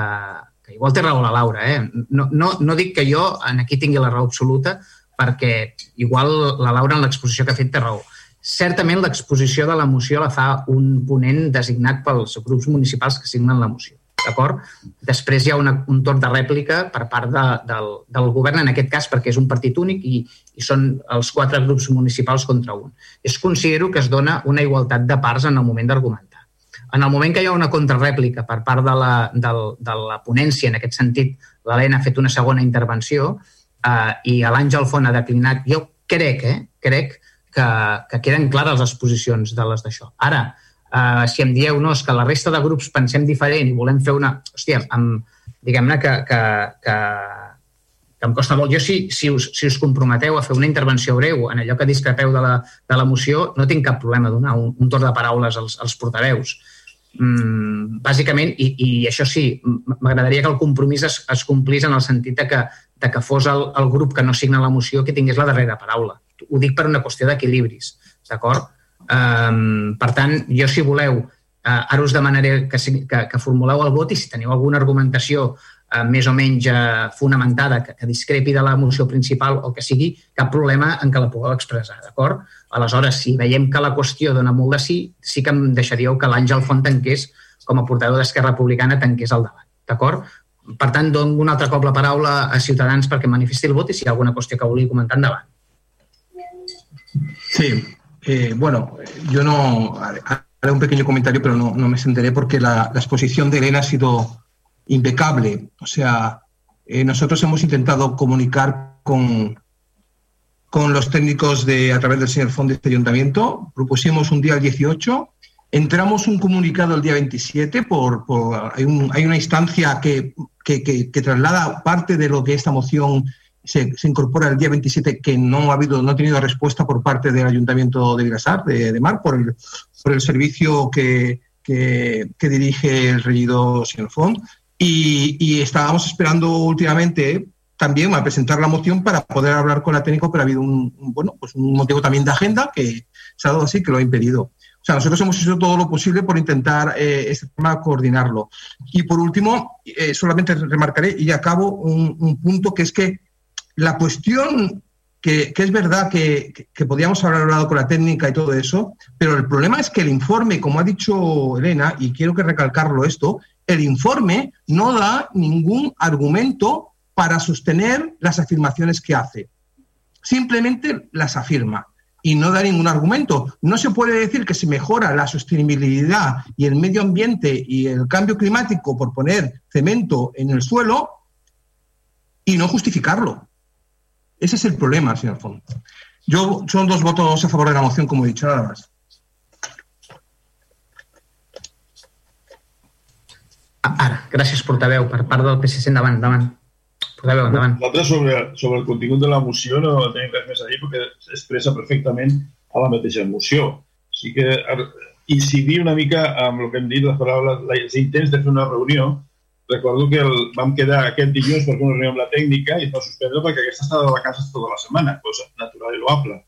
que igual té raó la Laura, eh? No, no, no dic que jo en aquí tingui la raó absoluta, perquè igual la Laura en l'exposició que ha fet té raó. Certament l'exposició de la moció la fa un ponent designat pels grups municipals que signen la moció. D'acord? Després hi ha una, un torn de rèplica per part de, del, del govern, en aquest cas perquè és un partit únic i, i són els quatre grups municipals contra un. Es considero que es dona una igualtat de parts en el moment d'argumentar. En el moment que hi ha una contrarèplica per part de la, de, de la ponència, en aquest sentit, l'Helena ha fet una segona intervenció eh, i l'Àngel Font ha declinat, jo crec, eh, crec que, que queden clares les posicions de les d'això. Ara, eh, si em dieu no, és que la resta de grups pensem diferent i volem fer una... Hòstia, diguem-ne que, que, que, que em costa molt. Jo, si, si, us, si us comprometeu a fer una intervenció breu en allò que discrepeu de la, de la moció, no tinc cap problema donar un, un torn de paraules als, als portaveus mm, bàsicament, i, i això sí, m'agradaria que el compromís es, es complís en el sentit de que, de que fos el, el grup que no signa la moció que tingués la darrera paraula. Ho dic per una qüestió d'equilibris, d'acord? Um, per tant, jo si voleu, uh, ara us demanaré que, que, que formuleu el vot i si teniu alguna argumentació uh, més o menys uh, fonamentada que, que discrepi de la moció principal o que sigui, cap problema en què la pugueu expressar, d'acord? Aleshores, si veiem que la qüestió dona molt de sí, sí que em deixaríeu que l'Àngel Font tanqués, com a portador d'Esquerra Republicana, tanqués el debat. D'acord? Per tant, dono un altre cop la paraula a Ciutadans perquè manifesti el vot i si hi ha alguna qüestió que vulgui comentar endavant. Sí, eh, bueno, yo no haré un pequeño comentario, pero no, no me sentaré porque la, la, exposición de Elena ha sido impecable. O sea, eh, nosotros hemos intentado comunicar con, con los técnicos de, a través del señor Fond de este ayuntamiento. Propusimos un día el 18, entramos un comunicado el día 27, por, por hay, un, hay, una instancia que, que, que, que, traslada parte de lo que esta moción se, se, incorpora el día 27, que no ha habido, no ha tenido respuesta por parte del ayuntamiento de Vilasar, de, de Mar, por el, por el servicio que, dirige el regidor señor Fond. Y, y estábamos esperando últimamente también a presentar la moción para poder hablar con la técnico, pero ha habido un, bueno, pues un motivo también de agenda que se ha dado así que lo ha impedido. O sea, nosotros hemos hecho todo lo posible por intentar eh, este tema coordinarlo. Y por último, eh, solamente remarcaré y acabo un, un, punto que es que la cuestión que, es verdad que, que, podíamos haber hablado con la técnica y todo eso, pero el problema es que el informe, como ha dicho Elena, y quiero que recalcarlo esto, el informe no da ningún argumento para sostener las afirmaciones que hace. Simplemente las afirma y no da ningún argumento. No se puede decir que se mejora la sostenibilidad y el medio ambiente y el cambio climático por poner cemento en el suelo y no justificarlo. Ese es el problema, señor Font. Yo son dos votos a favor de la moción, como he dicho, nada más. Ara, gràcies, portaveu. Per part del PSC, endavant, endavant. Portaveu, endavant. L'altre sobre, sobre el contingut de la moció no tenim res més a dir perquè expressa perfectament a la mateixa moció. Sí que incidir una mica amb el que hem dit, les paraules, els intents de fer una reunió. Recordo que el, vam quedar aquest dilluns per fer una reunió amb la tècnica i es va suspendre perquè aquesta estava de vacances tota la setmana, cosa natural i loable.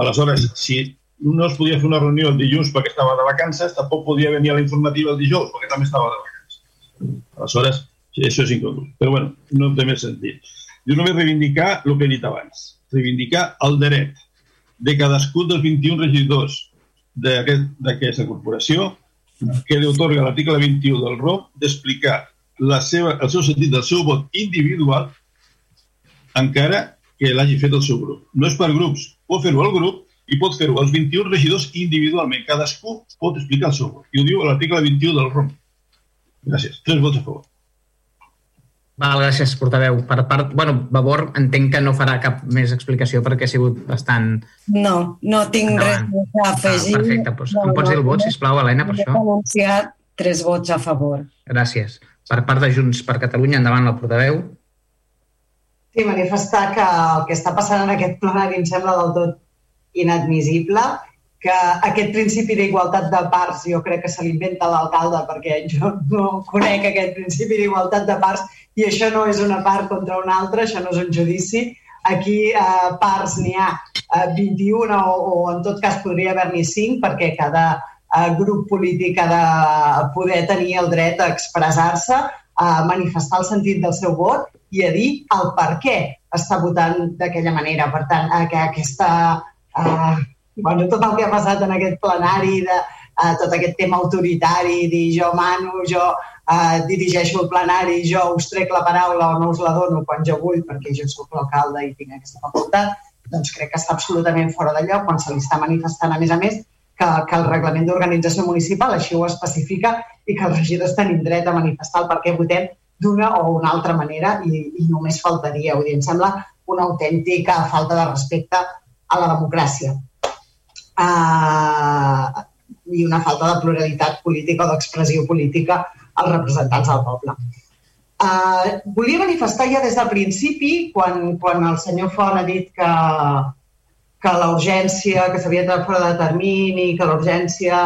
Aleshores, si no es podia fer una reunió el dilluns perquè estava de vacances, tampoc podia venir a la informativa el dijous perquè també estava de vacances. Aleshores, això és incòmode. Però bueno, no té més sentit. Jo només reivindicar el que he dit abans. Reivindicar el dret de cadascun dels 21 regidors d'aquesta corporació que li otorga l'article 21 del ROM d'explicar la seva, el seu sentit del seu vot individual encara que l'hagi fet el seu grup. No és per grups. Pot fer-ho al grup i pot fer-ho als 21 regidors individualment. Cadascú pot explicar el seu vot. I ho diu l'article 21 del ROM. Gràcies. Tres vots a favor. Val, gràcies, portaveu. Per part, bueno, Vavor entenc que no farà cap més explicació perquè ha sigut bastant... No, no tinc Endavant. res a afegir. Ah, perfecte, doncs em pots dir el vot, sisplau, Helena, per He això? anunciat tres vots a favor. Gràcies. Per part de Junts per Catalunya, endavant la portaveu. Sí, manifestar que el que està passant en aquest plenari em sembla del tot inadmissible, que aquest principi d'igualtat de parts jo crec que se l'inventa l'alcalde perquè jo no conec aquest principi d'igualtat de parts i això no és una part contra una altra, això no és un judici. Aquí eh, parts n'hi ha eh, 21 o, o en tot cas podria haver-n'hi 5 perquè cada eh, grup polític ha de poder tenir el dret a expressar-se, a manifestar el sentit del seu vot i a dir el per què està votant d'aquella manera. Per tant, que aquesta, eh, bueno, tot el que ha passat en aquest plenari, de, eh, tot aquest tema autoritari, dir jo mano, jo eh, dirigeixo el plenari, jo us trec la paraula o no us la dono quan jo vull perquè jo sóc l'alcalde i tinc aquesta facultat, doncs crec que està absolutament fora de lloc quan se li està manifestant, a més a més, que, que el reglament d'organització municipal així ho especifica i que els regidors tenim dret a manifestar el per què votem d'una o una altra manera i, i només faltaria. Vull dir, em sembla una autèntica falta de respecte a la democràcia uh, i una falta de pluralitat política o d'expressió política als representants del poble. Uh, volia manifestar ja des del principi, quan, quan el senyor Font ha dit que, que la urgència, que s'havia de fora de termini, que la urgència,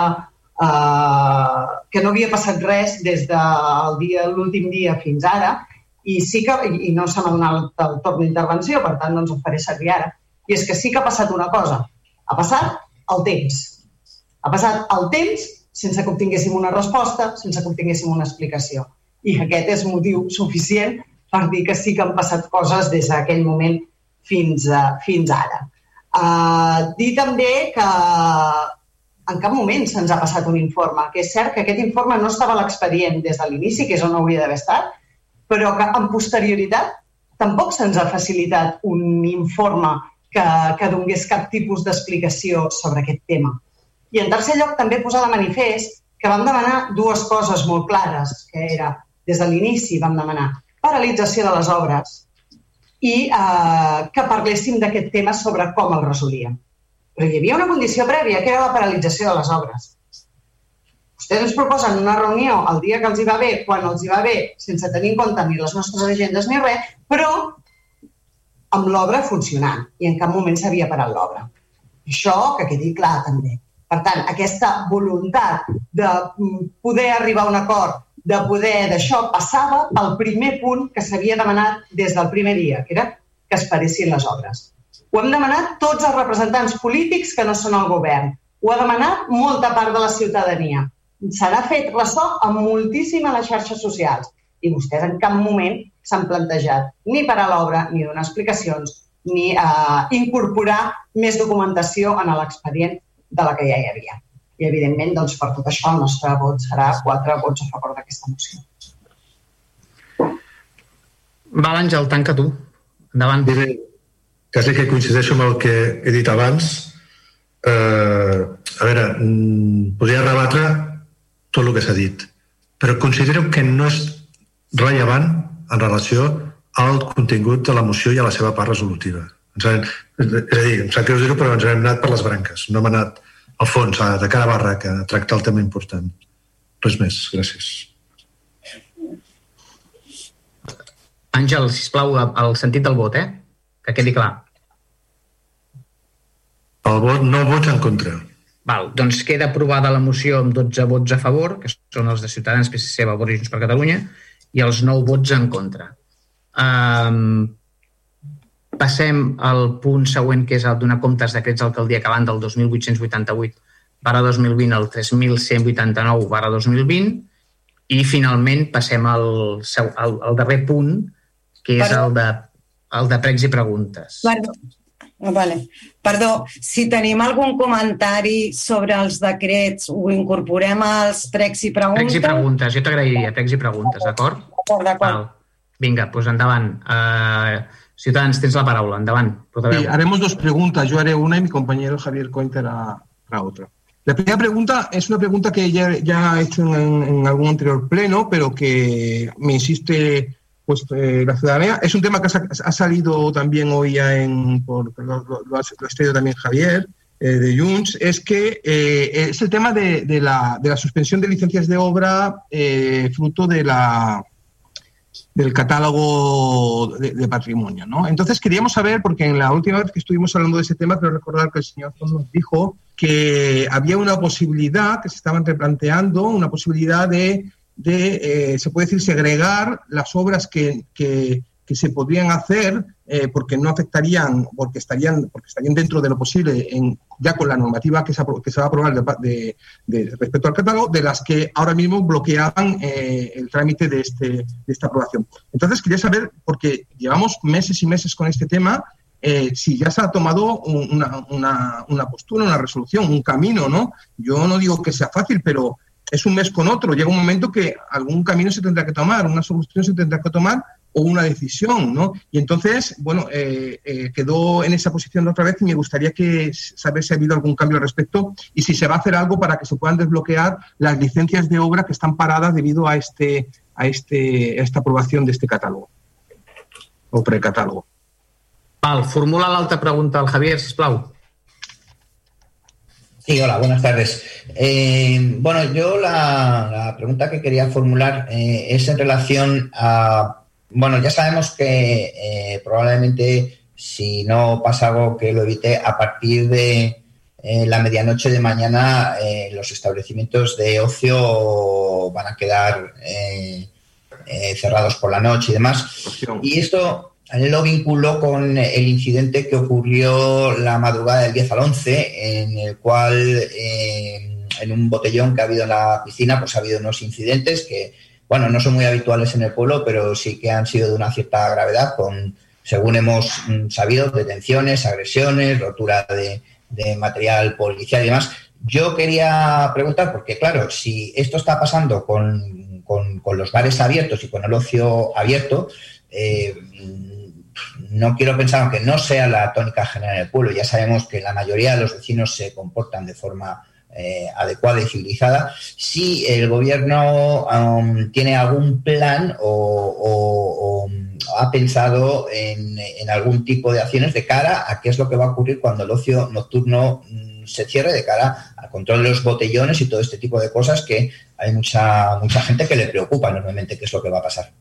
uh, que no havia passat res des del dia l'últim dia fins ara, i sí que, i no se m'ha donat el torn d'intervenció, per tant no ens ho faré servir ara, i és que sí que ha passat una cosa. Ha passat el temps. Ha passat el temps sense que obtinguéssim una resposta, sense que obtinguéssim una explicació. I aquest és motiu suficient per dir que sí que han passat coses des d'aquell moment fins, a, fins ara. Uh, dir també que en cap moment se'ns ha passat un informe, que és cert que aquest informe no estava a l'expedient des de l'inici, que és on hauria d'haver estat, però que en posterioritat tampoc se'ns ha facilitat un informe que, que donés cap tipus d'explicació sobre aquest tema. I en tercer lloc també posar de manifest que vam demanar dues coses molt clares, que era des de l'inici vam demanar paralització de les obres i eh, que parléssim d'aquest tema sobre com el resolíem. Però hi havia una condició prèvia, que era la paralització de les obres. Vostès ens proposen una reunió el dia que els hi va bé, quan els hi va bé, sense tenir en compte ni les nostres agendes ni res, però amb l'obra funcionant i en cap moment s'havia parat l'obra. Això que quedi clar també. Per tant, aquesta voluntat de mm, poder arribar a un acord, de poder d'això, passava pel primer punt que s'havia demanat des del primer dia, que era que es paressin les obres. Ho hem demanat tots els representants polítics que no són al govern. Ho ha demanat molta part de la ciutadania. Se n'ha fet ressò amb moltíssim a les xarxes socials i vostès en cap moment s'han plantejat ni parar l'obra, ni donar explicacions, ni eh, incorporar més documentació en l'expedient de la que ja hi havia. I, evidentment, doncs, per tot això, el nostre vot serà quatre vots a favor d'aquesta moció. Val, Àngel, tanca tu. Endavant. Diré, quasi que coincideixo amb el que he dit abans. Eh, a veure, mm, podria rebatre tot el que s'ha dit, però considero que no és rellevant en relació al contingut de la moció i a la seva part resolutiva. Ens hem, és a dir, em sap greu dir-ho, però ens hem anat per les branques. No hem anat al fons, a, de cara a barra, que tractar el tema important. Res més, gràcies. Àngel, sisplau, el sentit del vot, eh? Que quedi clar. El vot, no vots en contra. Val, doncs queda aprovada la moció amb 12 vots a favor, que són els de Ciutadans, PSC, Vavor i Junts per Catalunya, i els 9 vots en contra. Um, passem al punt següent, que és el donar comptes decrets d'alcaldia que van del 2888 barra 2020 al 3189 barra 2020 i finalment passem al, al, al darrer punt, que és Perdó. el de, el de pregs i preguntes. Perdó. Ah, Vale. Perdó, si tenim algun comentari sobre els decrets, ho incorporem als pregs i preguntes? Pregs i preguntes, jo t'agrairia, pregs i preguntes, d'acord? D'acord, d'acord. Vinga, doncs endavant. Uh, Ciutadans, tens la paraula. Endavant. Sí, haremos dos preguntas. Yo haré una y mi compañero Javier Cointe hará la otra. La primera pregunta es una pregunta que ya, ya he hecho en, en algún anterior pleno, pero que me insiste pues eh, la ciudadanía. Es un tema que ha, salido también hoy ya en, por, lo, lo, lo ha traído también Javier, eh, de Junts, es que eh, es el tema de, de, la, de, la, suspensión de licencias de obra eh, fruto de la, del catálogo de, patrimonio. ¿no? Entonces queríamos saber, porque en la última vez que estuvimos hablando de ese tema, creo recordar que el señor nos dijo que había una posibilidad, que se estaban replanteando, una posibilidad de, de eh, se puede decir, segregar las obras que, que, que se podrían hacer eh, porque no afectarían, porque estarían, porque estarían dentro de lo posible en, ya con la normativa que se, que se va a aprobar de, de, respecto al catálogo, de las que ahora mismo bloqueaban eh, el trámite de, este, de esta aprobación. Entonces, quería saber, porque llevamos meses y meses con este tema, eh, si ya se ha tomado una, una, una, postura, una resolución, un camino, ¿no? Yo no digo que sea fácil, pero es un mes con otro. Llega un momento que algún camino se tendrá que tomar, una solución se tendrá que tomar o una decisión, ¿no? Y entonces, bueno, eh, eh, quedó en esa posición otra vez y me gustaría que saber si ha habido algún cambio al respecto y si se va a hacer algo para que se puedan desbloquear las licencias de obra que están paradas debido a este a este a esta aprobación de este catálogo o precatálogo. Val, formula l'altra pregunta al Javier, sisplau. Sí, hola, buenas tardes. Eh, bueno, yo la, la, pregunta que quería formular eh, es en relación a bueno, ya sabemos que eh, probablemente si no pasa algo que lo evite, a partir de eh, la medianoche de mañana los establecimientos de ocio van a quedar cerrados por la noche y demás. Y esto lo vinculó con el incidente que ocurrió la madrugada del 10 al 11, en el cual en un botellón que ha habido en la piscina, pues ha habido unos incidentes que bueno, no son muy habituales en el pueblo, pero sí que han sido de una cierta gravedad, con, según hemos mm, sabido, detenciones, agresiones, rotura de, de material policial y demás. Yo quería preguntar, porque claro, si esto está pasando con, con, con los bares abiertos y con el ocio abierto, eh, no quiero pensar, aunque no sea la tónica general en el pueblo, ya sabemos que la mayoría de los vecinos se comportan de forma eh, adecuada y civilizada, si el gobierno um, tiene algún plan o, ha pensado en, en, algún tipo de acciones de cara a qué es lo que va a ocurrir cuando el ocio nocturno mm, se cierre, de cara al control de los botellones y todo este tipo de cosas que hay mucha, mucha gente que le preocupa enormemente qué es lo que va a pasar.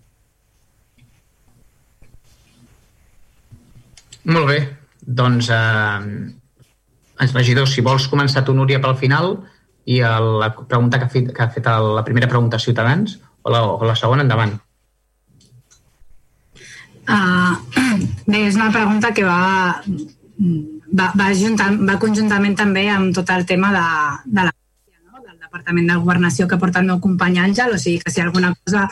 Molt bé, doncs eh, ens regidors, si vols començar tu, Núria, pel final i el, la pregunta que ha fet, que ha fet la primera pregunta a Ciutadans o la, o la segona, endavant. Uh, bé, és una pregunta que va, va, va, juntant, va conjuntament també amb tot el tema de, de la Departament de Governació que porta el meu company Àngel, o sigui que si alguna cosa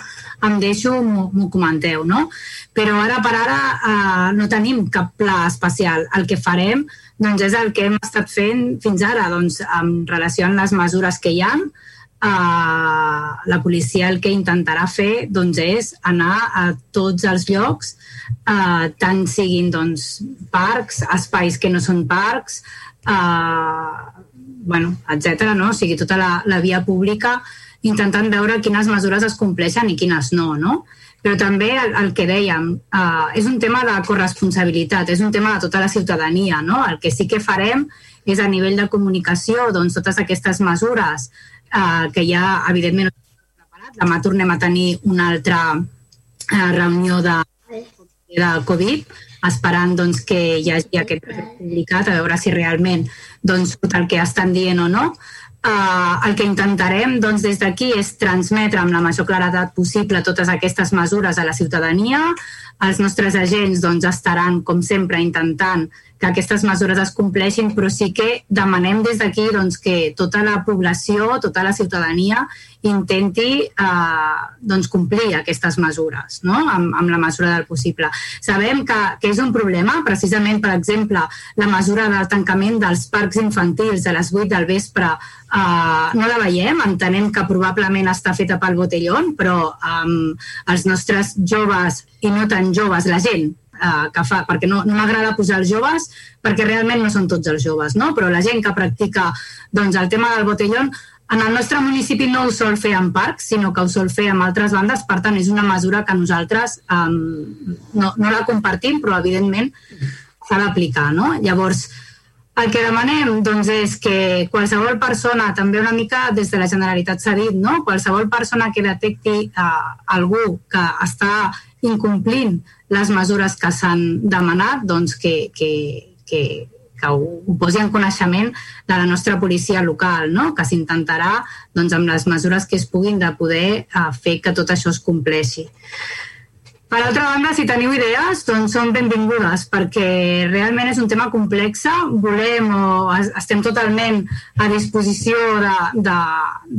em deixo m'ho comenteu, no? Però ara per ara uh, no tenim cap pla especial. El que farem doncs és el que hem estat fent fins ara, doncs, en relació amb les mesures que hi ha, eh, la policia el que intentarà fer doncs, és anar a tots els llocs, eh, tant siguin doncs, parcs, espais que no són parcs, eh, bueno, etc. no? o sigui, tota la, la via pública intentant veure quines mesures es compleixen i quines no, no? però també el, el que dèiem, uh, és un tema de corresponsabilitat, és un tema de tota la ciutadania. No? El que sí que farem és a nivell de comunicació doncs, totes aquestes mesures uh, que ja, evidentment, preparat. Demà tornem a tenir una altra uh, reunió de, de Covid, esperant doncs, que hi hagi aquest publicat, a veure si realment doncs, tot el que estan dient o no. Uh, el que intentarem doncs, des d'aquí és transmetre amb la major claredat possible totes aquestes mesures a la ciutadania. Els nostres agents doncs, estaran, com sempre, intentant que aquestes mesures es compleixin, però sí que demanem des d'aquí doncs, que tota la població, tota la ciutadania intenti eh, doncs, complir aquestes mesures no? amb, amb la mesura del possible. Sabem que, que és un problema, precisament, per exemple, la mesura del tancament dels parcs infantils a les 8 del vespre eh, no la veiem, entenem que probablement està feta pel botellón, però eh, els nostres joves i no tan joves, la gent eh, que fa, perquè no, no m'agrada posar els joves, perquè realment no són tots els joves, no? però la gent que practica doncs, el tema del botellón en el nostre municipi no ho sol fer en parcs, sinó que ho sol fer amb altres bandes, per tant és una mesura que nosaltres um, no, no la compartim, però evidentment s'ha d'aplicar. No? Llavors, el que demanem doncs, és que qualsevol persona, també una mica des de la Generalitat s'ha dit, no? qualsevol persona que detecti uh, algú que està incomplint les mesures que s'han demanat, doncs que, que, que que ho, ho posi en coneixement de la nostra policia local, no? que s'intentarà doncs, amb les mesures que es puguin de poder uh, fer que tot això es compleixi. Per altra banda, si teniu idees, doncs són benvingudes, perquè realment és un tema complex, volem o estem totalment a disposició de, de,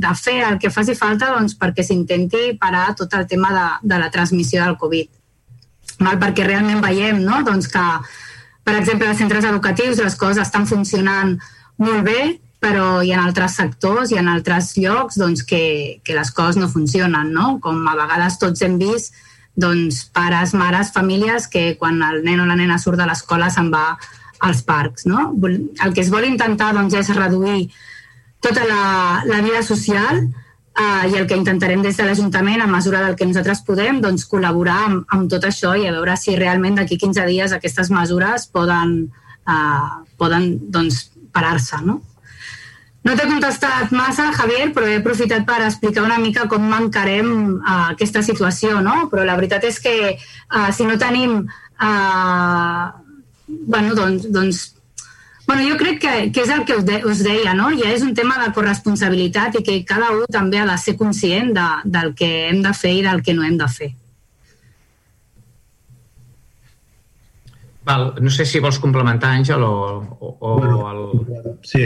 de fer el que faci falta doncs, perquè s'intenti parar tot el tema de, de la transmissió del Covid. Mal, perquè realment veiem no? doncs que per exemple, als centres educatius les coses estan funcionant molt bé, però hi ha altres sectors i en altres llocs doncs, que, que les coses no funcionen, no? Com a vegades tots hem vist doncs, pares, mares, famílies que quan el nen o la nena surt de l'escola se'n va als parcs. No? El que es vol intentar doncs, és reduir tota la, la vida social Uh, I el que intentarem des de l'Ajuntament, a mesura del que nosaltres podem, doncs, col·laborar amb, amb tot això i a veure si realment d'aquí 15 dies aquestes mesures poden, uh, poden doncs, parar-se. No? No t'he contestat massa, Javier, però he aprofitat per explicar una mica com mancarem uh, aquesta situació, no? Però la veritat és que uh, si no tenim uh, bueno, doncs, doncs Bueno, jo crec que, que és el que us, de, us deia, no? Ja és un tema de corresponsabilitat i que cada un també ha de ser conscient de, del que hem de fer i del que no hem de fer. Val, no sé si vols complementar, Àngel, o, o, o el... Sí,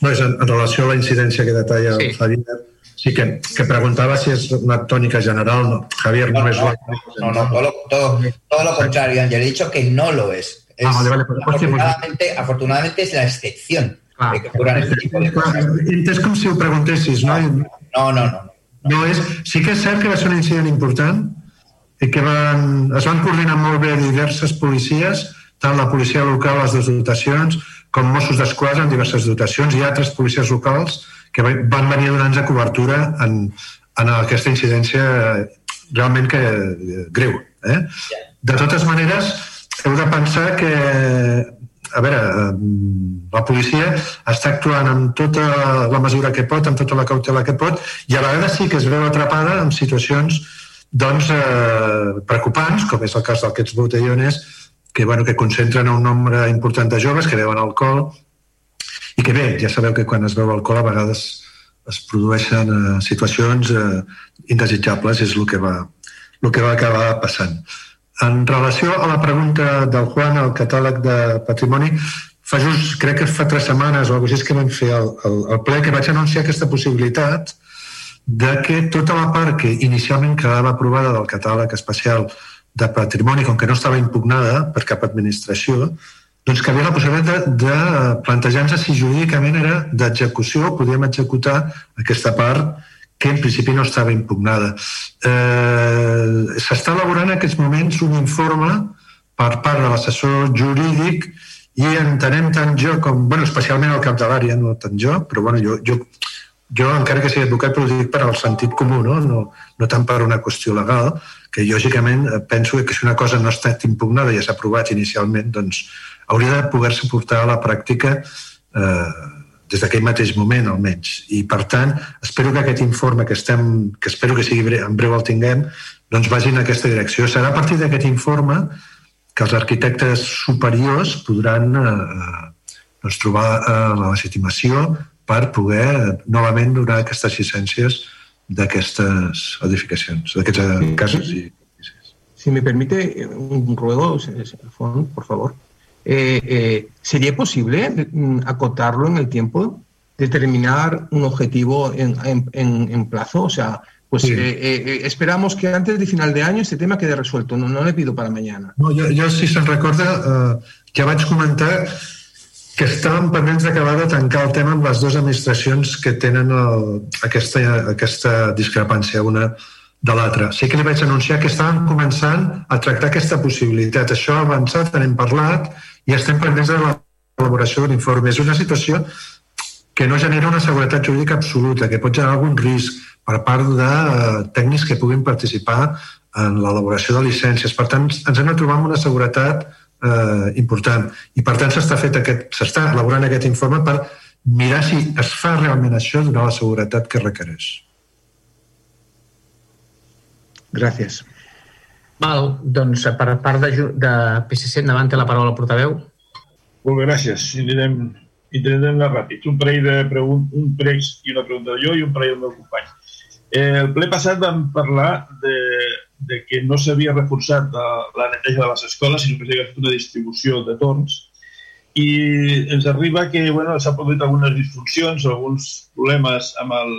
no, és en, en relació a la incidència que detalla sí. el Javier, sí que, que preguntaba si es una tónica general. No, Javier, no, no es no, no, no, todo, todo, todo lo contrario, Ángel, he dicho que no lo es. Es, ah, vale, vale, pues, afortunadamente, afortunadamente es la excepción ah, de que este tipo de cosas. És com si ho preguntessis, no? No, no, no. No, és, sí que és cert que va ser un incident important i que van, es van coordinar molt bé diverses policies, tant la policia local, les dues dotacions, com Mossos d'Esquadra en diverses dotacions i altres policies locals que van venir donant-nos cobertura en, en aquesta incidència realment que greu. Eh? De totes maneres, heu de pensar que a veure, la policia està actuant amb tota la mesura que pot, amb tota la cautela que pot, i a vegades sí que es veu atrapada en situacions doncs, eh, preocupants, com és el cas d'aquests botellones, que, bueno, que concentren un nombre important de joves que beuen alcohol i que bé, ja sabeu que quan es veu alcohol a vegades es produeixen eh, situacions eh, indesitjables, és el que va, el que va acabar passant. En relació a la pregunta del Juan al catàleg de patrimoni, fa just, crec que fa tres setmanes o alguna cosa que vam fer el, el, el ple, que vaig anunciar aquesta possibilitat de que tota la part que inicialment quedava aprovada del catàleg especial de patrimoni, com que no estava impugnada per cap administració, doncs que havia la possibilitat de, de plantejar-nos si jurídicament era d'execució, podíem executar aquesta part que en principi no estava impugnada. Eh, S'està elaborant en aquests moments un informe per part de l'assessor jurídic i entenem tant jo com, bueno, especialment el cap de l'àrea, no tant jo, però bueno, jo, jo, jo encara que sigui advocat, però ho dic per al sentit comú, no? No, no tant per una qüestió legal, que lògicament penso que si una cosa no ha estat impugnada i ja s'ha aprovat inicialment, doncs hauria de poder-se portar a la pràctica eh, des d'aquell mateix moment, almenys. I, per tant, espero que aquest informe que, estem, que espero que sigui breu, en breu el tinguem, doncs vagi en aquesta direcció. Serà a partir d'aquest informe que els arquitectes superiors podran eh, doncs, trobar eh, la legitimació per poder eh, novament donar aquestes llicències d'aquestes edificacions, d'aquests eh, casos. I... Si me permite un ruego, por favor. Eh, eh, ¿sería posible mm, acotarlo en el tiempo? ¿Determinar un objetivo en, en, en plazo? O sea, pues sí. eh, eh, esperamos que antes de final de año este tema quede resuelto. No, no le pido para mañana. No, jo, jo si se'n recorda, eh, ja vaig comentar que estàvem pendents d'acabar de tancar el tema amb les dues administracions que tenen el, aquesta, aquesta discrepància una de l'altra. Sí que li vaig anunciar que estàvem començant a tractar aquesta possibilitat. Això ha avançat, n'hem parlat, i estem pendents de l'elaboració de l'informe. És una situació que no genera una seguretat jurídica absoluta, que pot generar algun risc per part de eh, tècnics que puguin participar en l'elaboració de llicències. Per tant, ens hem de trobar amb una seguretat eh, important. I per tant s'està fet aquest, s'està elaborant aquest informe per mirar si es fa realment això donar la seguretat que requereix. Gràcies. Val, doncs per part de, de PSC, endavant té la paraula el portaveu. Molt bé, gràcies. Anirem, intentarem anar ràpid. Un parell de pregun un pregs i una pregunta de jo i un parell del meu company. Eh, el ple passat vam parlar de, de que no s'havia reforçat la, la neteja de les escoles, sinó que s'havia fet una distribució de torns i ens arriba que bueno, s'ha produït algunes disfuncions, alguns problemes amb el,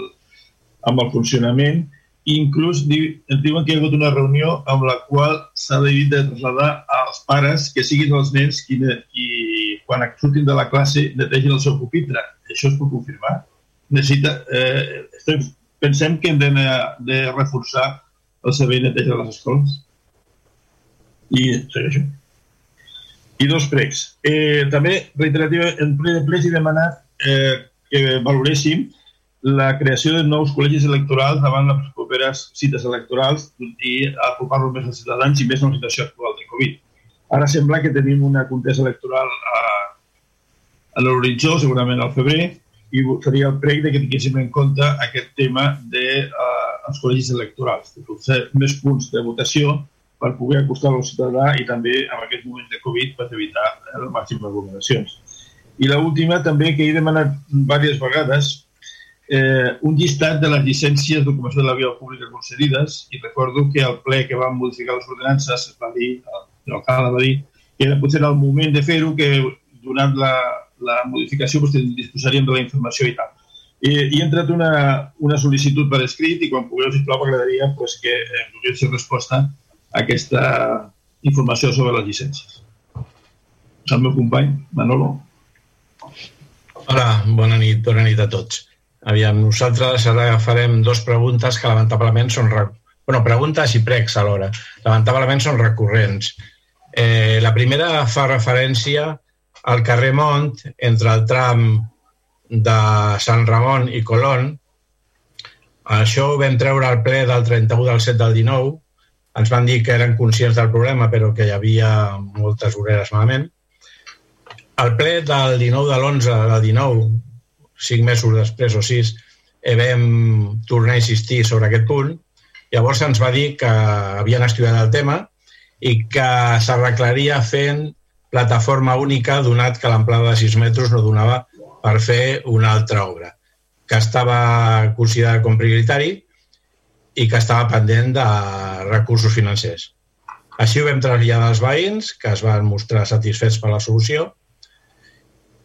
amb el funcionament inclús ens diuen que hi ha hagut una reunió amb la qual s'ha de traslladar als pares que siguin els nens qui, qui quan surtin de la classe netegin el seu pupitre. Això es pot confirmar? Necessita, eh, estem, pensem que hem de, de reforçar el servei neteja de les escoles. I segueixo. I dos pregs. Eh, també, reiterativa, en ple de ple he demanat eh, que valoréssim la creació de nous col·legis electorals davant les properes cites electorals i apropar-los més als ciutadans i més en la situació actual de Covid. Ara sembla que tenim una contesa electoral a, a l'horitzó, segurament al febrer, i seria el prec que tinguéssim en compte aquest tema dels de, uh, col·legis electorals, de fer més punts de votació per poder acostar al ciutadà i també en aquests moments de Covid per evitar el màxim aglomeracions. I l'última també que he demanat diverses vegades eh, un llistat de les llicències d'ocupació de la via pública concedides i recordo que el ple que va modificar les ordenances es va dir, l'alcalde va dir que era potser el moment de fer-ho que donat la, la modificació doncs, disposaríem de la informació i tal. I, i he entrat una, una sol·licitud per escrit i quan pugueu, sisplau, m'agradaria pues, que eh, donés resposta a aquesta informació sobre les llicències. El meu company, Manolo. Hola, bona nit, bona nit a tots. Aviam, nosaltres ara farem dos preguntes que lamentablement són... bueno, preguntes i pregs alhora. Lamentablement són recurrents. Eh, la primera fa referència al carrer Mont, entre el tram de Sant Ramon i Colón. Això ho vam treure al ple del 31 del 7 del 19. Ens van dir que eren conscients del problema, però que hi havia moltes horeres malament. Al ple del 19 de l'11 del 19 cinc mesos després o sis, eh, vam tornar a insistir sobre aquest punt. Llavors ens va dir que havien estudiat el tema i que s'arreglaria fent plataforma única donat que l'amplada de 6 metres no donava per fer una altra obra, que estava considerada com prioritari i que estava pendent de recursos financers. Així ho vam traslladar als veïns, que es van mostrar satisfets per la solució,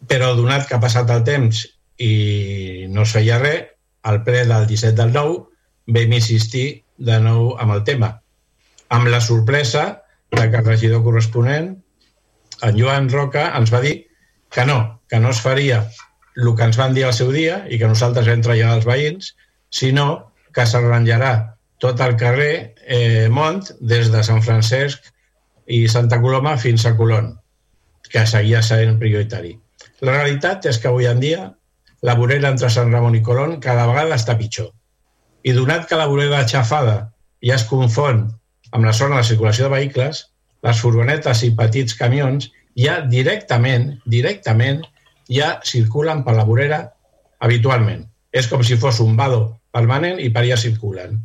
però donat que ha passat el temps i no es feia res, al ple del 17 del 9 vam insistir de nou amb el tema, amb la sorpresa de que el regidor corresponent, en Joan Roca, ens va dir que no, que no es faria el que ens van dir al seu dia i que nosaltres vam traslladar als veïns, sinó que s'arranjarà tot el carrer eh, Mont des de Sant Francesc i Santa Coloma fins a Colón, que seguia sent prioritari. La realitat és que avui en dia la vorera entre Sant Ramon i Colón cada vegada està pitjor. I donat que la vorera xafada ja es confon amb la zona de circulació de vehicles, les furgonetes i petits camions ja directament, directament, ja circulen per la vorera habitualment. És com si fos un vado permanent i per allà circulen.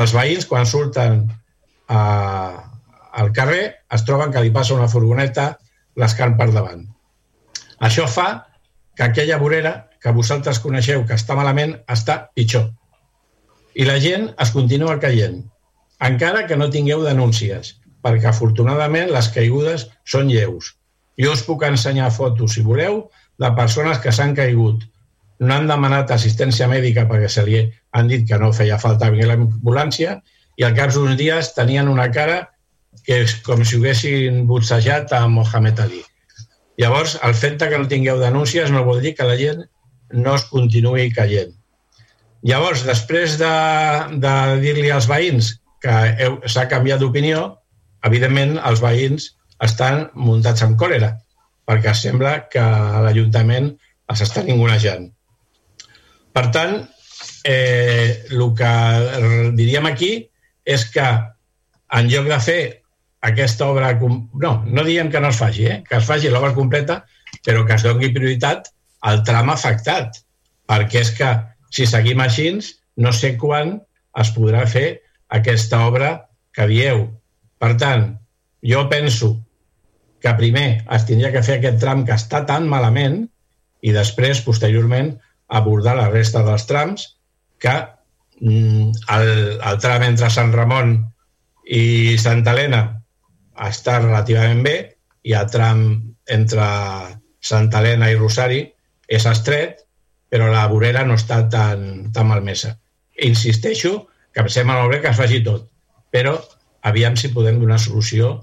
Els veïns, quan surten a, al carrer, es troben que li passa una furgoneta l'escan per davant. Això fa que aquella vorera que vosaltres coneixeu que està malament està pitjor. I la gent es continua caient, encara que no tingueu denúncies, perquè afortunadament les caigudes són lleus. Jo us puc ensenyar fotos, si voleu, de persones que s'han caigut. No han demanat assistència mèdica perquè se li han dit que no feia falta venir l'ambulància i al cap d'uns dies tenien una cara que és com si haguessin botsejat a Mohamed Ali. Llavors, el fet que no tingueu denúncies no vol dir que la gent no es continuï caient. Llavors, després de, de dir-li als veïns que s'ha canviat d'opinió, evidentment els veïns estan muntats amb còlera, perquè sembla que l'Ajuntament els està ningunejant. Per tant, eh, el que diríem aquí és que en lloc de fer aquesta obra... No, no diem que no es faci, eh? que es faci l'obra completa, però que es doni prioritat al tram afectat, perquè és que si seguim així, no sé quan es podrà fer aquesta obra que dieu. Per tant, jo penso que primer es tindria que fer aquest tram que està tan malament i després, posteriorment, abordar la resta dels trams que mm, el, el tram entre Sant Ramon i Santa Helena està relativament bé i el tram entre Santa Helena i Rosari és estret, però la vorera no està tan, tan malmesa. Insisteixo que em sembla molt bé que es faci tot, però aviam si podem donar solució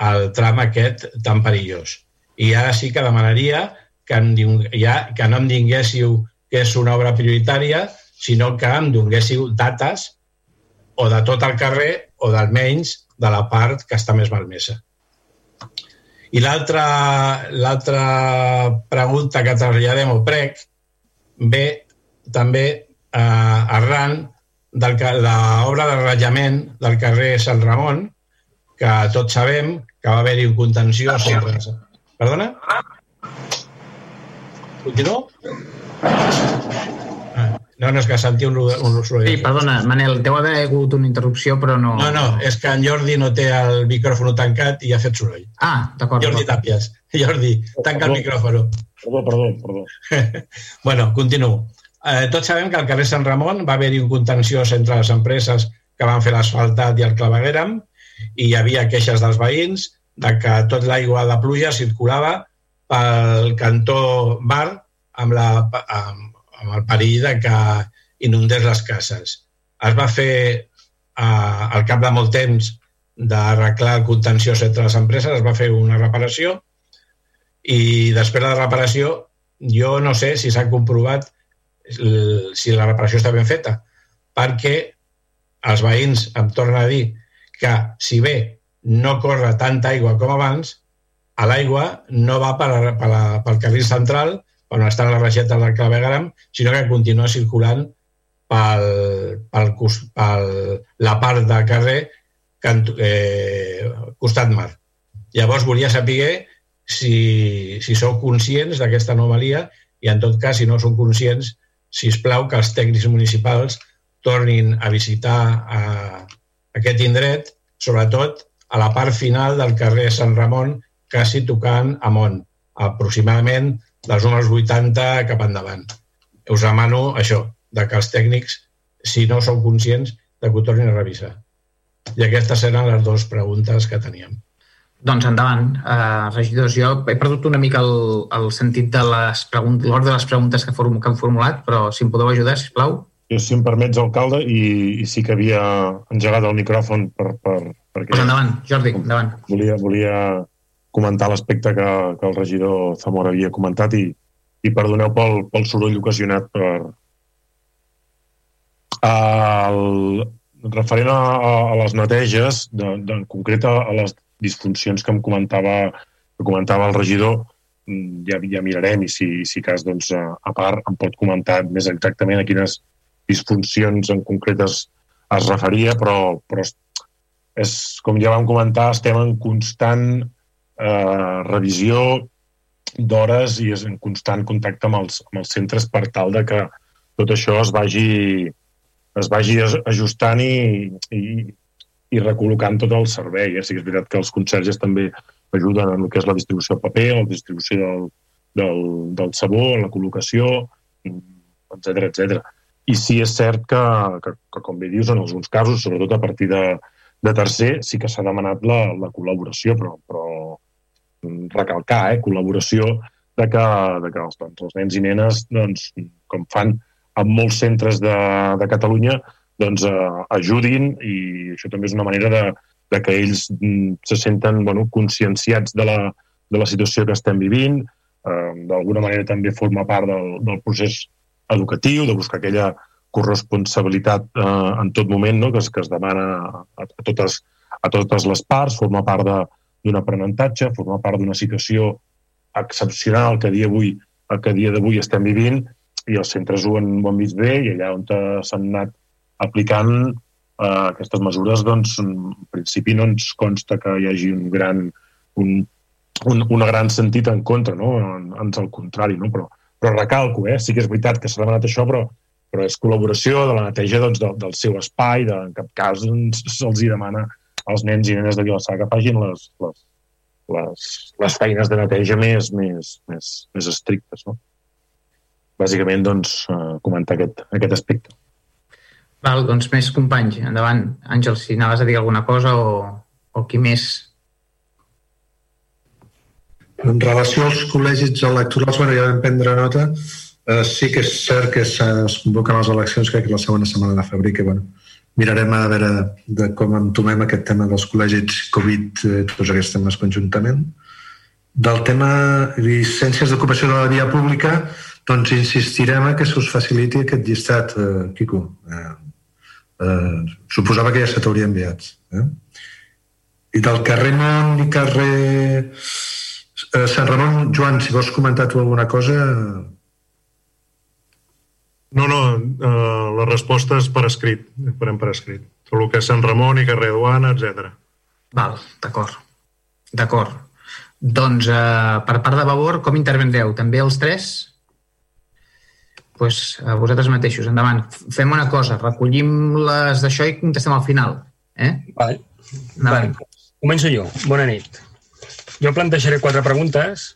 al tram aquest tan perillós. I ara sí que demanaria que, em, ja, que no em diguéssiu que és una obra prioritària, sinó que em donguéssiu dates o de tot el carrer o d'almenys de la part que està més malmesa. I l'altra pregunta que traslladem al prec ve també eh, arran l'obra de ratllament del carrer Sant Ramon, que tots sabem que va haver-hi un contenció sobre... Perdona? Continuo? Ah, no, no, és que sentia un, un soroll. Sí, perdona, Manel, deu haver hagut una interrupció, però no... No, no, és que en Jordi no té el micròfon tancat i ha fet soroll. Ah, d'acord. Jordi Tàpies. Jordi, tanca el micròfon. Perdó, perdó, perdó. bueno, continuo. Eh, tots sabem que al carrer Sant Ramon va haver-hi un contenciós entre les empreses que van fer l'asfaltat i el clavegueram i hi havia queixes dels veïns de que tot l'aigua de pluja circulava pel cantó mar amb, la, amb, amb el perill de que inundés les cases. Es va fer, eh, al cap de molt temps d'arreglar el contenció entre les empreses, es va fer una reparació i després de la reparació jo no sé si s'ha comprovat si la reparació està ben feta, perquè els veïns em tornen a dir que si bé no corre tanta aigua com abans, a l'aigua no va per, per la, pel carril central, on estan les regetes del clavegram, sinó que continua circulant pel, pel, pel la part del carrer cant, eh, costat mar. Llavors volia saber si, si sou conscients d'aquesta anomalia i en tot cas, si no sou conscients, si us plau que els tècnics municipals tornin a visitar a aquest indret, sobretot a la part final del carrer Sant Ramon, quasi tocant a Mont, aproximadament dels números 80 cap endavant. Us demano això, de que els tècnics, si no sou conscients, de que ho tornin a revisar. I aquestes eren les dues preguntes que teníem. Doncs endavant, uh, regidors. Jo he perdut una mica el, el sentit de les l'ordre de les preguntes que, form, que han formulat, però si em podeu ajudar, si plau. Jo, si em permets, alcalde, i, i sí que havia engegat el micròfon per... per perquè pues endavant, Jordi, endavant. Volia, volia comentar l'aspecte que, que el regidor Zamora havia comentat i, i perdoneu pel, pel soroll ocasionat per... El, referent a, a les neteges, de, de, en concret a les disfuncions que em comentava, que comentava el regidor, mm, ja, ja mirarem i si, si cas, doncs, a, part em pot comentar més exactament a quines disfuncions en concretes es referia, però, però és, com ja vam comentar, estem en constant eh, revisió d'hores i és en constant contacte amb els, amb els centres per tal de que tot això es vagi, es vagi ajustant i, i, i recol·locant tot el servei. Eh? Sí que és veritat que els conserges també ajuden en el que és la distribució de paper, la distribució del, del, del sabó, la col·locació, etc etc. I sí és cert que, que, que, com bé dius, en alguns casos, sobretot a partir de, de tercer, sí que s'ha demanat la, la col·laboració, però, però recalcar, eh, col·laboració de que, de que els, doncs, els nens i nenes, doncs, com fan en molts centres de, de Catalunya, doncs, eh, ajudin i això també és una manera de, de que ells mm, se senten bueno, conscienciats de la, de la situació que estem vivint, eh, d'alguna manera també forma part del, del procés educatiu, de buscar aquella corresponsabilitat eh, en tot moment no? que, es, que es demana a, a, totes, a totes les parts, forma part d'un aprenentatge, forma part d'una situació excepcional que dia d'avui que a dia d'avui estem vivint i els centres ho han, ho han vist bé i allà on s'han anat aplicant eh, aquestes mesures, doncs, en principi no ens consta que hi hagi un gran, un, un, un gran sentit en contra, no? Ans al contrari, no? Però, però recalco, eh? sí que és veritat que s'ha demanat això, però, però és col·laboració de la neteja doncs, del, del seu espai, de, en cap cas se'ls hi demana als nens i nenes de Vilassar que facin les, les, les, les feines de neteja més, més, més, més estrictes. No? Bàsicament, doncs, eh, comentar aquest, aquest aspecte. Val, doncs més companys. Endavant, Àngel, si anaves a dir alguna cosa o, o qui més en relació als col·legis electorals, bueno, ja vam prendre nota, eh, sí que és cert que es convoquen les eleccions, crec que la segona setmana de febrer, que bueno, mirarem a veure de com entomem aquest tema dels col·legis Covid, eh, tots aquests temes conjuntament. Del tema llicències d'ocupació de la via pública, doncs insistirem a que se us faciliti aquest llistat, eh, Quico. Eh, eh, suposava que ja se t'hauria enviat. Eh? I del carrer Mont i carrer eh, Sant Ramon, Joan, si vols comentar tu alguna cosa... No, no, uh, la resposta és per escrit, farem per escrit. Tot el que és Sant Ramon i carrer Duana, etc. Val, d'acord. D'acord. Doncs, eh, per part de Vavor, com intervendreu? També els tres? Pues, a vosaltres mateixos, endavant. Fem una cosa, recollim les d'això i contestem al final. Eh? Vale. vale. Començo jo. Bona nit. Jo plantejaré quatre preguntes.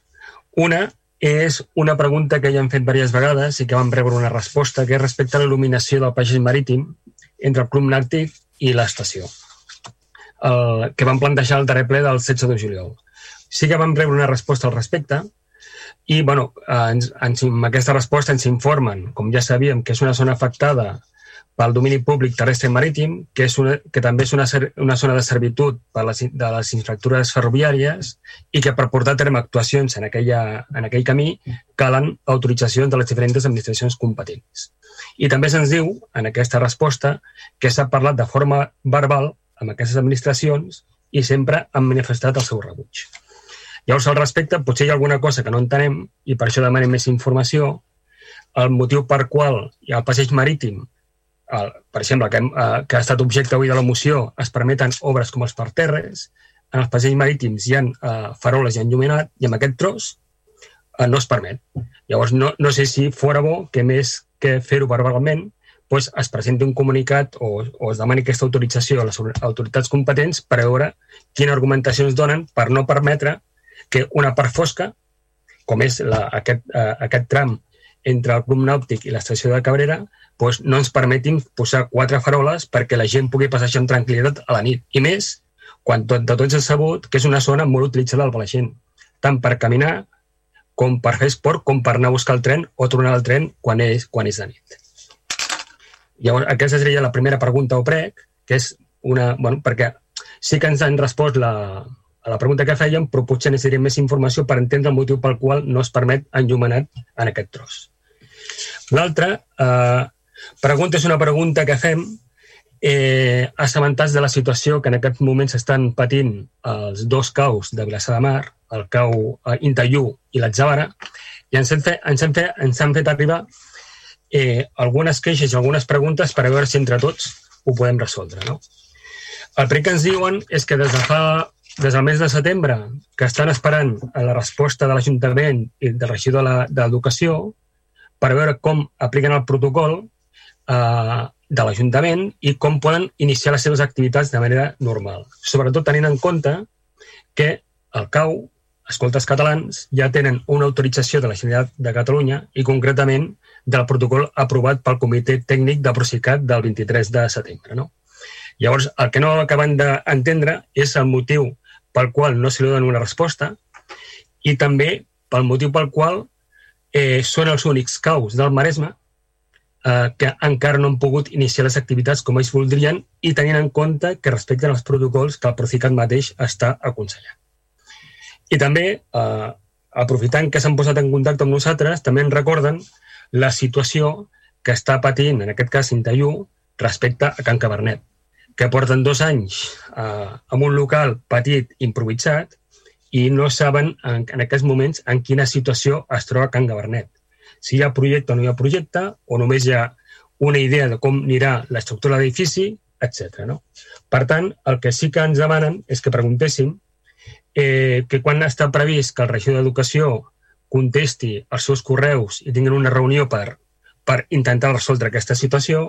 Una és una pregunta que ja hem fet diverses vegades i que vam rebre una resposta, que és respecte a l'il·luminació del pagès marítim entre el Club Nàctic i l'estació, el, que vam plantejar al darrer ple del 16 de juliol. Sí que vam rebre una resposta al respecte i, bueno, ens, ens, amb aquesta resposta ens informen, com ja sabíem, que és una zona afectada pel domini públic terrestre i marítim, que, és una, que també és una, una zona de servitud per les, de les infraestructures ferroviàries i que per portar a terme actuacions en, aquella, en aquell camí calen autoritzacions de les diferents administracions competents. I també se'ns diu, en aquesta resposta, que s'ha parlat de forma verbal amb aquestes administracions i sempre han manifestat el seu rebuig. Llavors, al respecte, potser hi ha alguna cosa que no entenem i per això demanem més informació. El motiu per qual el passeig marítim el, per exemple, que, hem, eh, que ha estat objecte avui de la moció, es permeten obres com els parterres, en els passeig marítims hi ha eh, faroles i enllumenat, i amb aquest tros eh, no es permet. Llavors, no, no sé si fora bo que més que fer-ho verbalment, doncs es presenti un comunicat o, o es demani aquesta autorització a les autoritats competents per veure quina argumentació ens donen per no permetre que una part fosca, com és la, aquest, eh, aquest tram entre el Club Nàutic i l'estació de Cabrera, doncs no ens permetin posar quatre faroles perquè la gent pugui passejar amb tranquil·litat a la nit. I més, quan tot, de tots és sabut que és una zona molt utilitzada per la gent, tant per caminar com per fer esport, com per anar a buscar el tren o tornar al tren quan és, quan és de nit. Llavors, aquesta seria la primera pregunta o prec, que és una... Bueno, perquè sí que ens han respost la, a la pregunta que fèiem, però potser necessitaríem més informació per entendre el motiu pel qual no es permet enllumenat en aquest tros. L'altra, eh, Pregunta és una pregunta que fem eh, assabentats de la situació que en aquest moment s'estan patint els dos caus de Vilassar de Mar, el cau eh, Intaiú i l'Atzàvara, i ens han fet, ens han fet, ens han fet arribar eh, algunes queixes i algunes preguntes per veure si entre tots ho podem resoldre. No? El primer que ens diuen és que des de fa des del mes de setembre que estan esperant la resposta de l'Ajuntament i del regidor de l'Educació per veure com apliquen el protocol eh, de l'Ajuntament i com poden iniciar les seves activitats de manera normal. Sobretot tenint en compte que el CAU, Escoltes Catalans, ja tenen una autorització de la Generalitat de Catalunya i concretament del protocol aprovat pel Comitè Tècnic de Procicat del 23 de setembre. No? Llavors, el que no acaben d'entendre és el motiu pel qual no se li dona una resposta i també pel motiu pel qual eh, són els únics caus del Maresme eh, que encara no han pogut iniciar les activitats com ells voldrien i tenint en compte que respecten els protocols que el Procicat mateix està aconsellant. I també, eh, aprofitant que s'han posat en contacte amb nosaltres, també ens recorden la situació que està patint, en aquest cas, Intaiú, respecte a Can Cabernet, que porten dos anys eh, amb un local petit, improvisat, i no saben en, en aquests moments en quina situació es troba Can Cabernet si hi ha projecte o no hi ha projecte, o només hi ha una idea de com anirà l'estructura de l'edifici, etc. No? Per tant, el que sí que ens demanen és que preguntéssim eh, que quan està previst que el regidor d'Educació contesti els seus correus i tinguin una reunió per, per intentar resoldre aquesta situació,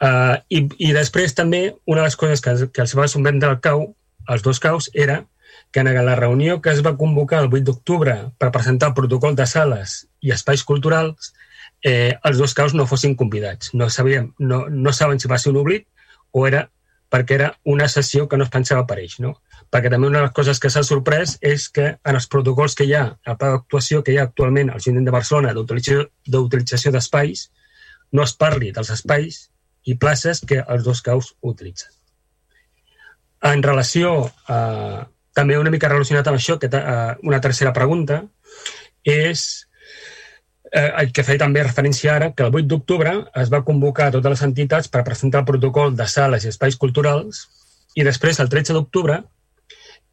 eh, i, i després també una de les coses que, que els va sometre al cau, els dos caus, era que en la reunió que es va convocar el 8 d'octubre per presentar el protocol de sales i espais culturals, eh, els dos caus no fossin convidats. No, sabíem, no, no saben si va ser un oblit o era perquè era una sessió que no es pensava per ells. No? Perquè també una de les coses que s'ha sorprès és que en els protocols que hi ha, el pla d'actuació que hi ha actualment al Ajuntament de Barcelona d'utilització d'espais, no es parli dels espais i places que els dos caus utilitzen. En relació a, també una mica relacionat amb això, que eh, una tercera pregunta, és eh, el que feia també referència ara, que el 8 d'octubre es va convocar a totes les entitats per presentar el protocol de sales i espais culturals i després, el 13 d'octubre,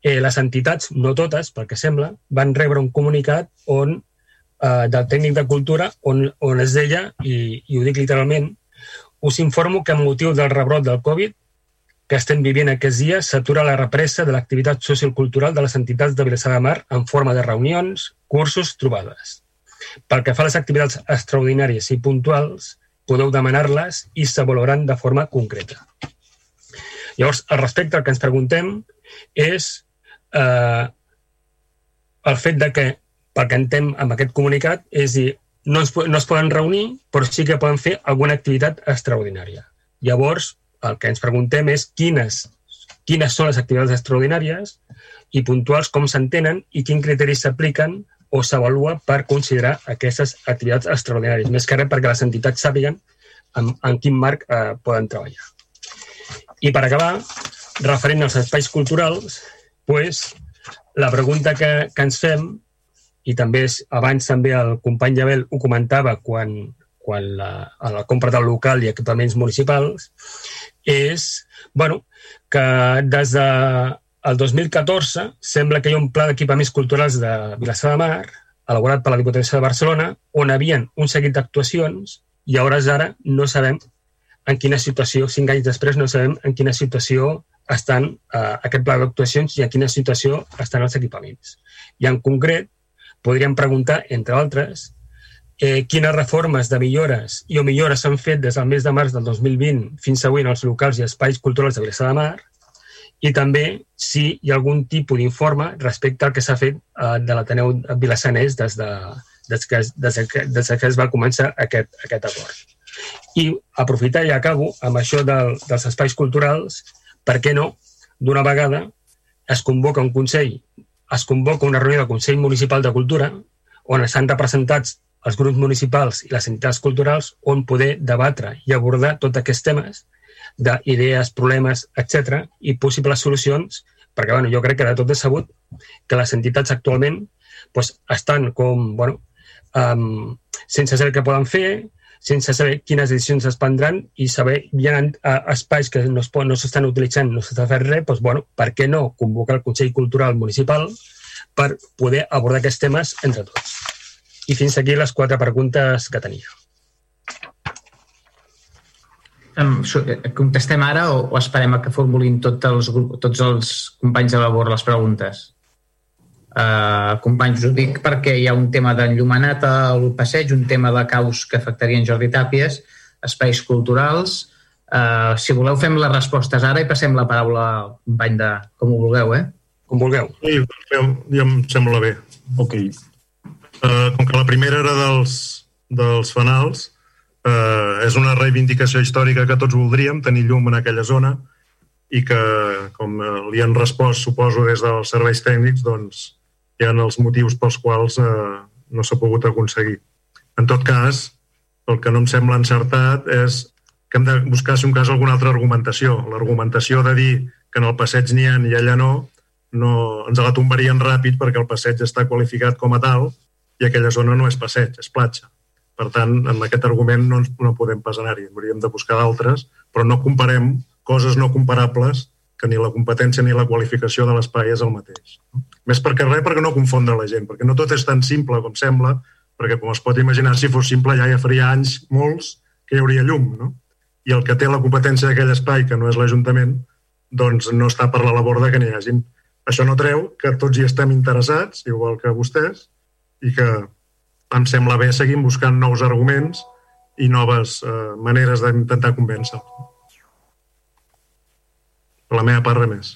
eh, les entitats, no totes, pel que sembla, van rebre un comunicat on, eh, del tècnic de cultura on, on es deia, i, i ho dic literalment, us informo que amb motiu del rebrot del Covid que estem vivint aquests dies s'atura la represa de l'activitat sociocultural de les entitats de Vilassar de Mar en forma de reunions, cursos, trobades. Pel que fa a les activitats extraordinàries i puntuals, podeu demanar-les i s'avaluaran de forma concreta. Llavors, al respecte, el que ens preguntem és eh, el fet de que, pel que entenc amb aquest comunicat, és dir, no es, no es poden reunir, però sí que poden fer alguna activitat extraordinària. Llavors, el que ens preguntem és quines, quines són les activitats extraordinàries i puntuals, com s'entenen i quins criteris s'apliquen o s'avalua per considerar aquestes activitats extraordinàries. Més que res perquè les entitats sàpiguen en, en quin marc eh, poden treballar. I per acabar, referent als espais culturals, pues, la pregunta que, que ens fem, i també és, abans també el company Jabel ho comentava quan, quan la, a la compra del local i equipaments municipals, és bueno, que des de el 2014 sembla que hi ha un pla d'equipaments culturals de Vilassar de Mar elaborat per la Diputació de Barcelona on havien un seguit d'actuacions i a hores d'ara no sabem en quina situació, cinc anys després, no sabem en quina situació estan eh, aquest pla d'actuacions i en quina situació estan els equipaments. I en concret, podríem preguntar, entre altres, eh, quines reformes de millores i o millores s'han fet des del mes de març del 2020 fins avui en els locals i espais culturals de Vilassar de Mar i també si hi ha algun tipus d'informe respecte al que s'ha fet eh, de l'Ateneu Vilassanès des, de, des, que, des, que, des que es va començar aquest, aquest acord. I aprofitar i acabo amb això del, dels espais culturals, per què no, d'una vegada es convoca un Consell, es convoca una reunió del Consell Municipal de Cultura on estan representats els grups municipals i les entitats culturals on poder debatre i abordar tots aquests temes d'idees, problemes, etc i possibles solucions, perquè bueno, jo crec que de tot és sabut que les entitats actualment pues, estan com, bueno, um, sense saber què poden fer, sense saber quines decisions es prendran i saber hi ha uh, espais que no s'estan no utilitzant, no s'està fent res, doncs, bueno, per què no convocar el Consell Cultural Municipal per poder abordar aquests temes entre tots. I fins aquí les quatre preguntes que tenia. Contestem ara o, o esperem a que formulin tots els, tots els companys de labor les preguntes? Uh, companys, ho dic perquè hi ha un tema d'enllumenat al passeig, un tema de caus que afectarien Jordi Tàpies, espais culturals. Uh, si voleu, fem les respostes ara i passem la paraula al company de... Com ho vulgueu, eh? Com vulgueu. Sí, ja em sembla bé. Ok eh, com que la primera era dels, dels fanals, eh, és una reivindicació històrica que tots voldríem, tenir llum en aquella zona, i que, com li han respost, suposo, des dels serveis tècnics, doncs hi ha els motius pels quals eh, no s'ha pogut aconseguir. En tot cas, el que no em sembla encertat és que hem de buscar, si un cas, alguna altra argumentació. L'argumentació de dir que en el passeig n'hi ha i allà no, no ens la tombarien ràpid perquè el passeig està qualificat com a tal i aquella zona no és passeig, és platja. Per tant, amb aquest argument no, ens, no podem pas anar-hi, hauríem de buscar d'altres, però no comparem coses no comparables que ni la competència ni la qualificació de l'espai és el mateix. Més perquè res, perquè no confondre la gent, perquè no tot és tan simple com sembla, perquè com es pot imaginar, si fos simple ja ja faria anys, molts, que hi hauria llum, no? I el que té la competència d'aquell espai, que no és l'Ajuntament, doncs no està per la labor de que n'hi hagin. Això no treu que tots hi estem interessats, igual que vostès, i que em sembla bé seguir buscant nous arguments i noves eh, maneres d'intentar convèncer. Per la meva part, res més.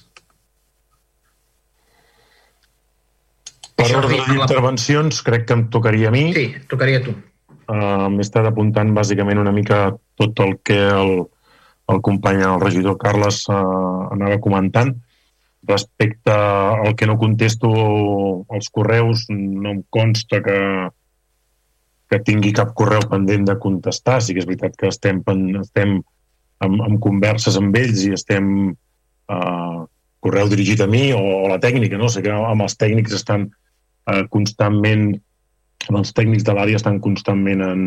Per ordre d'intervencions, crec que em tocaria a mi. Sí, tocaria a tu. Uh, M'he estat apuntant bàsicament una mica tot el que el, el company, el regidor Carles, uh, anava comentant. Respecte al que no contesto els correus, no em consta que, que tingui cap correu pendent de contestar. Sí que és veritat que estem, estem amb, amb converses amb ells i estem uh, correu dirigit a mi o, o la tècnica, no? sé que amb els tècnics estan eh, constantment, els tècnics de l'àrea estan constantment en,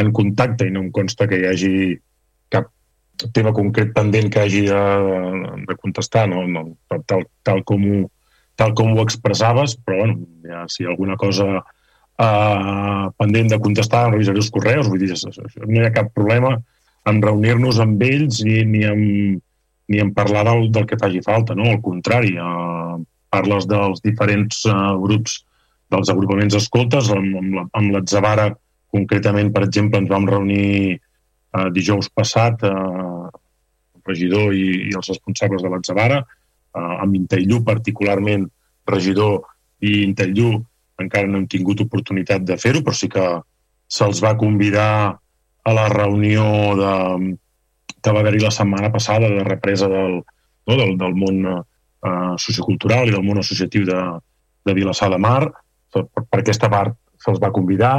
en contacte i no em consta que hi hagi cap tema concret pendent que hagi de, de contestar, no? no tal, tal, com ho, tal com ho expressaves, però bueno, ja, si alguna cosa eh, pendent de contestar, revisaré els correus, vull dir, no hi ha cap problema en reunir-nos amb ells ni, ni, en, ni en parlar del, del que faci falta, no? Al contrari, eh, parles dels diferents uh, grups dels agrupaments escoltes, amb, amb, amb l'Atzavara concretament, per exemple, ens vam reunir uh, dijous passat, uh, el regidor i, i els responsables de l'Atzavara, uh, amb Intellú particularment, regidor i Intellú encara no hem tingut oportunitat de fer-ho, però sí que se'ls va convidar a la reunió de, que va haver-hi la setmana passada de represa del, no, del, del món eh, sociocultural i del món associatiu de, de Vilassar de Mar. Per, per aquesta part se'ls va convidar.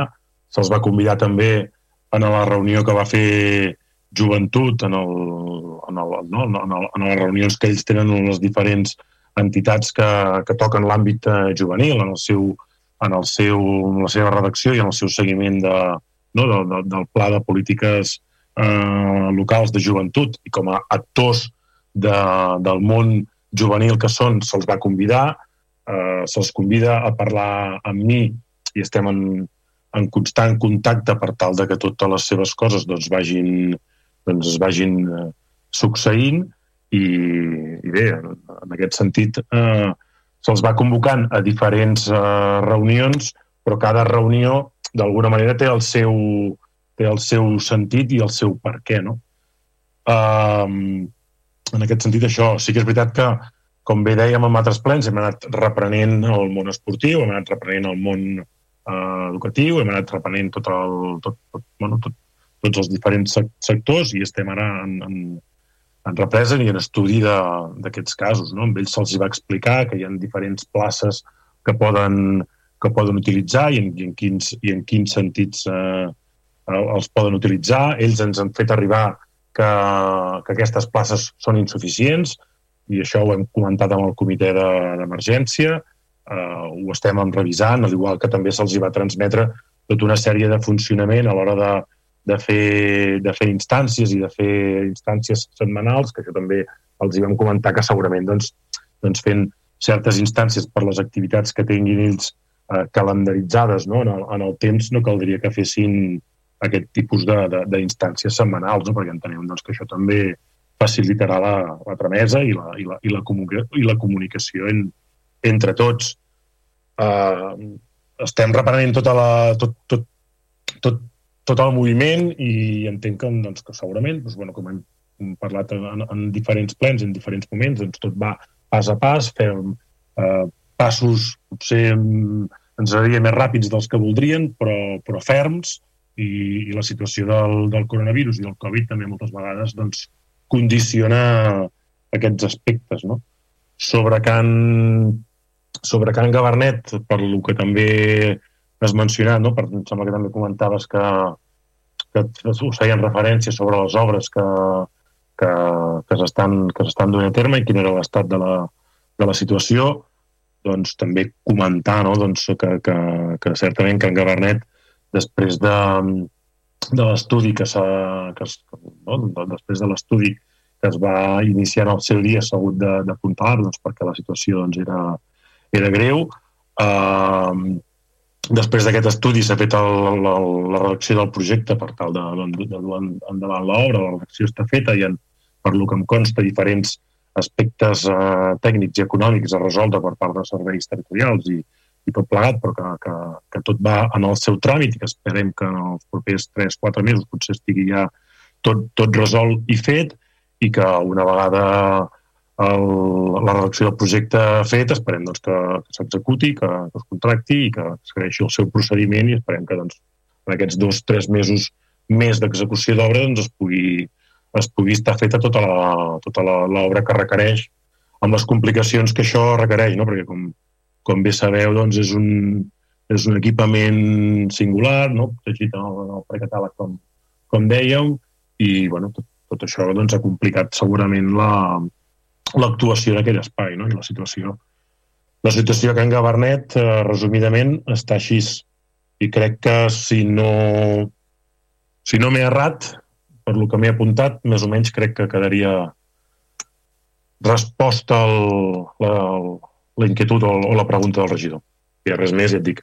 Se'ls va convidar també en la reunió que va fer Joventut, en, el, en, el, no, en, el, en les reunions que ells tenen en les diferents entitats que, que toquen l'àmbit eh, juvenil, en, el seu, en, el seu, en la seva redacció i en el seu seguiment de, no, de, de, del pla de polítiques eh, locals de joventut i com a actors de, del món juvenil que són, se'ls va convidar, eh, se'ls convida a parlar amb mi i estem en, en constant contacte per tal de que totes les seves coses doncs, vagin, doncs, es vagin eh, succeint i, i bé, en aquest sentit eh, se'ls va convocant a diferents eh, reunions, però cada reunió d'alguna manera té el seu, té el seu sentit i el seu per què, no? Eh, en aquest sentit, això, sí que és veritat que, com bé dèiem en altres plens, hem anat reprenent el món esportiu, hem anat reprenent el món eh, educatiu, hem anat reprenent tot el, tot, tot, bueno, tot, tots els diferents sectors i estem ara en, en, en represa i en estudi d'aquests casos. No? Amb ells se'ls va explicar que hi ha diferents places que poden, que poden utilitzar i en, i en, quins, i en quins sentits eh, els poden utilitzar. Ells ens han fet arribar que, que aquestes places són insuficients i això ho hem comentat amb el comitè d'emergència, de, eh, ho estem revisant, al igual que també se'ls va transmetre tota una sèrie de funcionament a l'hora de, de, fer, de fer instàncies i de fer instàncies setmanals, que això també els hi vam comentar que segurament doncs, doncs fent certes instàncies per les activitats que tinguin ells eh, calendaritzades no? en, el, en el temps no caldria que fessin aquest tipus d'instàncies setmanals, no? perquè entenem doncs, que això també facilitarà la, la tramesa i la, i la, i la, i la comunicació en, entre tots. Uh, estem reprenent tota la, tot, tot, tot, tot el moviment i entenc que, doncs, que segurament, doncs, bueno, com hem parlat en, en diferents plens, en diferents moments, doncs tot va pas a pas, fem uh, passos potser ens agradaria més ràpids dels que voldrien, però, però ferms, i, i la situació del, del coronavirus i del Covid també moltes vegades doncs, condiciona aquests aspectes. No? Sobre, Can, sobre Can Gabernet, per lo que també has mencionat, no? per, em sembla que també comentaves que, que us feien referència sobre les obres que, que, que s'estan donant a terme i quin era l'estat de, la, de la situació, doncs també comentar no? doncs que, que, que certament Can Gabernet després de, de l'estudi que s'ha... No? Després de l'estudi que es va iniciar en el seu dia s'ha hagut d'apuntar doncs, perquè la situació doncs, era, era greu. Uh, després d'aquest estudi s'ha fet el, el, la redacció del projecte per tal de, de, de dur endavant l'obra, la redacció està feta i en, per lo que em consta diferents aspectes eh, tècnics i econòmics a resoldre per part de serveis territorials i, i tot plegat, però que, que, que tot va en el seu tràmit i que esperem que en els propers 3-4 mesos potser estigui ja tot, tot resolt i fet i que una vegada el, la redacció del projecte fet, esperem doncs, que, que s'executi, que, que es contracti i que segueixi el seu procediment i esperem que doncs, en aquests dos o tres mesos més d'execució d'obra doncs, es, pugui, es pugui estar feta tota l'obra tota l'obra que requereix amb les complicacions que això requereix, no? perquè com, com bé sabeu doncs, és, un, és un equipament singular, no? protegit en el, en el precatàleg com, com dèiem, i bueno, tot, tot això doncs, ha complicat segurament la, l'actuació d'aquell espai no? i la situació. La situació que en Gabernet, eh, resumidament, està així. I crec que si no, si no m'he errat, per lo que m'he apuntat, més o menys crec que quedaria resposta al, la, la inquietud o, o la pregunta del regidor. I res més, ja et dic.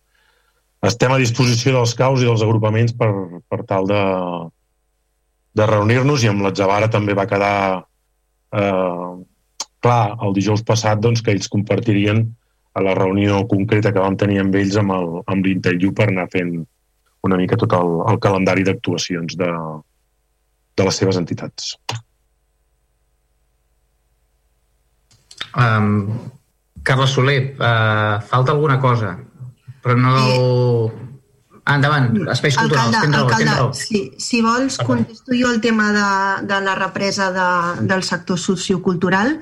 Estem a disposició dels caus i dels agrupaments per, per tal de, de reunir-nos i amb l'Atzavara també va quedar eh, clar, el dijous passat doncs, que ells compartirien a la reunió concreta que vam tenir amb ells amb l'Intelliu per anar fent una mica tot el, el calendari d'actuacions de, de les seves entitats. Um, Carles Soler, uh, falta alguna cosa, però no... Ah, endavant, espais culturals, alcalde, tens raó, alcalde, tens raó. Sí, si vols, contesto jo el tema de, de la represa de, del sector sociocultural.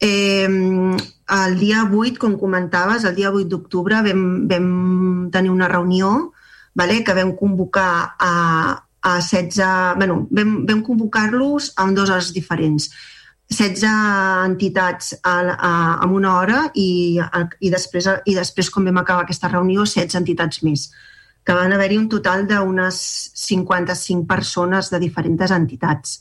Eh, el dia 8, com comentaves, el dia 8 d'octubre vam, vam tenir una reunió vale, que vam convocar a, a 16... Bueno, vam, vam convocar-los amb dues hores diferents. 16 entitats a, a, en una hora i, a, i, després, i després, quan vam acabar aquesta reunió, 16 entitats més que van haver-hi un total d'unes 55 persones de diferents entitats.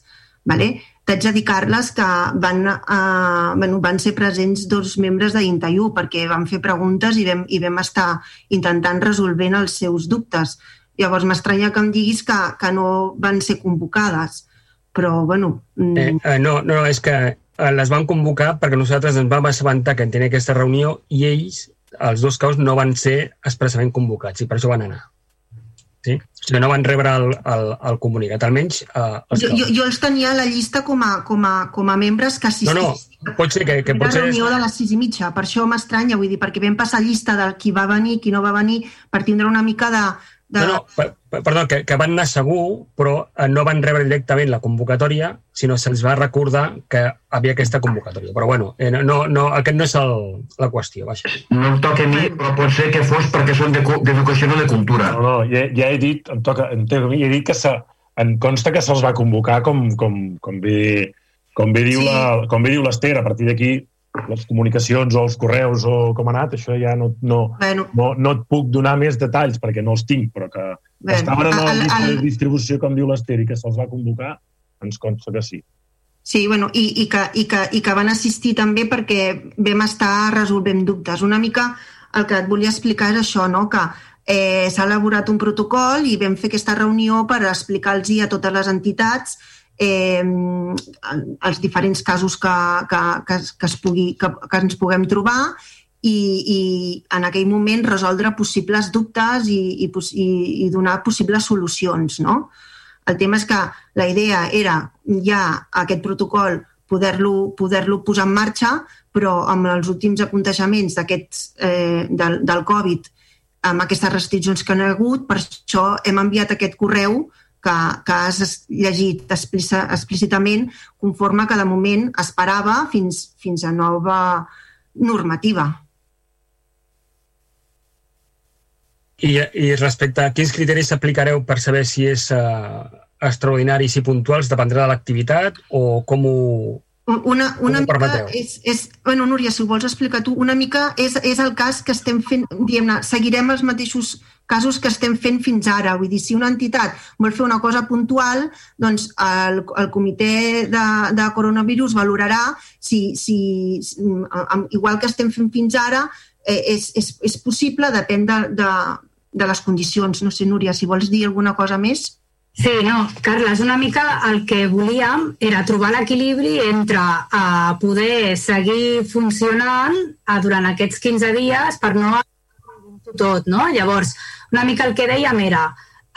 Vale? T'haig de dir, Carles, que van, eh, bueno, van ser presents dos membres de Intaiu perquè van fer preguntes i vam, i vam estar intentant resolvent els seus dubtes. Llavors m'estranya que em diguis que, que no van ser convocades, però bueno... mm, Eh, eh, no, no, és que eh, les van convocar perquè nosaltres ens vam assabentar que en tenia aquesta reunió i ells, els dos caus, no van ser expressament convocats i per això van anar. Sí? O sigui, no van rebre el, el, el comunicat, almenys eh, els jo, jo, jo els tenia a la llista com a, com a, com a membres que No, assistien no, pot ser que, que la potser... reunió de les sis i mitja. Per això m'estranya, vull dir, perquè vam passar llista de qui va venir, qui no va venir, per tindre una mica de... de... No, no, per, per- perdó, que, que van anar segur, però eh, no van rebre directament la convocatòria, sinó se'ls va recordar que havia aquesta convocatòria. Però bueno, eh, no, no, aquest no és el, la qüestió, vaja. No em toca a mi, però pot ser que fos perquè són de d'educació, no de cultura. No, no, ja, ja he dit, em toca, em toca a mi, he dit que se, em consta que se'ls va convocar com, com, com bé, com bé diu Sí. la- com bé diu l'Ester. A partir d'aquí, les comunicacions o els correus o com ha anat, això ja no, no, Bueno, no, no et puc donar més detalls perquè no els tinc, però que Bueno, estaven en la el- llista de distribució, com diu l'Ester, i que se'ls va convocar, ens consta que sí. Sí, bueno, i, i, que, i, que, i que van assistir també perquè vam estar resolvent dubtes. Una mica el que et volia explicar és això, no? que eh, s'ha elaborat un protocol i vam fer aquesta reunió per explicar-los a totes les entitats eh, els diferents casos que, que, que, que, es pugui, que, que ens puguem trobar i, i en aquell moment resoldre possibles dubtes i, i, i, i donar possibles solucions, no? El tema és que la idea era ja aquest protocol poder-lo poder posar en marxa, però amb els últims aconteixements eh, del, del Covid, amb aquestes restriccions que han hagut, per això hem enviat aquest correu que, que has llegit explícitament conforme que de moment esperava fins, fins a nova normativa. I, I respecte a quins criteris aplicareu per saber si és uh, extraordinari, si puntuals, dependrà de l'activitat o com ho... Una, una mica permeteu? és, és, bueno, Núria, si ho vols explicar tu, una mica és, és el cas que estem fent, diguem-ne, seguirem els mateixos casos que estem fent fins ara. Vull dir, si una entitat vol fer una cosa puntual, doncs el, el comitè de, de coronavirus valorarà si, si, igual que estem fent fins ara, eh, és, és, és possible, depèn de, de, de les condicions. No sé, Núria, si vols dir alguna cosa més. Sí, no, Carles, una mica el que volíem era trobar l'equilibri entre uh, poder seguir funcionant uh, durant aquests 15 dies per no tot, no? Llavors, una mica el que dèiem era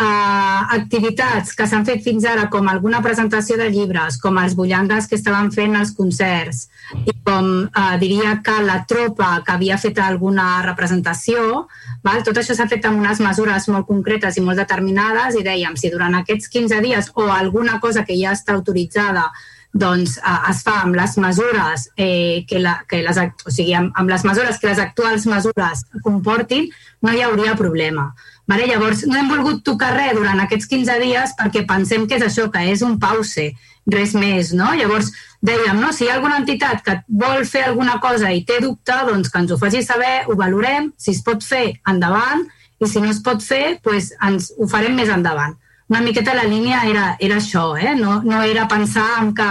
uh, activitats que s'han fet fins ara, com alguna presentació de llibres, com els bullangues que estaven fent els concerts, i com uh, diria que la tropa que havia fet alguna representació, val? tot això s'ha fet amb unes mesures molt concretes i molt determinades i dèiem, si durant aquests 15 dies o alguna cosa que ja està autoritzada doncs eh, es fa amb les mesures eh, que, la, que les, o sigui, amb, amb les mesures que les actuals mesures comportin, no hi hauria problema. Vale? Llavors, no hem volgut tocar res durant aquests 15 dies perquè pensem que és això, que és un pause, res més, no? Llavors, dèiem, no? si hi ha alguna entitat que vol fer alguna cosa i té dubte, doncs que ens ho faci saber, ho valorem, si es pot fer, endavant, i si no es pot fer, doncs ens ho farem més endavant. Una miqueta la línia era, era això, eh? no, no era pensar en que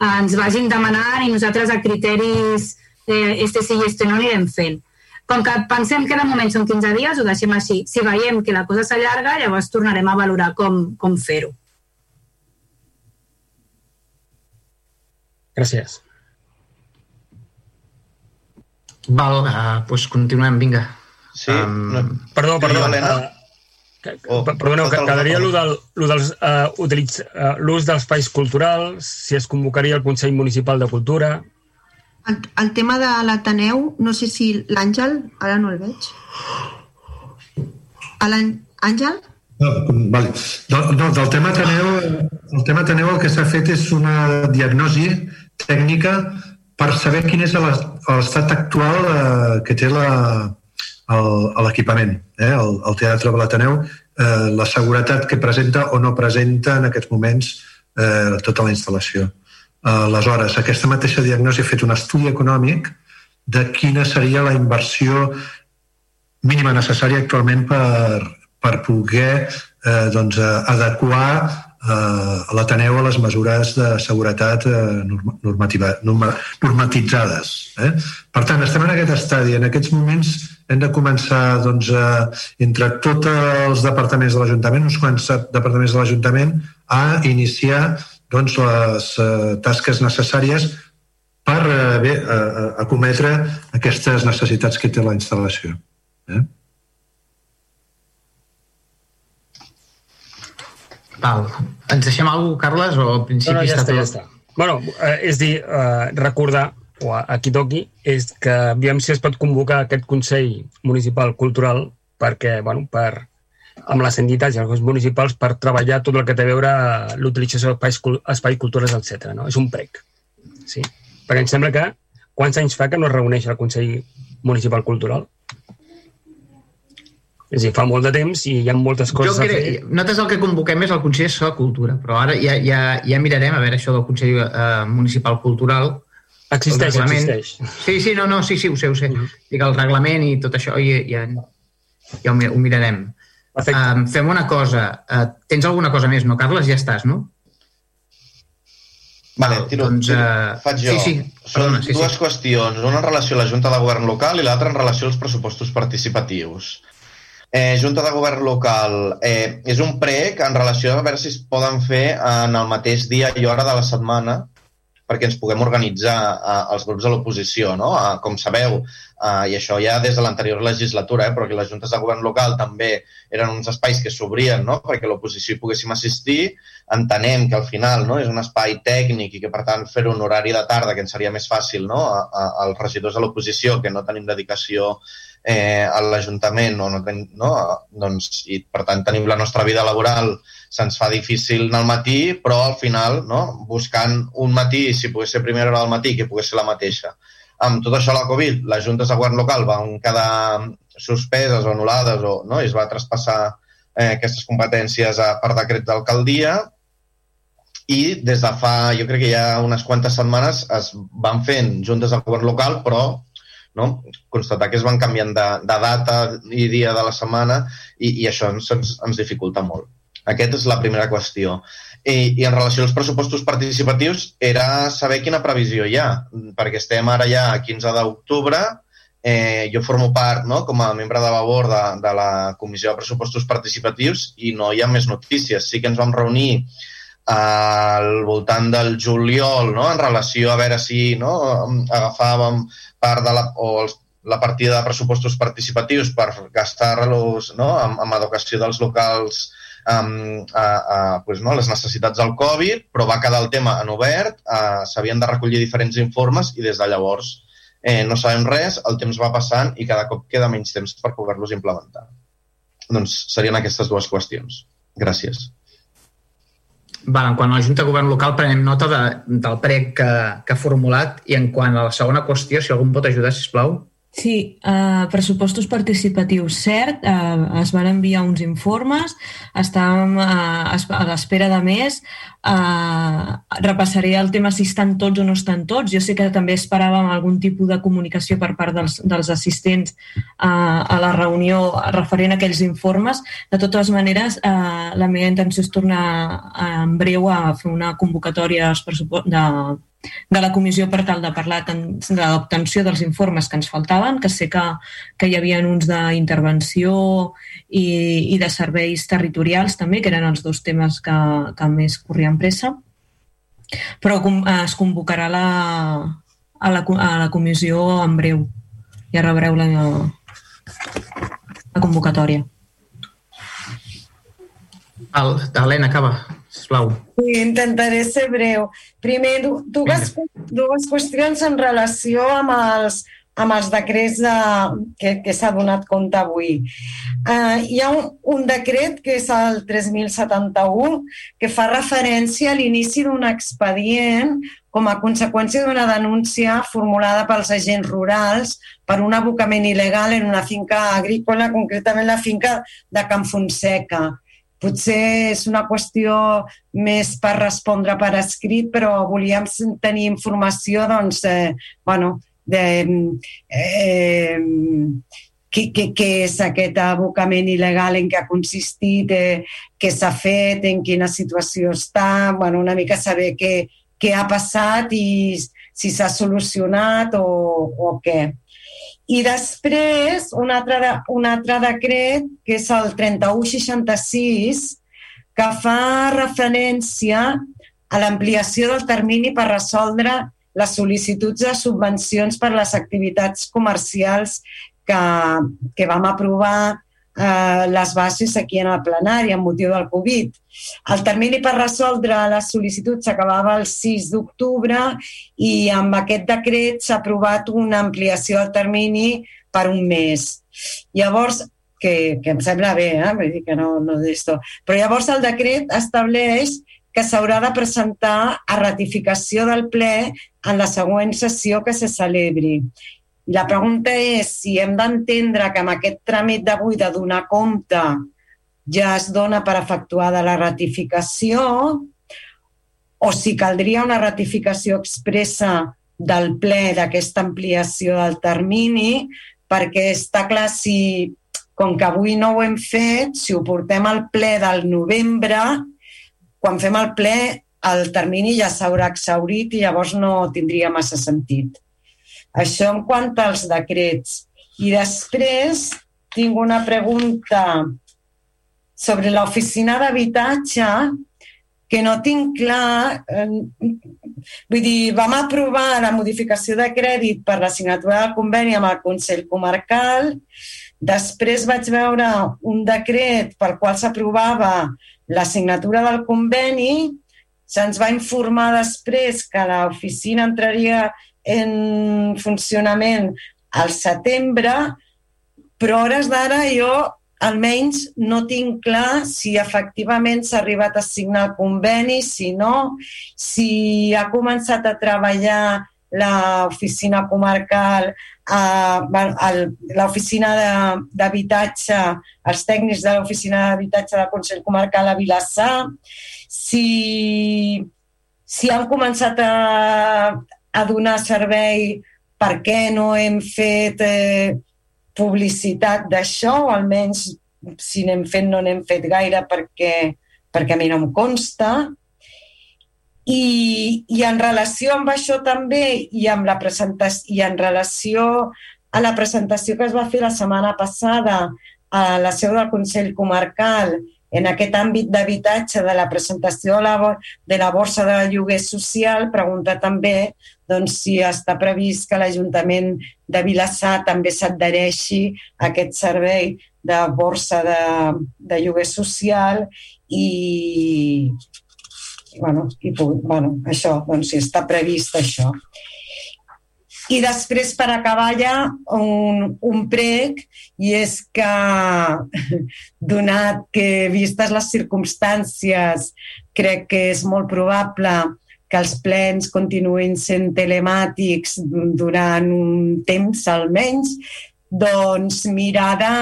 ens vagin demanant i nosaltres a criteris eh, este sí i este no anirem fent com que pensem que de moment són 15 dies, ho deixem així. Si veiem que la cosa s'allarga, llavors tornarem a valorar com, com fer-ho. Gràcies. Val, uh, doncs continuem, vinga. Sí, um, no. Perdó, perdó. Helena? Uh, oh, perdoneu, que quedaria l'ús del, lo dels, uh, utilitz, uh, l'ús dels espais culturals, si es convocaria el Consell Municipal de Cultura, el, el tema de l'Ateneu, no sé si l'Àngel, ara no el veig. Àngel? No, vale. no, no, del tema Ateneu, el tema Ateneu el que s'ha fet és una diagnosi tècnica per saber quin és l'estat actual eh, que té l'equipament, eh, el, el Teatre de l'Ateneu, eh, la seguretat que presenta o no presenta en aquests moments eh, tota la instal·lació. Aleshores, aquesta mateixa diagnosi ha fet un estudi econòmic de quina seria la inversió mínima necessària actualment per, per poder eh, doncs, adequar eh, l'Ateneu a les mesures de seguretat eh, normativa, norma, normatitzades. Eh? Per tant, estem en aquest estadi. En aquests moments hem de començar doncs, eh, entre tots els departaments de l'Ajuntament, uns quants departaments de l'Ajuntament, a iniciar doncs, les tasques necessàries per bé, eh, acometre aquestes necessitats que té la instal·lació. Eh? Val. Ens deixem alguna cosa, Carles, o al principi no, no, ja està, està, ja està. Bueno, eh, és dir, eh, recordar, o a, a qui toqui, és que aviam si es pot convocar aquest Consell Municipal Cultural perquè, bueno, per, amb les entitats i els municipals per treballar tot el que té a veure l'utilització d'espais espai, cultures, etc. No? És un prec. Sí. Perquè em sembla que quants anys fa que no es reuneix el Consell Municipal Cultural? És a dir, fa molt de temps i hi ha moltes coses jo crec, a fer. Nosaltres el que convoquem és el Consell de Cultura, però ara ja, ja, ja mirarem a veure això del Consell eh, Municipal Cultural. Existeix, existeix. Sí, sí, no, no, sí, sí, ho sé, ho sé. Uh -huh. Dic, el reglament i tot això ja, ja, ja ho mirarem. Um, fem una cosa. Uh, tens alguna cosa més, no, Carles? Ja estàs, no? Vale, tiro, doncs, tiro. Uh... Faig jo. Sí, sí. Són Perdona, sí, dues sí. qüestions. Una en relació a la Junta de Govern local i l'altra en relació als pressupostos participatius. Eh, Junta de Govern local eh, és un prec en relació a veure si es poden fer en el mateix dia i hora de la setmana perquè ens puguem organitzar eh, els grups de l'oposició. No? Eh, com sabeu, eh, i això ja des de l'anterior legislatura, eh, però que les juntes de govern local també eren uns espais que s'obrien no? perquè l'oposició hi poguéssim assistir, entenem que al final no? és un espai tècnic i que per tant fer un horari de tarda que ens seria més fàcil no? a, a, als regidors de l'oposició que no tenim dedicació eh, a l'Ajuntament o no, ten, no? doncs, i per tant tenim la nostra vida laboral se'ns fa difícil al matí, però al final, no? buscant un matí, si pogués ser primera hora del matí, que pogués ser la mateixa. Amb tot això la Covid, les juntes de govern local van quedar suspeses o anul·lades o, no? i es va traspassar eh, aquestes competències a, per decret d'alcaldia i des de fa, jo crec que ja unes quantes setmanes es van fent juntes de govern local, però no? constatar que es van canviant de, de data i dia de la setmana i, i això ens, ens, ens dificulta molt. Aquesta és la primera qüestió. I, I en relació als pressupostos participatius era saber quina previsió hi ha, perquè estem ara ja a 15 d'octubre eh, jo formo part no, com a membre de labor de, de la Comissió de Pressupostos Participatius i no hi ha més notícies. Sí que ens vam reunir al voltant del juliol no, en relació a veure si no, agafàvem part de la, o els, la partida de pressupostos participatius per gastar-los no, amb, amb educació dels locals um, a, a pues, no, les necessitats del Covid, però va quedar el tema en obert, s'havien de recollir diferents informes i des de llavors eh, no sabem res, el temps va passant i cada cop queda menys temps per poder-los implementar. Doncs serien aquestes dues qüestions. Gràcies. Val, en quant a la Junta de Govern Local prenem nota de, del prec que, que ha formulat i en quant a la segona qüestió, si algú em pot ajudar, si plau. Sí, uh, pressupostos participatius, cert, uh, es van enviar uns informes, estàvem uh, a l'espera de més, uh, repassaré el tema si estan tots o no estan tots, jo sé que també esperàvem algun tipus de comunicació per part dels, dels assistents uh, a la reunió referent a aquells informes, de totes maneres uh, la meva intenció és tornar en breu a fer una convocatòria de de la comissió per tal de parlar de l'obtenció dels informes que ens faltaven, que sé que, que hi havia uns d'intervenció i, i de serveis territorials també, que eren els dos temes que, que més corrien pressa, però es convocarà la, a, la, a la comissió en breu. Ja rebreu la, la convocatòria. Helena, acaba sisplau. Sí, intentaré ser breu. Primer, dues, dues qüestions en relació amb els, amb els decrets de, que, que s'ha donat compte avui. Uh, hi ha un, un decret, que és el 3071, que fa referència a l'inici d'un expedient com a conseqüència d'una denúncia formulada pels agents rurals per un abocament il·legal en una finca agrícola, concretament la finca de Can Fonseca. Potser és una qüestió més per respondre per escrit, però volíem tenir informació doncs, eh, bueno, de eh, què, què, què és aquest abocament il·legal, en què ha consistit, eh, què s'ha fet, en quina situació està, bueno, una mica saber què, què ha passat i si s'ha solucionat o, o què. I després, un altre, un altre decret, que és el 3166, que fa referència a l'ampliació del termini per resoldre les sol·licituds de subvencions per les activitats comercials que, que vam aprovar eh, les bases aquí en el plenari amb motiu del Covid. El termini per resoldre la sol·licitud s'acabava el 6 d'octubre i amb aquest decret s'ha aprovat una ampliació del termini per un mes. Llavors, que, que em sembla bé, eh? Vull dir que no, no d'esto. Però llavors el decret estableix que s'haurà de presentar a ratificació del ple en la següent sessió que se celebri. La pregunta és si hem d'entendre que amb aquest tràmit d'avui de donar compte ja es dona per efectuada la ratificació o si caldria una ratificació expressa del ple d'aquesta ampliació del termini perquè està clar si, com que avui no ho hem fet, si ho portem al ple del novembre, quan fem el ple el termini ja s'haurà exhaurit i llavors no tindria massa sentit. Això en quant als decrets. I després tinc una pregunta sobre l'oficina d'habitatge que no tinc clar... Eh, vull dir, vam aprovar la modificació de crèdit per la signatura del conveni amb el Consell Comarcal. Després vaig veure un decret pel qual s'aprovava la signatura del conveni. Se'ns va informar després que l'oficina entraria en funcionament al setembre, però hores d'ara jo almenys no tinc clar si efectivament s'ha arribat a signar el conveni, si no, si ha començat a treballar l'oficina comarcal, l'oficina d'habitatge, els tècnics de l'oficina d'habitatge del Consell Comarcal a Vilassar, si, si han començat a, a donar servei per què no hem fet eh, publicitat d'això, o almenys si n'hem fet no n'hem fet gaire perquè, perquè a mi no em consta. I, I en relació amb això també, i amb la presentació, i en relació a la presentació que es va fer la setmana passada a la seu del Consell Comarcal en aquest àmbit d'habitatge de la presentació de la, de la borsa de lloguer social, pregunta també doncs, si està previst que l'Ajuntament de Vilassar també s'adhereixi a aquest servei de borsa de, de lloguer social i, i, bueno, i bueno, això, doncs si està previst això. I després, per acabar ja, un, un prec, i és que, donat que, vistes les circumstàncies, crec que és molt probable que els plens continuïn sent telemàtics durant un temps almenys, doncs mirar de,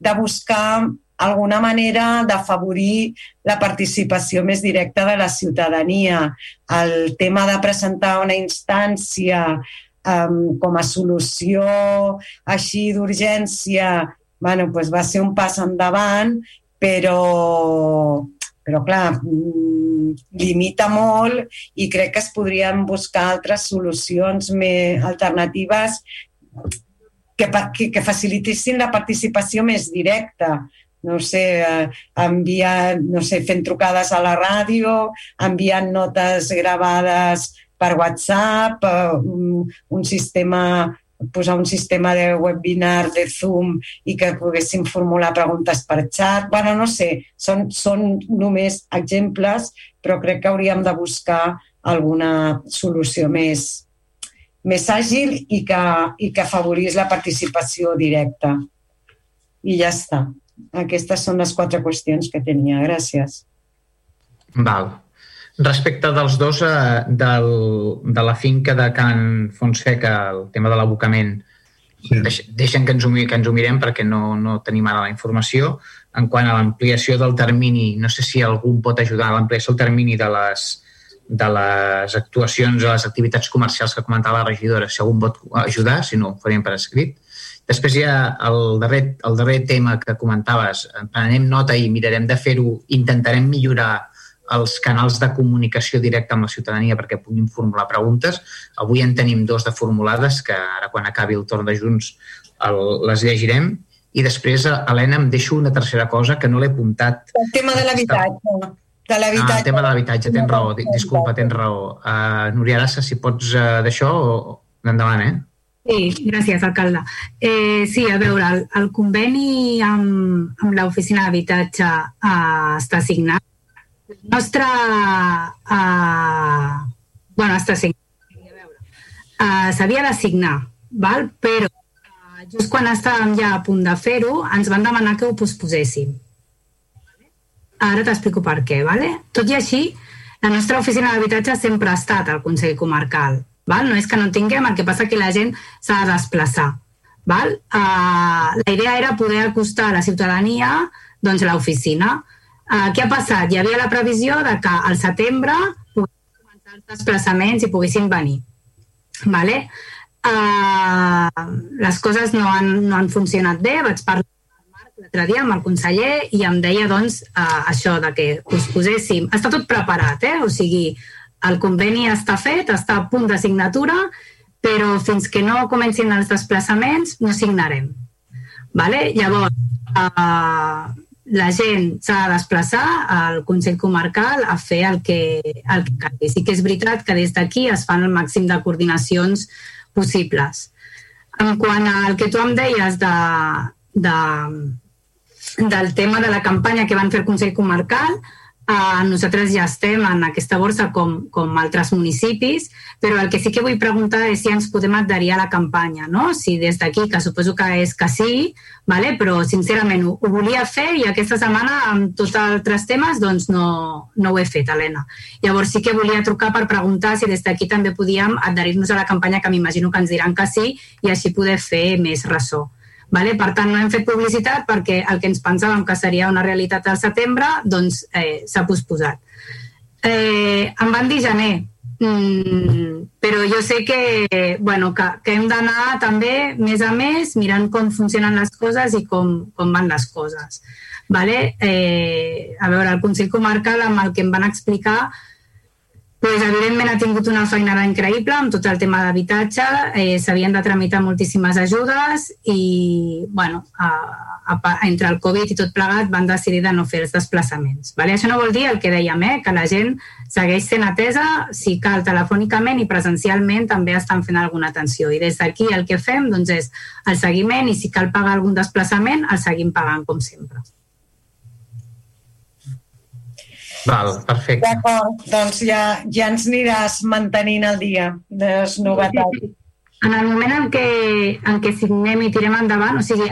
de buscar alguna manera d'afavorir la participació més directa de la ciutadania. El tema de presentar una instància um, com a solució així d'urgència bueno, pues va ser un pas endavant, però, però clar, mm, limita molt i crec que es podrien buscar altres solucions més alternatives que, que, que facilitessin la participació més directa. No sé, eh, enviant, no sé, fent trucades a la ràdio, enviant notes gravades per WhatsApp, eh, un, un sistema posar un sistema de webinar de Zoom i que poguéssim formular preguntes per xat. bueno, no sé, són, són només exemples, però crec que hauríem de buscar alguna solució més, més àgil i que, i que afavorís la participació directa. I ja està. Aquestes són les quatre qüestions que tenia. Gràcies. Val. Respecte dels dos, eh, del, de la finca de Can Fonseca, el tema de l'abocament, sí. deixen que ens, ho, que ens ho mirem perquè no, no tenim ara la informació. En quant a l'ampliació del termini, no sé si algú pot ajudar a l'ampliació del termini de les, de les actuacions o les activitats comercials que comentava la regidora, si algú pot ajudar, si no, ho faríem per escrit. Després hi ha el darrer, el darrer tema que comentaves. Prenem nota i mirarem de fer-ho, intentarem millorar els canals de comunicació directa amb la ciutadania perquè puguin formular preguntes. Avui en tenim dos de formulades que ara quan acabi el torn de Junts el, les llegirem. I després, Helena, em deixo una tercera cosa que no l'he apuntat. El tema de l'habitatge. De l'habitatge. Ah, el tema de l'habitatge, tens raó, disculpa, tens raó. Uh, Núria Arassa, si pots uh, d'això, endavant, eh? Sí, gràcies, alcalde. Eh, sí, a veure, el, el conveni amb, amb l'oficina d'habitatge eh, està signat. Nostre... Eh, bueno, està signat. Eh, S'havia de signar, val? però eh, just quan estàvem ja a punt de fer-ho, ens van demanar que ho posposéssim. Ara t'explico per què. Vale? Tot i així, la nostra oficina d'habitatge sempre ha estat al Consell Comarcal Val? No és que no tinguem, el que passa que la gent s'ha de desplaçar. Val? Uh, la idea era poder acostar a la ciutadania doncs, l'oficina. Uh, què ha passat? Hi havia la previsió de que al setembre poguessin començar els desplaçaments i poguessin venir. Vale? Uh, les coses no han, no han funcionat bé, vaig parlar l'altre dia amb el conseller i em deia doncs uh, això de que us poséssim... Està tot preparat, eh? O sigui, el conveni està fet, està a punt de signatura, però fins que no comencin els desplaçaments no signarem. Vale? Llavors, eh, la gent s'ha de desplaçar al Consell Comarcal a fer el que, el que calgui. Sí que és veritat que des d'aquí es fan el màxim de coordinacions possibles. En quant al que tu em deies de, de, del tema de la campanya que van fer el Consell Comarcal, Uh, nosaltres ja estem en aquesta borsa com, com altres municipis, però el que sí que vull preguntar és si ens podem adherir a la campanya, no? Si des d'aquí, que suposo que és que sí, vale? però sincerament ho, ho volia fer i aquesta setmana amb tots altres temes doncs no, no ho he fet, Helena. Llavors sí que volia trucar per preguntar si des d'aquí també podíem adherir-nos a la campanya que m'imagino que ens diran que sí i així poder fer més ressò. Vale? Per tant, no hem fet publicitat perquè el que ens pensàvem que seria una realitat al setembre doncs eh, s'ha posposat. Eh, em van dir gener, mm, però jo sé que, bueno, que, que hem d'anar també més a més mirant com funcionen les coses i com, com van les coses. Vale? Eh, a veure, el Consell Comarcal amb el que em van explicar pues, evidentment ha tingut una feinada increïble amb tot el tema d'habitatge, eh, s'havien de tramitar moltíssimes ajudes i, bueno, a, a, entre el Covid i tot plegat van decidir de no fer els desplaçaments. Vale? Això no vol dir el que dèiem, eh? que la gent segueix sent atesa, si cal telefònicament i presencialment també estan fent alguna atenció. I des d'aquí el que fem doncs, és el seguiment i si cal pagar algun desplaçament el seguim pagant com sempre. Val, perfecte. D'acord, doncs ja, ja ens aniràs mantenint el dia de les novetats. En el moment en què, en què signem i tirem endavant, o sigui,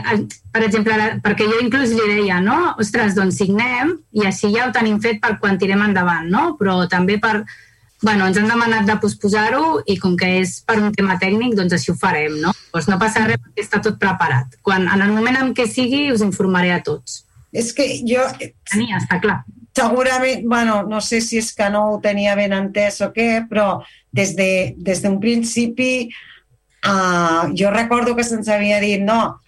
per exemple, perquè jo inclús li deia, no? Ostres, doncs signem i així ja ho tenim fet per quan tirem endavant, no? Però també per... Bueno, ens han demanat de posposar-ho i com que és per un tema tècnic, doncs així ho farem, no? Doncs no passa res perquè està tot preparat. Quan, en el moment en què sigui, us informaré a tots. És que jo... Tenia, està clar segurament, bueno, no sé si és que no ho tenia ben entès o què, però des d'un de, des principi uh, jo recordo que se'ns havia dit no,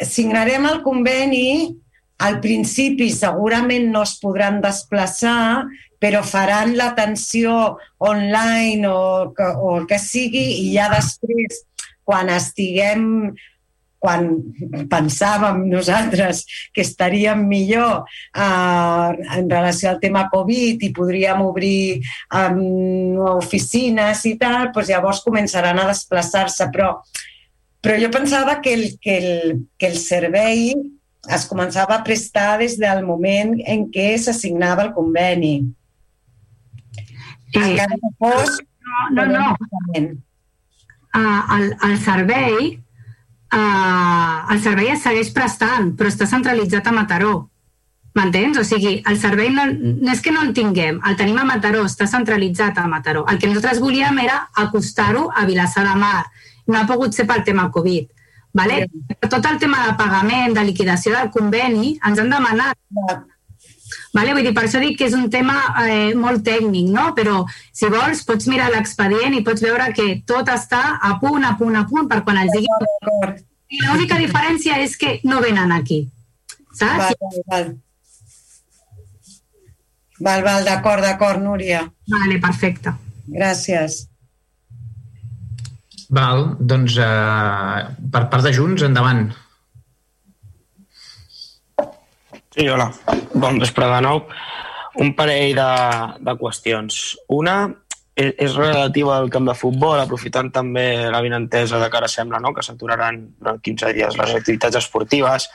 signarem el conveni al principi segurament no es podran desplaçar, però faran l'atenció online o, o el que sigui i ja després, quan estiguem quan pensàvem nosaltres que estaríem millor eh, en relació al tema Covid i podríem obrir eh, oficines i tal, doncs llavors començaran a desplaçar-se. Però, però jo pensava que el, que, el, que el servei es començava a prestar des del moment en què s'assignava el conveni. Eh, Encara que fos... No, no, no. Uh, el, el servei eh, el servei es segueix prestant, però està centralitzat a Mataró. M'entens? O sigui, el servei no, no és que no el tinguem, el tenim a Mataró, està centralitzat a Mataró. El que nosaltres volíem era acostar-ho a Vilassar de Mar. No ha pogut ser pel tema Covid. Vale? Tot el tema de pagament, de liquidació del conveni, ens han demanat Vale? Vull dir, per això dic que és un tema eh, molt tècnic, no? però si vols pots mirar l'expedient i pots veure que tot està a punt, a punt, a punt, per quan els digui... L'única diferència és que no venen aquí, saps? Val, val. Val, val, d'acord, d'acord, Núria. Vale, perfecte. Gràcies. Val, doncs eh, per part de Junts, endavant. Sí, hola. Bon vespre de nou. Un parell de, de qüestions. Una és, és relativa al camp de futbol, aprofitant també la vinentesa de que ara sembla no? que s'aturaran durant 15 dies les activitats esportives.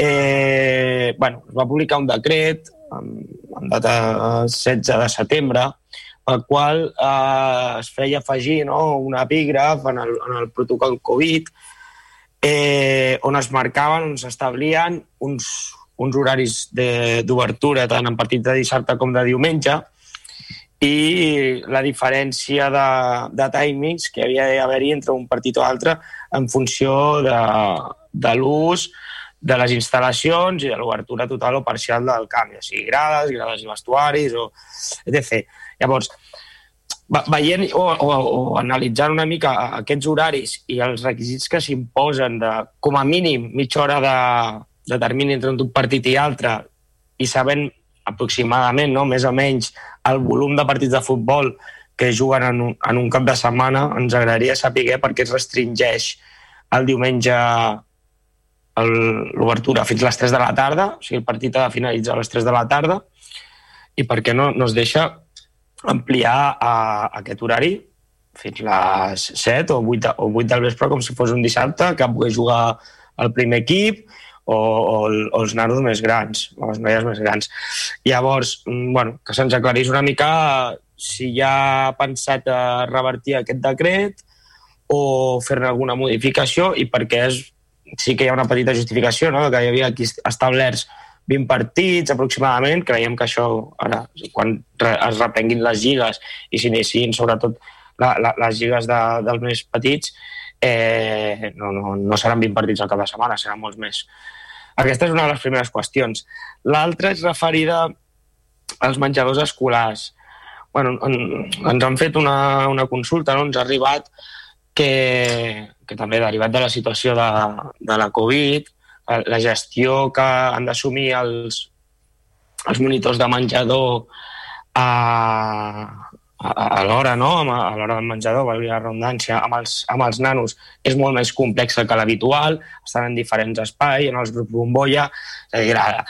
Eh, bueno, es va publicar un decret en data 16 de setembre pel qual eh, es feia afegir no, un epígraf en el, en el protocol Covid eh, on es marcaven, on s'establien uns, uns horaris d'obertura tant en partits de dissabte com de diumenge i la diferència de, de timings que havia d'haver-hi entre un partit o altre en funció de, de l'ús de les instal·lacions i de l'obertura total o parcial del camp, ja sigui grades, grades i vestuaris, o etc. Llavors, veient o, o, o analitzant una mica aquests horaris i els requisits que s'imposen de, com a mínim, mitja hora de, de termini entre un partit i altre i sabent aproximadament, no, més o menys, el volum de partits de futbol que juguen en un, en un cap de setmana, ens agradaria saber per què es restringeix el diumenge l'obertura fins a les 3 de la tarda, o sigui, el partit ha de finalitzar a les 3 de la tarda, i per què no, no es deixa ampliar a, a aquest horari fins les 7 o 8, o 8 del vespre com si fos un dissabte, que pugui jugar el primer equip o, o, o els nanos més grans, o les noies més grans. Llavors, mm, bueno, que se'ns aclarís una mica si ja ha pensat a revertir aquest decret o fer-ne alguna modificació i perquè és, sí que hi ha una petita justificació, no? que hi havia aquí establerts 20 partits aproximadament, creiem que això ara, quan es reprenguin les lligues i s'iniciïn sobretot la, la, les lligues de, dels més petits, eh, no, no, no seran 20 partits al cap de setmana, seran molts més. Aquesta és una de les primeres qüestions. L'altra és referida als menjadors escolars. bueno, en, ens han fet una, una consulta, no? ens ha arribat que, que també derivat de la situació de, de la Covid, la gestió que han d'assumir els, els monitors de menjador a, a, a l'hora, no? a l'hora del menjador, valgui la redundància, amb els, amb els nanos és molt més complexa que l'habitual, estan en diferents espais, en els grups bombolla, és a dir, la,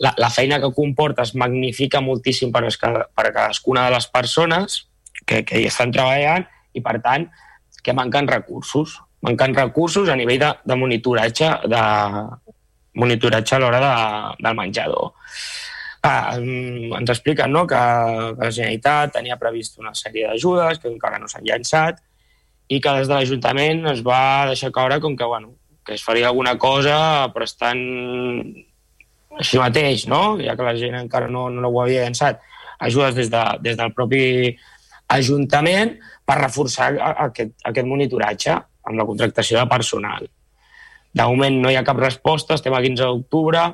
la, la feina que comporta es magnifica moltíssim per, per cadascuna de les persones que, que hi estan treballant i, per tant, que manquen recursos. Manquen recursos a nivell de, de monitoratge, de monitoratge a l'hora de, del menjador. Ah, ens expliquen no, que, la Generalitat tenia previst una sèrie d'ajudes que encara no s'han llançat i que des de l'Ajuntament es va deixar caure com que, bueno, que es faria alguna cosa però estan així mateix, no? ja que la gent encara no, no ho havia llançat, ajudes des, de, des del propi Ajuntament per reforçar aquest, aquest monitoratge amb la contractació de personal. De moment no hi ha cap resposta, estem a 15 d'octubre.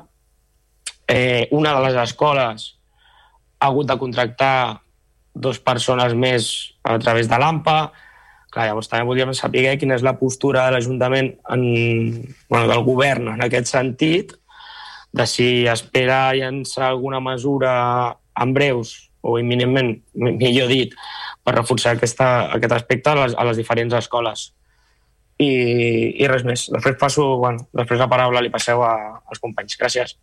Eh, una de les escoles ha hagut de contractar dues persones més a través de l'AMPA. Clar, llavors també volíem saber quina és la postura de l'Ajuntament, bueno, del govern en aquest sentit, de si espera llançar alguna mesura en breus o imminentment, millor dit, per reforçar aquesta, aquest aspecte a les, a les diferents escoles. I, i res més. Després passo, bueno, després la paraula li passeu a, als companys. Gràcies.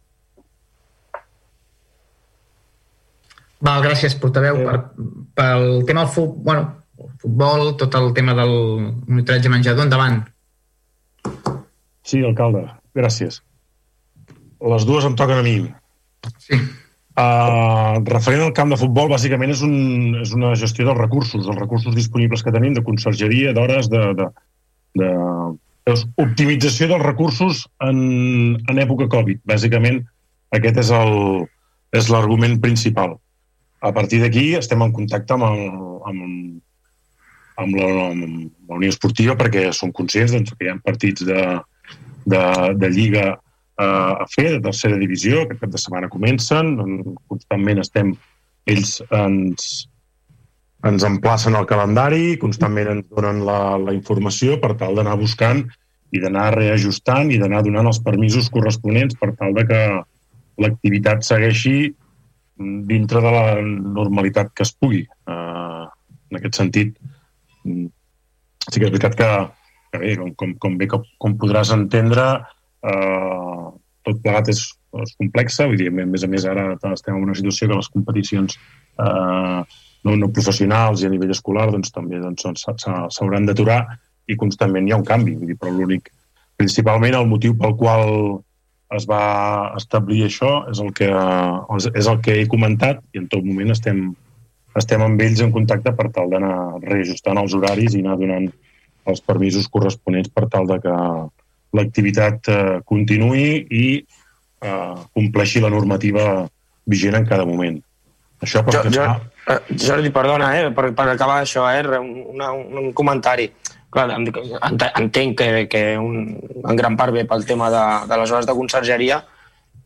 Val, gràcies, portaveu. Per, pel tema del futbol, bueno, futbol, tot el tema del monitoratge menjador, endavant. Sí, alcalde, gràcies. Les dues em toquen a mi. Sí. Uh, referent al camp de futbol, bàsicament és, un, és una gestió dels recursos, els recursos disponibles que tenim de consergeria, d'hores, de, de, de, de optimització dels recursos en, en època Covid. Bàsicament, aquest és el és l'argument principal. A partir d'aquí estem en contacte amb, el, amb, amb, la, amb la Unió Esportiva perquè som conscients doncs, que hi ha partits de, de, de Lliga a fer de tercera divisió, que cap de setmana comencen, constantment estem, ells ens, ens emplacen el calendari, constantment ens donen la, la informació per tal d'anar buscant i d'anar reajustant i d'anar donant els permisos corresponents per tal de que l'activitat segueixi dintre de la normalitat que es pugui. Uh, en aquest sentit, sí que és veritat que, que bé, com, com, com bé com, com podràs entendre, eh, tot plegat és, és complexa, vull dir, a més a més ara estem en una situació que les competicions eh, no, no professionals i a nivell escolar doncs, també doncs, s'hauran d'aturar i constantment hi ha un canvi, vull dir, però l'únic, principalment el motiu pel qual es va establir això és el que, és el que he comentat i en tot moment estem, estem amb ells en contacte per tal d'anar reajustant els horaris i anar donant els permisos corresponents per tal de que l'activitat eh, continuï i eh, compleixi la normativa vigent en cada moment. Això per jo, jo, eh, Jordi, perdona, eh, per, per acabar això, eh, una, un, un comentari. Clar, entenc que, que un, en gran part ve pel tema de, de les hores de consergeria.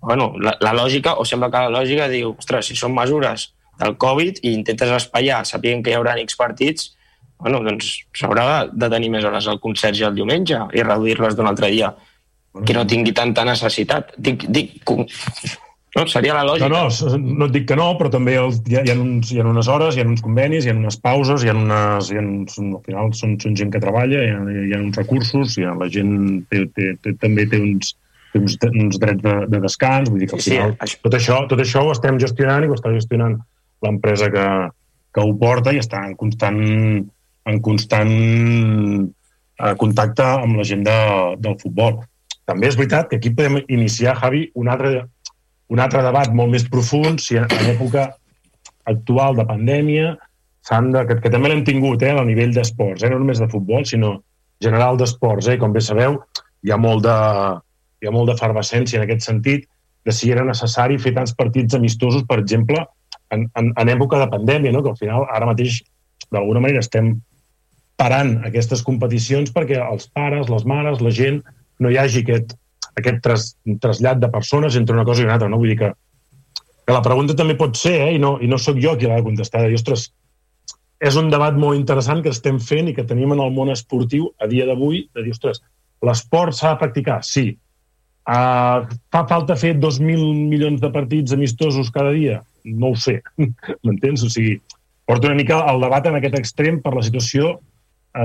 Bueno, la, la lògica, o sembla que la lògica diu, ostres, si són mesures del Covid i intentes espaiar, sapient que hi haurà X partits, bueno, doncs s'haurà de tenir més hores al concert el diumenge i reduir-les d'un altre dia que no tingui tanta necessitat. Dic, dic, no? Seria la lògica. No, no, no et dic que no, però també hi ha, hi ha, uns, hi ha unes hores, hi ha uns convenis, hi ha unes pauses, hi ha unes, hi ha uns, al final són, són gent que treballa, hi ha, hi ha uns recursos, hi ha, la gent té, té, té, també té uns, té uns, uns drets de, de descans, vull dir que al final sí, sí. tot, això, tot això ho estem gestionant i ho està gestionant l'empresa que, que ho porta i està en constant en constant eh, contacte amb la gent de, del futbol. També és veritat que aquí podem iniciar, Javi, un altre, un altre debat molt més profund, si en, època actual de pandèmia de, que, que també l'hem tingut eh, a nivell d'esports, eh, no només de futbol, sinó general d'esports. Eh, com bé sabeu, hi ha molt de, hi ha molt d'efervescència en aquest sentit de si era necessari fer tants partits amistosos, per exemple, en, en, en època de pandèmia, no? que al final ara mateix d'alguna manera estem parant aquestes competicions perquè els pares, les mares, la gent, no hi hagi aquest, aquest tras, trasllat de persones entre una cosa i una altra. No? Vull dir que, que la pregunta també pot ser, eh, i, no, i no sóc jo qui l'ha de contestar, dir, ostres, és un debat molt interessant que estem fent i que tenim en el món esportiu a dia d'avui, de dir, ostres, l'esport s'ha de practicar? Sí. Uh, fa falta fer 2.000 milions de partits amistosos cada dia? No ho sé, m'entens? O sigui, porta una mica el debat en aquest extrem per la situació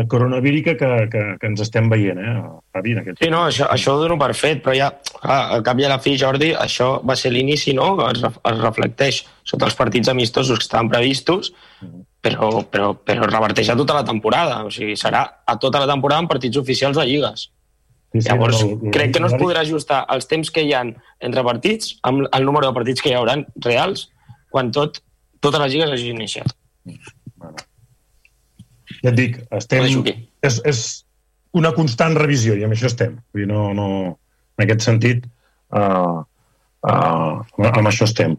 coronavírica que, que, que ens estem veient, eh, Javi, en aquest... Sí, no, això, això ho dono per fet, però ja, clar, al cap i a la fi, Jordi, això va ser l'inici, no?, es, es reflecteix sota els partits amistosos que estaven previstos, però, però, però es reverteix a tota la temporada, o sigui, serà a tota la temporada en partits oficials de lligues. Sí, sí, Llavors, el- el- crec que no es podrà ajustar els temps que hi han entre partits amb el número de partits que hi hauran reals quan tot, totes les lligues hagin iniciat. Ja et dic, estem... És, és una constant revisió i amb això estem. Vull dir, no, no, en aquest sentit, uh, uh, amb això estem.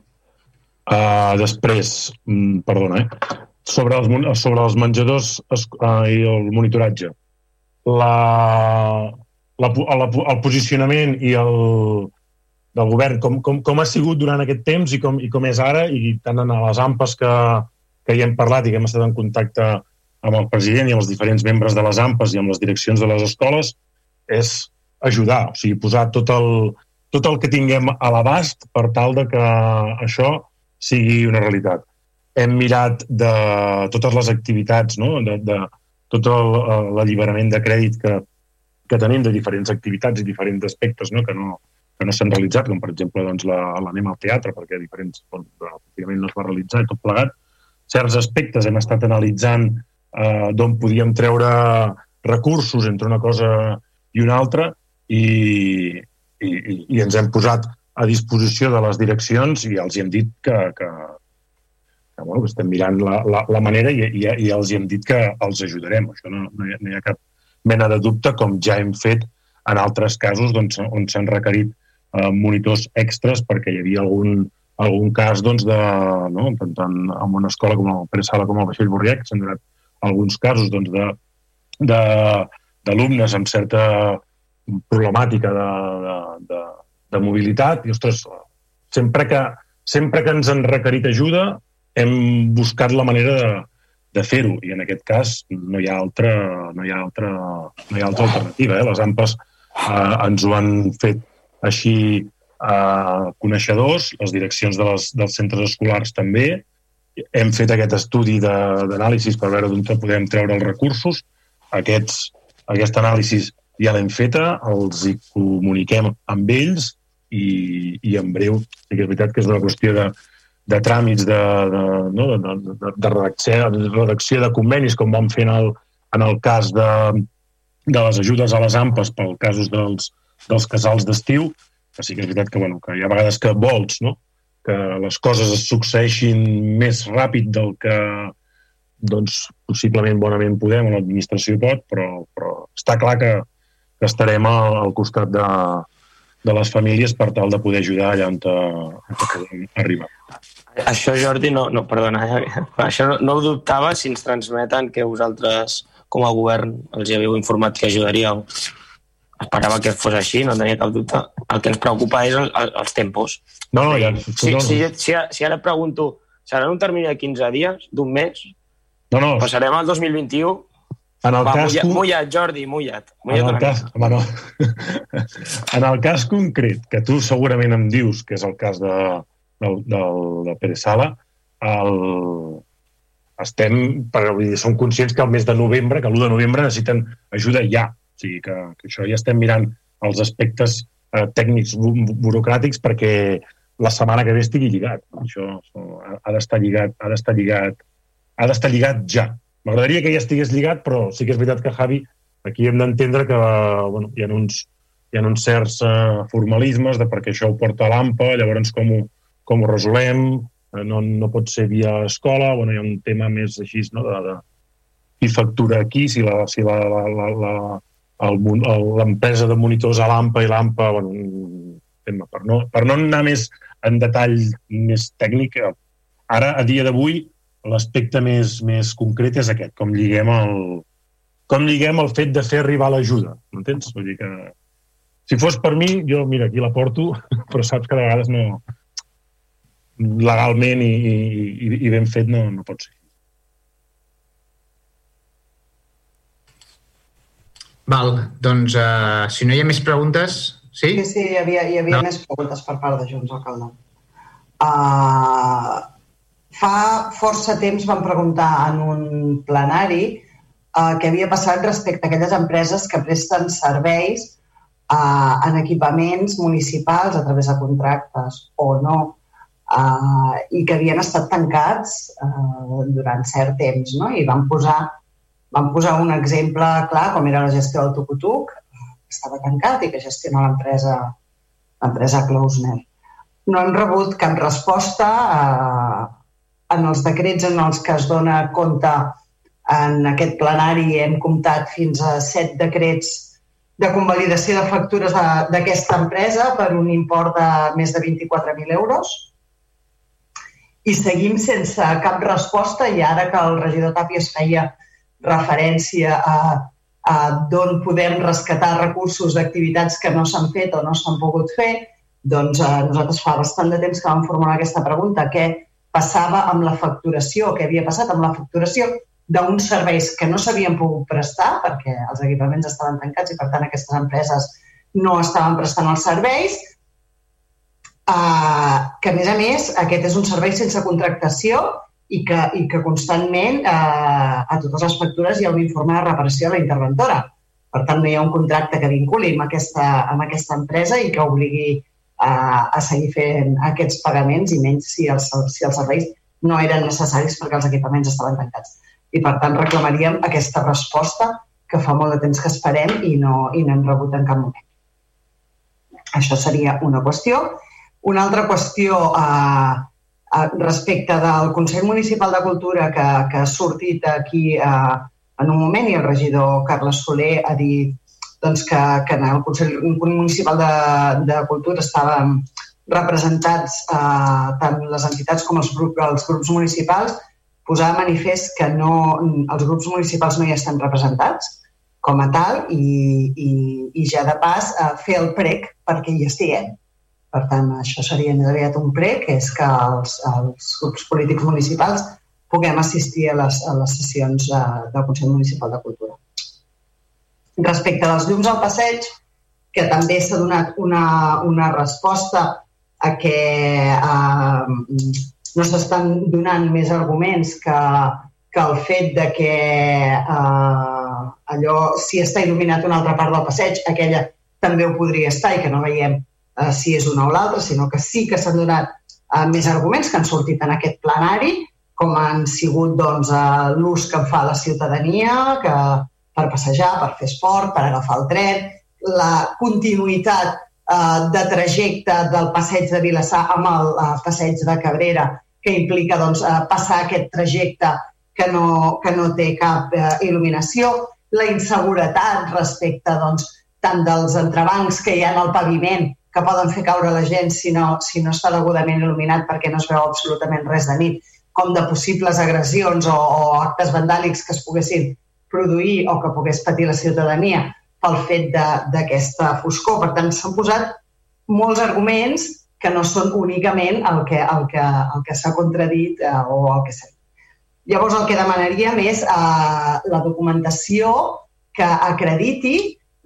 Uh, després, mm, perdona, eh? sobre els, sobre els menjadors es- uh, i el monitoratge. La, la, la, el posicionament i el, del govern, com, com, com ha sigut durant aquest temps i com, i com és ara, i tant en les AMPAs que, que hi hem parlat i que hem estat en contacte amb el president i amb els diferents membres de les AMPAs i amb les direccions de les escoles, és ajudar, o sigui, posar tot el, tot el que tinguem a l'abast per tal de que això sigui una realitat. Hem mirat de totes les activitats, no? de, de tot eh, l'alliberament de crèdit que, que tenim de diferents activitats i diferents aspectes no? que no, que no s'han realitzat, com per exemple doncs, la- l'anem al teatre, perquè diferents, doncs, no es va realitzar i tot plegat. Certs aspectes hem estat analitzant eh, d'on podíem treure recursos entre una cosa i una altra i, i, i, ens hem posat a disposició de les direccions i els hi hem dit que, que, que, bueno, que estem mirant la, la, la manera i, i, i els hi hem dit que els ajudarem. Això no, no, hi ha, no hi ha cap mena de dubte, com ja hem fet en altres casos doncs, on s'han requerit eh, monitors extras perquè hi havia algun, algun cas doncs, de, no, tant, tant en una escola com el Pere Sala com el Vaixell Borriac s'han donat alguns casos doncs, d'alumnes amb certa problemàtica de, de, de, de mobilitat i, ostres, sempre que, sempre que ens han requerit ajuda hem buscat la manera de, de fer-ho i en aquest cas no hi ha altra, no hi ha altra, no hi ha altra alternativa. Eh? Les AMPAs eh, ens ho han fet així eh, coneixedors, les direccions de les, dels centres escolars també. Hem fet aquest estudi d'anàlisis per veure d'on podem treure els recursos. Aquests, aquesta anàlisi ja l'hem feta, els hi comuniquem amb ells i, i en breu sí que és veritat que és una qüestió de, de tràmits de, de, no, de, de, de, redacció, de redacció de convenis, com vam fer en el, en el cas de, de les ajudes a les AMPAs pel casos dels, dels casals d'estiu, que sí que és veritat que, bueno, que hi ha vegades que vols no? Que les coses es succeeixin més ràpid del que doncs, possiblement bonament podem, o l'administració pot, però, però està clar que, que estarem al, al costat de, de les famílies per tal de poder ajudar allà on, te, on podem arribar. Això, Jordi, no, no perdona, eh? això no, no ho dubtava si ens transmeten que vosaltres, com a govern, els hi havíeu informat que ajudaríeu. Esperava que fos així, no tenia cap dubte. El que ens preocupa és el, el, els tempos. No, no, ja, Si, si, si, si ara et pregunto, serà en un termini de 15 dies, d'un mes? No, no. Passarem al 2021? En el Va, cas mullat, mullat, Jordi, mullat. En mullat el, una cas, home, no. en el cas concret, que tu segurament em dius que és el cas de, del, del, de Pere Sala, el, estem, per, vull dir, som conscients que el mes de novembre, que l'1 de novembre necessiten ajuda ja. O sigui que, que això ja estem mirant els aspectes eh, tècnics bu- burocràtics perquè la setmana que ve estigui lligat. Això, ha, d'estar lligat, ha d'estar lligat, ha d'estar lligat ja. M'agradaria que ja estigués lligat, però sí que és veritat que, Javi, aquí hem d'entendre que bueno, hi, ha uns, hi ha uns certs uh, formalismes de perquè això ho porta a l'AMPA, llavors com ho, com ho resolem, eh, no, no pot ser via escola, bueno, hi ha un tema més així, no?, de, de qui factura aquí, si la, si la, la, la, la, l'empresa de monitors a l'AMPA i l'AMPA, bueno, tema per no, per no anar més en detall més tècnic, eh, ara, a dia d'avui, l'aspecte més, més concret és aquest, com lliguem el, com lliguem el fet de fer arribar l'ajuda, m'entens? Vull dir que si fos per mi, jo, mira, aquí la porto, però saps que de vegades no legalment i, i, i ben fet no, no pot ser. Val, doncs, uh, si no hi ha més preguntes... Sí? Sí, sí, hi havia, hi havia No. més preguntes per part de Junts, alcalde. Uh, fa força temps vam preguntar en un plenari eh, què havia passat respecte a aquelles empreses que presten serveis eh, en equipaments municipals a través de contractes o no, eh, i que havien estat tancats eh, durant cert temps. No? I vam posar, vam posar un exemple clar, com era la gestió del Tucutuc, que estava tancat i que gestiona l'empresa l'empresa Klausner. No hem rebut cap resposta eh, en els decrets en els que es dona compte en aquest plenari hem comptat fins a set decrets de convalidació de factures d'aquesta empresa per un import de més de 24.000 euros i seguim sense cap resposta i ara que el regidor Tàpies feia referència a, a d'on podem rescatar recursos d'activitats que no s'han fet o no s'han pogut fer, doncs eh, nosaltres fa bastant de temps que vam formular aquesta pregunta, què passava amb la facturació, què havia passat amb la facturació d'uns serveis que no s'havien pogut prestar perquè els equipaments estaven tancats i per tant aquestes empreses no estaven prestant els serveis, eh, que a més a més aquest és un servei sense contractació i que, i que constantment eh, a totes les factures hi ha un informe de reparació a la interventora. Per tant, no hi ha un contracte que vinculi amb aquesta, amb aquesta empresa i que obligui a, eh, a seguir fent aquests pagaments i menys si els, si els serveis no eren necessaris perquè els equipaments estaven tancats. I, per tant, reclamaríem aquesta resposta que fa molt de temps que esperem i no, i no hem rebut en cap moment. Això seria una qüestió. Una altra qüestió eh, respecte del Consell Municipal de Cultura que, que ha sortit aquí eh, en un moment i el regidor Carles Soler ha dit doncs, que, que en el Consell Municipal de, de Cultura estaven representats eh, tant les entitats com els, grup, els grups municipals, posar de manifest que no, els grups municipals no hi estan representats com a tal i, i, i ja de pas eh, fer el prec perquè hi estiguem. Per tant, això seria més aviat un pre, que és que els, els grups polítics municipals puguem assistir a les, a les sessions de, del Consell Municipal de Cultura. Respecte dels llums al passeig, que també s'ha donat una, una resposta a que eh, no s'estan donant més arguments que, que el fet de que eh, allò, si està il·luminat una altra part del passeig, aquella també ho podria estar i que no veiem eh, si és una o l'altra, sinó que sí que s'han donat eh, més arguments que han sortit en aquest plenari, com han sigut doncs, eh, l'ús que en fa la ciutadania que, per passejar, per fer esport, per agafar el tren, la continuïtat eh, de trajecte del passeig de Vilassar amb el eh, passeig de Cabrera, que implica doncs, eh, passar aquest trajecte que no, que no té cap eh, il·luminació, la inseguretat respecte doncs, tant dels entrebancs que hi ha al paviment que poden fer caure la gent si no, si no està degudament il·luminat perquè no es veu absolutament res de nit, com de possibles agressions o, o actes vandàlics que es poguessin produir o que pogués patir la ciutadania pel fet d'aquesta foscor. Per tant, s'han posat molts arguments que no són únicament el que, el que, el que s'ha contradit eh, o el que s'ha Llavors, el que demanaríem és eh, la documentació que acrediti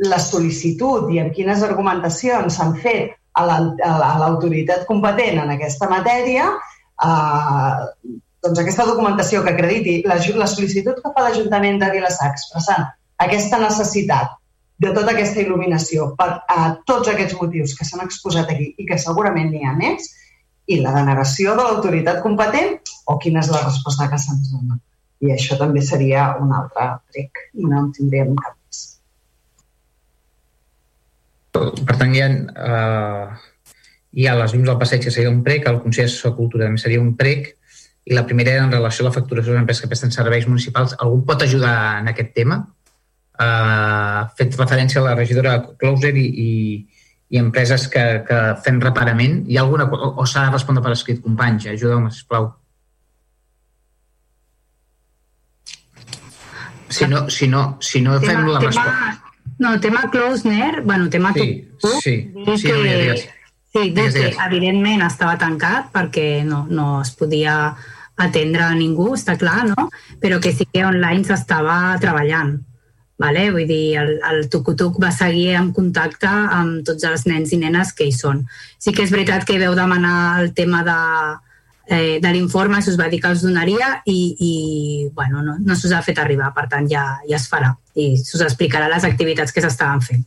la sol·licitud i en quines argumentacions s'han fet a l'autoritat competent en aquesta matèria, eh, doncs aquesta documentació que acrediti la, la sol·licitud que fa l'Ajuntament de Vilassar expressant aquesta necessitat de tota aquesta il·luminació per a tots aquests motius que s'han exposat aquí i que segurament n'hi ha més, i la denegació de l'autoritat competent o quina és la resposta que se'ns dona. I això també seria un altre trec i no en tindríem cap per tant, hi ha, eh, hi ha les llums del passeig que seria un prec, el Consell de Cultura també seria un prec, i la primera era en relació a la facturació de les empreses que presten serveis municipals. Algú pot ajudar en aquest tema? Uh, fet referència a la regidora Closer i, i, i empreses que, que fem reparament. Hi ha alguna o, o s'ha de respondre per escrit, companys? Ajudeu-me, sisplau. Si no, si no, si no fem tema, la resposta... No, el tema Closner, bueno, tema sí, tu, sí, sí, que, digues, sí, digues, que evidentment estava tancat perquè no, no es podia atendre a ningú, està clar, no? Però que sí que online s'estava treballant. Vale? Vull dir, el, el Tucutuc va seguir en contacte amb tots els nens i nenes que hi són. Sí que és veritat que veu demanar el tema de eh, de l'informe s'us va dir que els donaria i, i bueno, no, no s'us ha fet arribar, per tant ja, ja es farà i s'us explicarà les activitats que s'estaven fent.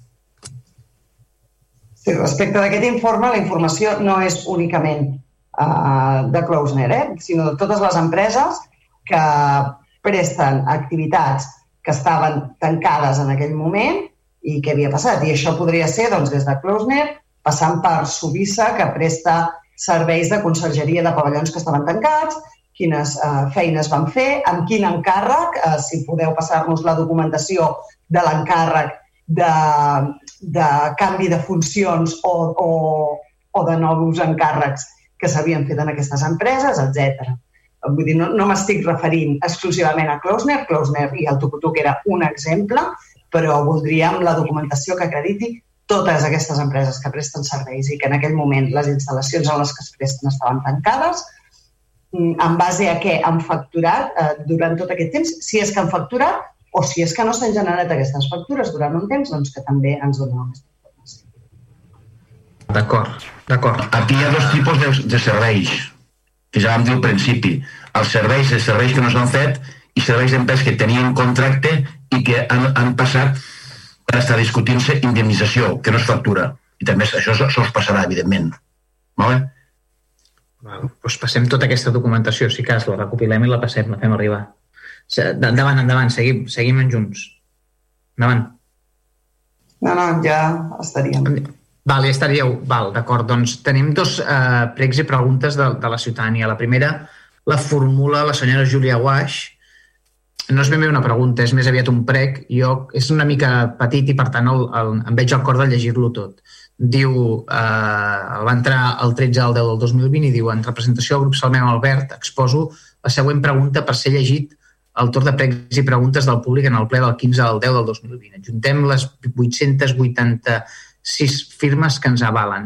Sí, respecte d'aquest informe, la informació no és únicament uh, de Klausner, eh? sinó de totes les empreses que presten activitats que estaven tancades en aquell moment i què havia passat. I això podria ser doncs, des de Klausner, passant per Subissa, que presta serveis de consergeria de pavellons que estaven tancats, quines uh, feines van fer, amb quin encàrrec, uh, si podeu passar-nos la documentació de l'encàrrec de, de canvi de funcions o, o, o de nous encàrrecs que s'havien fet en aquestes empreses, etc. Vull dir, no, no m'estic referint exclusivament a Klausner, Klausner i el Tucutuc era un exemple, però voldríem la documentació que acrediti totes aquestes empreses que presten serveis i que en aquell moment les instal·lacions en les que es presten estaven tancades, mm, en base a què han facturat eh, durant tot aquest temps, si és que han facturat o si és que no s'han generat aquestes factures durant un temps, doncs que també ens doneu aquesta informació. D'acord, d'acord. Aquí hi ha dos tipus de, de serveis, que ja vam dir al principi. Els serveis, els serveis que no s'han fet i serveis d'empreses que tenien contracte i que han, han passat estar discutint-se indemnització, que no es factura. I també això se'ls passarà, evidentment. Vale? Val. Doncs passem tota aquesta documentació, si cas, la recopilem i la passem, la fem arribar. Endavant, endavant, seguim, seguim en junts. Endavant. No, no, ja estaríem. Val, ja estaríeu. Val, d'acord. Doncs tenim dos eh, pregs i preguntes de, de la ciutadania. La primera la formula la senyora Júlia Guaix. No és ben bé una pregunta, és més aviat un prec. Jo, és una mica petit i, per tant, el, el, em veig al cor de llegir-lo tot. Diu, eh, va entrar el 13 al 10 del 2020 i diu, en representació del grup Salmem Albert, exposo la següent pregunta per ser llegit el torn de pregs i preguntes del públic en el ple del 15 al 10 del 2020. Ajuntem les 886 firmes que ens avalen.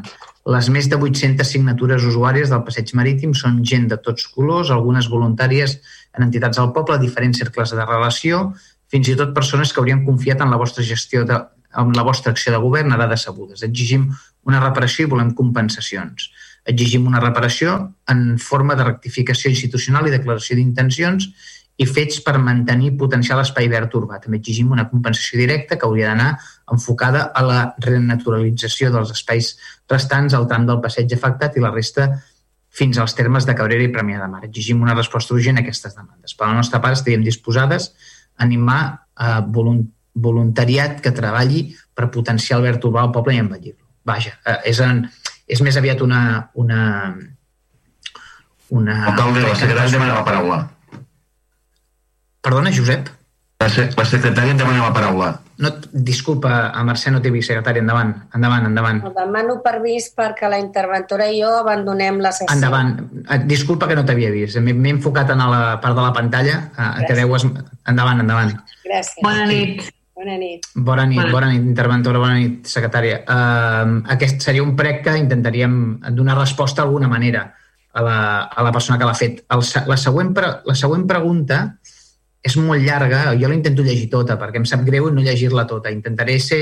Les més de 800 signatures usuàries del passeig marítim són gent de tots colors, algunes voluntàries en entitats del poble, diferents cercles de relació, fins i tot persones que haurien confiat en la vostra gestió de, en la vostra acció de govern ara decebudes. Exigim una reparació i volem compensacions. Exigim una reparació en forma de rectificació institucional i declaració d'intencions i fets per mantenir i potenciar l'espai verd urbà. També exigim una compensació directa que hauria d'anar enfocada a la renaturalització dels espais restants al tram del passeig afectat i la resta fins als termes de Cabrera i Premià de Mar. Exigim una resposta urgent a aquestes demandes. Per la nostra part, estaríem disposades a animar a voluntariat que treballi per potenciar el verd urbà al poble i embellir-lo. Vaja, eh, és, en, és més aviat una... una una... Alcalde, la secretària demana la paraula. Perdona, Josep? La, la secretària em demana la paraula. No, disculpa, a Mercè no té secretària. Endavant, endavant, endavant. El demano permís perquè la interventora i jo abandonem la sessió. Endavant. Eh, disculpa que no t'havia vist. M'he enfocat en la part de la pantalla. Gràcies. Que deues... Endavant, endavant. Gràcies. Bona nit. Bona nit. Bona nit, bona nit, interventora, bona nit, secretària. Uh, aquest seria un prec que intentaríem donar resposta d'alguna manera a la, a la persona que l'ha fet. El, la, següent, la següent pregunta és molt llarga, jo la intento llegir tota perquè em sap greu no llegir-la tota. Intentaré ser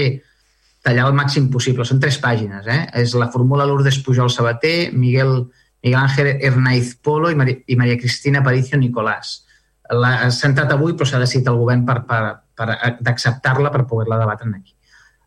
tallar el màxim possible. Són tres pàgines. Eh? És la fórmula Lourdes Pujol Sabater, Miguel, Miguel Ángel Hernaiz Polo i Maria, i Maria Cristina Paricio Nicolàs. S'ha entrat avui, però s'ha decidit el govern per, per, per d'acceptar-la per poder-la debatre aquí.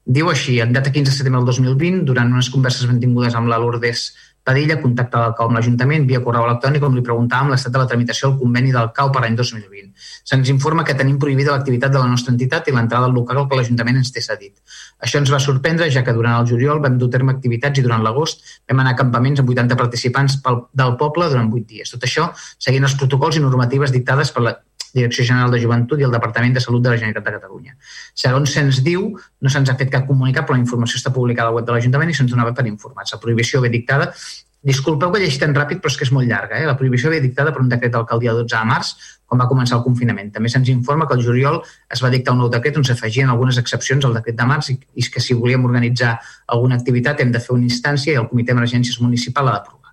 Diu així, en data 15 de setembre del 2020, durant unes converses mantingudes amb la Lourdes Padilla, contactada al CAU amb l'Ajuntament via correu electrònic on li preguntàvem l'estat de la tramitació del conveni del CAU per l'any 2020. Se'ns informa que tenim prohibida l'activitat de la nostra entitat i l'entrada al local que l'Ajuntament ens té cedit. Això ens va sorprendre, ja que durant el juliol vam dur terme activitats i durant l'agost vam anar a campaments amb 80 participants pel, del poble durant 8 dies. Tot això seguint els protocols i normatives dictades per la Direcció General de Joventut i el Departament de Salut de la Generalitat de Catalunya. Segons se'ns diu, no se'ns ha fet cap comunicat, però la informació està publicada al web de l'Ajuntament i se'ns donava per informats. La prohibició ve dictada Disculpeu que llegeixi tan ràpid, però és que és molt llarga. Eh? La prohibició ve dictada per un decret d'alcaldia 12 de març, quan va començar el confinament. També se'ns informa que el juliol es va dictar un nou decret on s'afegien algunes excepcions al decret de març i, i que si volíem organitzar alguna activitat hem de fer una instància i el comitè d'emergències municipal ha d'aprovar.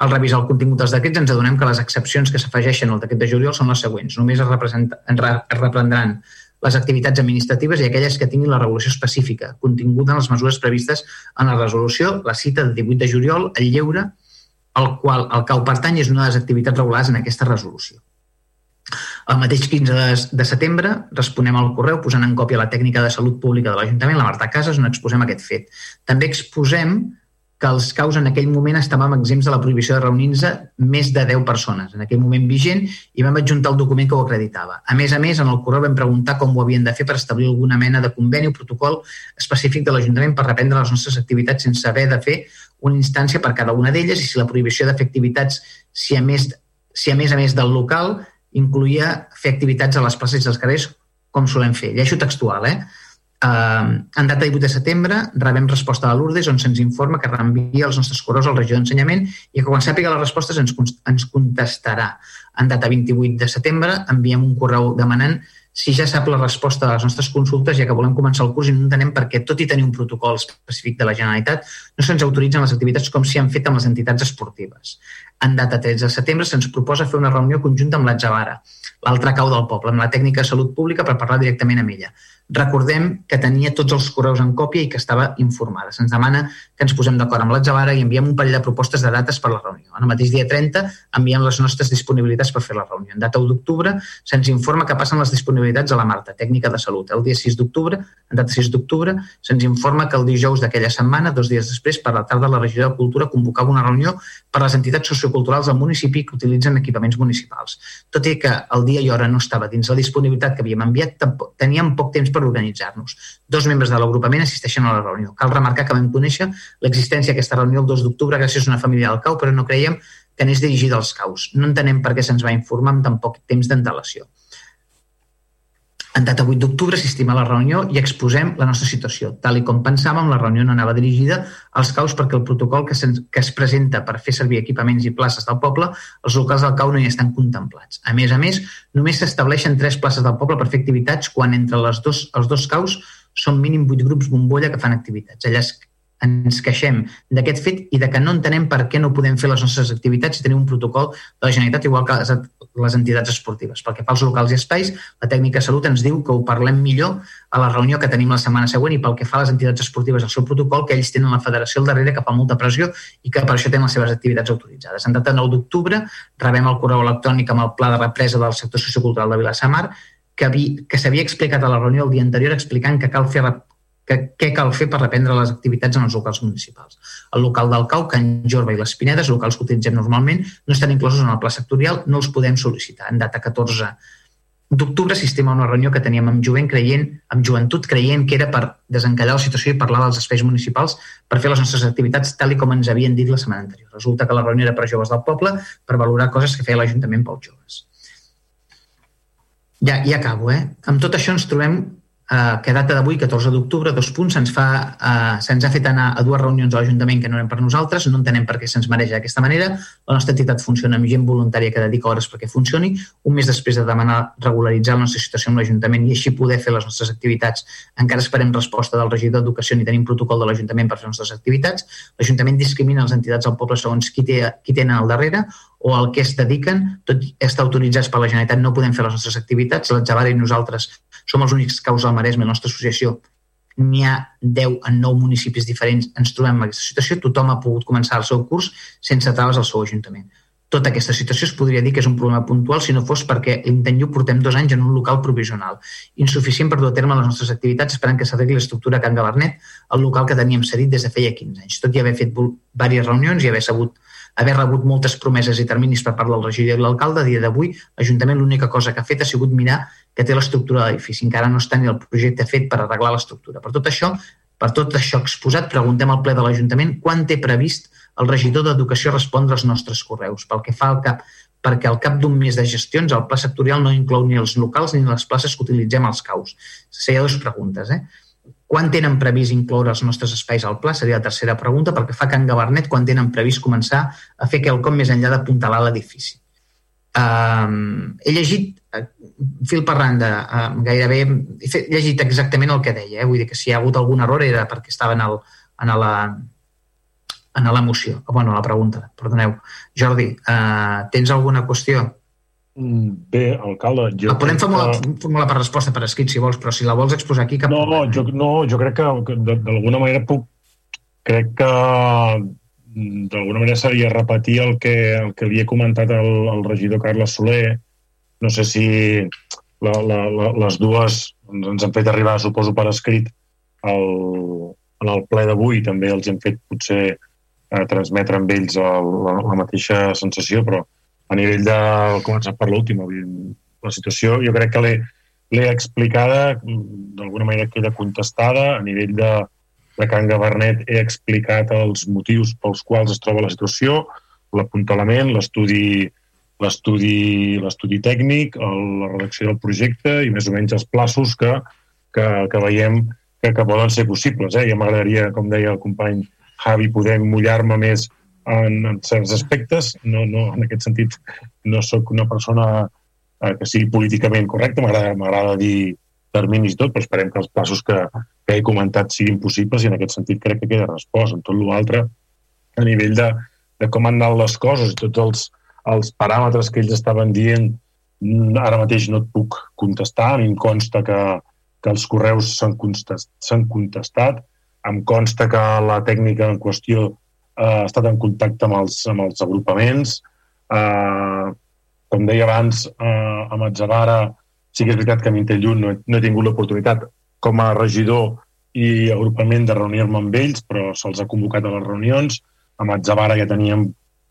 Al revisar el contingut dels decrets ens adonem que les excepcions que s'afegeixen al decret de juliol són les següents. Només es, es reprendran les activitats administratives i aquelles que tinguin la regulació específica, continguda en les mesures previstes en la resolució, la cita de 18 de juliol, el lleure al qual el cau pertany és una de les activitats regulars en aquesta resolució. El mateix 15 de, de setembre responem al correu posant en còpia la tècnica de salut pública de l'Ajuntament, la Marta Casas, on exposem aquest fet. També exposem que els caus en aquell moment estàvem exempts de la prohibició de reunir-se més de 10 persones, en aquell moment vigent, i vam adjuntar el document que ho acreditava. A més a més, en el correu vam preguntar com ho havien de fer per establir alguna mena de conveni o protocol específic de l'Ajuntament per reprendre les nostres activitats sense haver de fer una instància per cada una d'elles i si la prohibició de fer activitats, si a més, si a més a més del local, incluïa fer activitats a les places i als carrers com solem fer. Lleixo textual, eh? Uh, en data 18 de setembre rebem resposta de l'Urdes on se'ns informa que reenvia els nostres correus al regidor d'ensenyament i que quan sàpiga les respostes ens, ens contestarà. En data 28 de setembre enviem un correu demanant si ja sap la resposta de les nostres consultes, ja que volem començar el curs i no entenem per què, tot i tenir un protocol específic de la Generalitat, no se'ns autoritzen les activitats com si han fet amb les entitats esportives. En data 13 de setembre se'ns proposa fer una reunió conjunta amb l'Atzavara, l'altre cau del poble, amb la tècnica de salut pública per parlar directament amb ella. Recordem que tenia tots els correus en còpia i que estava informada. Se'ns demana que ens posem d'acord amb l'Atzavara i enviem un parell de propostes de dates per la reunió. En el mateix dia 30 enviem les nostres disponibilitats per fer la reunió. En data 1 d'octubre se'ns informa que passen les disponibilitats a la Marta, tècnica de salut. El dia 6 d'octubre, en data 6 d'octubre, se'ns informa que el dijous d'aquella setmana, dos dies després, per la tarda, la regió de Cultura convocava una reunió per les entitats socioculturals del municipi que utilitzen equipaments municipals. Tot i que el dia i hora no estava dins la disponibilitat que havíem enviat, teníem poc temps per organitzar-nos. Dos membres de l'agrupament assisteixen a la reunió. Cal remarcar que vam conèixer l'existència d'aquesta reunió el 2 d'octubre gràcies a una família del CAU, però no creiem que anés dirigida als caus. No entenem per què se'ns va informar amb tan poc temps d'antelació. En data 8 d'octubre assistim a la reunió i exposem la nostra situació. Tal i com pensàvem, la reunió no anava dirigida als caus perquè el protocol que, que es presenta per fer servir equipaments i places del poble, els locals del cau no hi estan contemplats. A més a més, només s'estableixen tres places del poble per fer activitats quan entre les dos, els dos caus són mínim vuit grups bombolla que fan activitats. Allà ens queixem d'aquest fet i de que no entenem per què no podem fer les nostres activitats i tenir un protocol de la Generalitat igual que les, les entitats esportives. Pel que fa als locals i espais, la tècnica de salut ens diu que ho parlem millor a la reunió que tenim la setmana següent i pel que fa a les entitats esportives el seu protocol, que ells tenen la federació al darrere que fa molta pressió i que per això tenen les seves activitats autoritzades. En data 9 d'octubre rebem el correu electrònic amb el pla de represa del sector sociocultural de Vilassamar que, que s'havia explicat a la reunió el dia anterior explicant que cal fer que, què cal fer per reprendre les activitats en els locals municipals. El local del Cau, Can Jorba i les Pinedes, locals que utilitzem normalment, no estan inclosos en el pla sectorial, no els podem sol·licitar. En data 14 d'octubre assistim a una reunió que teníem amb jovent creient, amb joventut creient que era per desencallar la situació i parlar dels espais municipals per fer les nostres activitats tal i com ens havien dit la setmana anterior. Resulta que la reunió era per joves del poble per valorar coses que feia l'Ajuntament pels joves. Ja, ja acabo, eh? Amb tot això ens trobem eh, que data d'avui, 14 d'octubre, dos punts, se'ns eh, se'ns ha fet anar a dues reunions a l'Ajuntament que no eren per nosaltres, no entenem per què se'ns mereix d'aquesta manera. La nostra entitat funciona amb gent voluntària que dedica hores perquè funcioni. Un mes després de demanar regularitzar la nostra situació amb l'Ajuntament i així poder fer les nostres activitats, encara esperem resposta del regidor d'Educació ni tenim protocol de l'Ajuntament per fer les nostres activitats. L'Ajuntament discrimina les entitats del poble segons qui, té, qui tenen al darrere o al que es dediquen, tot està autoritzats per la Generalitat, no podem fer les nostres activitats, l'Atzavara i nosaltres som els únics caus al Maresme, la nostra associació n'hi ha 10 en 9 municipis diferents, ens trobem en aquesta situació, tothom ha pogut començar el seu curs sense traves al seu ajuntament. Tota aquesta situació es podria dir que és un problema puntual si no fos perquè l'Intenyu portem dos anys en un local provisional, insuficient per dur a terme les nostres activitats esperant que s'arregli l'estructura Can Gabernet, el local que teníem cedit des de feia 15 anys. Tot i haver fet diverses reunions i haver sabut haver rebut moltes promeses i terminis per part del regidor i l'alcalde, a dia d'avui l'Ajuntament l'única cosa que ha fet ha sigut mirar que té l'estructura de l'edifici. Encara no està ni el projecte fet per arreglar l'estructura. Per tot això, per tot això exposat, preguntem al ple de l'Ajuntament quan té previst el regidor d'Educació respondre als nostres correus. Pel que fa al cap, perquè al cap d'un mes de gestions el pla sectorial no inclou ni els locals ni les places que utilitzem als caus. Seria dues preguntes. Eh? Quan tenen previst incloure els nostres espais al pla? Seria la tercera pregunta, perquè fa Can Gabernet quan tenen previst començar a fer quelcom més enllà d'apuntalar l'edifici. Um, he llegit, uh, fil per randa, uh, gairebé, he llegit exactament el que deia, eh? vull dir que si hi ha hagut algun error era perquè estava en, el, en la, en la moció, bueno, la pregunta, perdoneu. Jordi, uh, tens alguna qüestió? Mm, bé, alcalde... Jo la podem formular, que... formular per resposta per escrit, si vols, però si la vols exposar aquí... Cap no, no, jo, no, jo crec que d'alguna manera puc... Crec que d'alguna manera seria repetir el que, el que li he comentat al, al regidor Carles Soler. No sé si la, la, la, les dues ens, ens han fet arribar, suposo, per escrit el, en el ple d'avui. També els hem fet potser eh, transmetre amb ells el, la, la mateixa sensació, però a nivell de... començar per l'últim, la situació jo crec que l'he explicada, d'alguna manera queda contestada, a nivell de, de Can Gabernet he explicat els motius pels quals es troba la situació, l'apuntalament, l'estudi l'estudi l'estudi tècnic, el, la redacció del projecte i més o menys els plaços que, que, que veiem que, que poden ser possibles. Eh? Ja m'agradaria, com deia el company Javi, poder mullar-me més en, en certs aspectes. No, no, en aquest sentit, no sóc una persona eh, que sigui políticament correcta, m'agrada dir terminis tot, però esperem que els passos que, que he comentat siguin possibles i en aquest sentit crec que queda respost. En tot l'altre, a nivell de, de com han anat les coses i tots els, els paràmetres que ells estaven dient, mm, ara mateix no et puc contestar, a mi em consta que, que els correus s'han contestat, contestat, em consta que la tècnica en qüestió ha estat en contacte amb els, amb els agrupaments. Eh, com deia abans, eh, a Matzavara sí que és veritat que a Mintelllun no, no he tingut l'oportunitat com a regidor i agrupament de reunir-me amb ells, però se'ls ha convocat a les reunions. A Matzavara ja teníem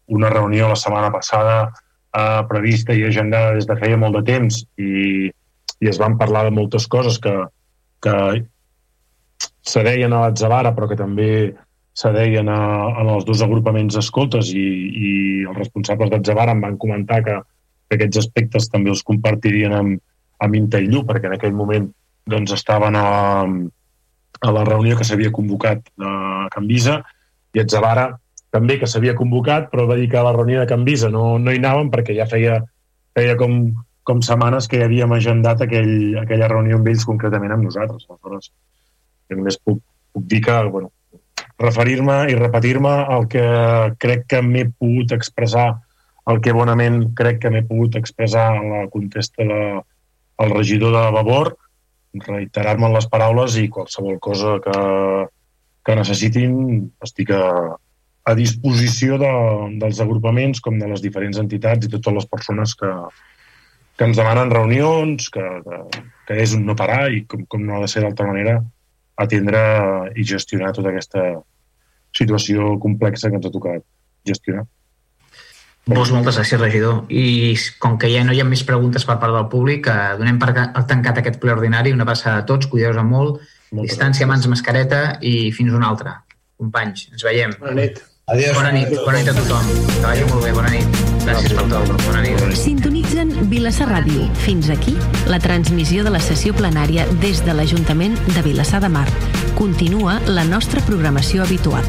una reunió la setmana passada eh, prevista i agendada des de feia molt de temps i, i es van parlar de moltes coses que, que se deien a Matzavara però que també se deien a, a els dos agrupaments escoltes i, i els responsables d'Atzavara em van comentar que, que aquests aspectes també els compartirien amb, amb Intellu, perquè en aquell moment doncs estaven a, a la reunió que s'havia convocat a Can Visa i Atzavara també que s'havia convocat, però va dir que a la reunió de Can Visa no, no hi anàvem perquè ja feia, feia com, com setmanes que ja havíem agendat aquell, aquella reunió amb ells concretament amb nosaltres. Aleshores, només puc, puc dir que, bueno, referir-me i repetir-me el que crec que m'he pogut expressar, el que bonament crec que m'he pogut expressar en la contesta de, al regidor de Vavor, reiterar-me en les paraules i qualsevol cosa que, que necessitin estic a, a disposició de, dels agrupaments com de les diferents entitats i totes les persones que, que ens demanen reunions, que, que, que és un no parar i com, com no ha de ser d'altra manera atendre i gestionar tota aquesta situació complexa que ens ha tocat gestionar. Vos moltes gràcies, regidor. I com que ja no hi ha més preguntes per part del públic, eh, donem per tancat aquest ple ordinari. Una passada a tots, cuideu-vos molt, Moltes distància, gràcies. mans, mascareta i fins una altra. Companys, ens veiem. Bona nit. Adiós. Bona nit, bona nit a tothom. Que vagi molt bé, bona nit. Gràcies per tot. Bona nit. Sintonitzen Vilassar Ràdio. Fins aquí la transmissió de la sessió plenària des de l'Ajuntament de Vilassar de Mar. Continua la nostra programació habitual.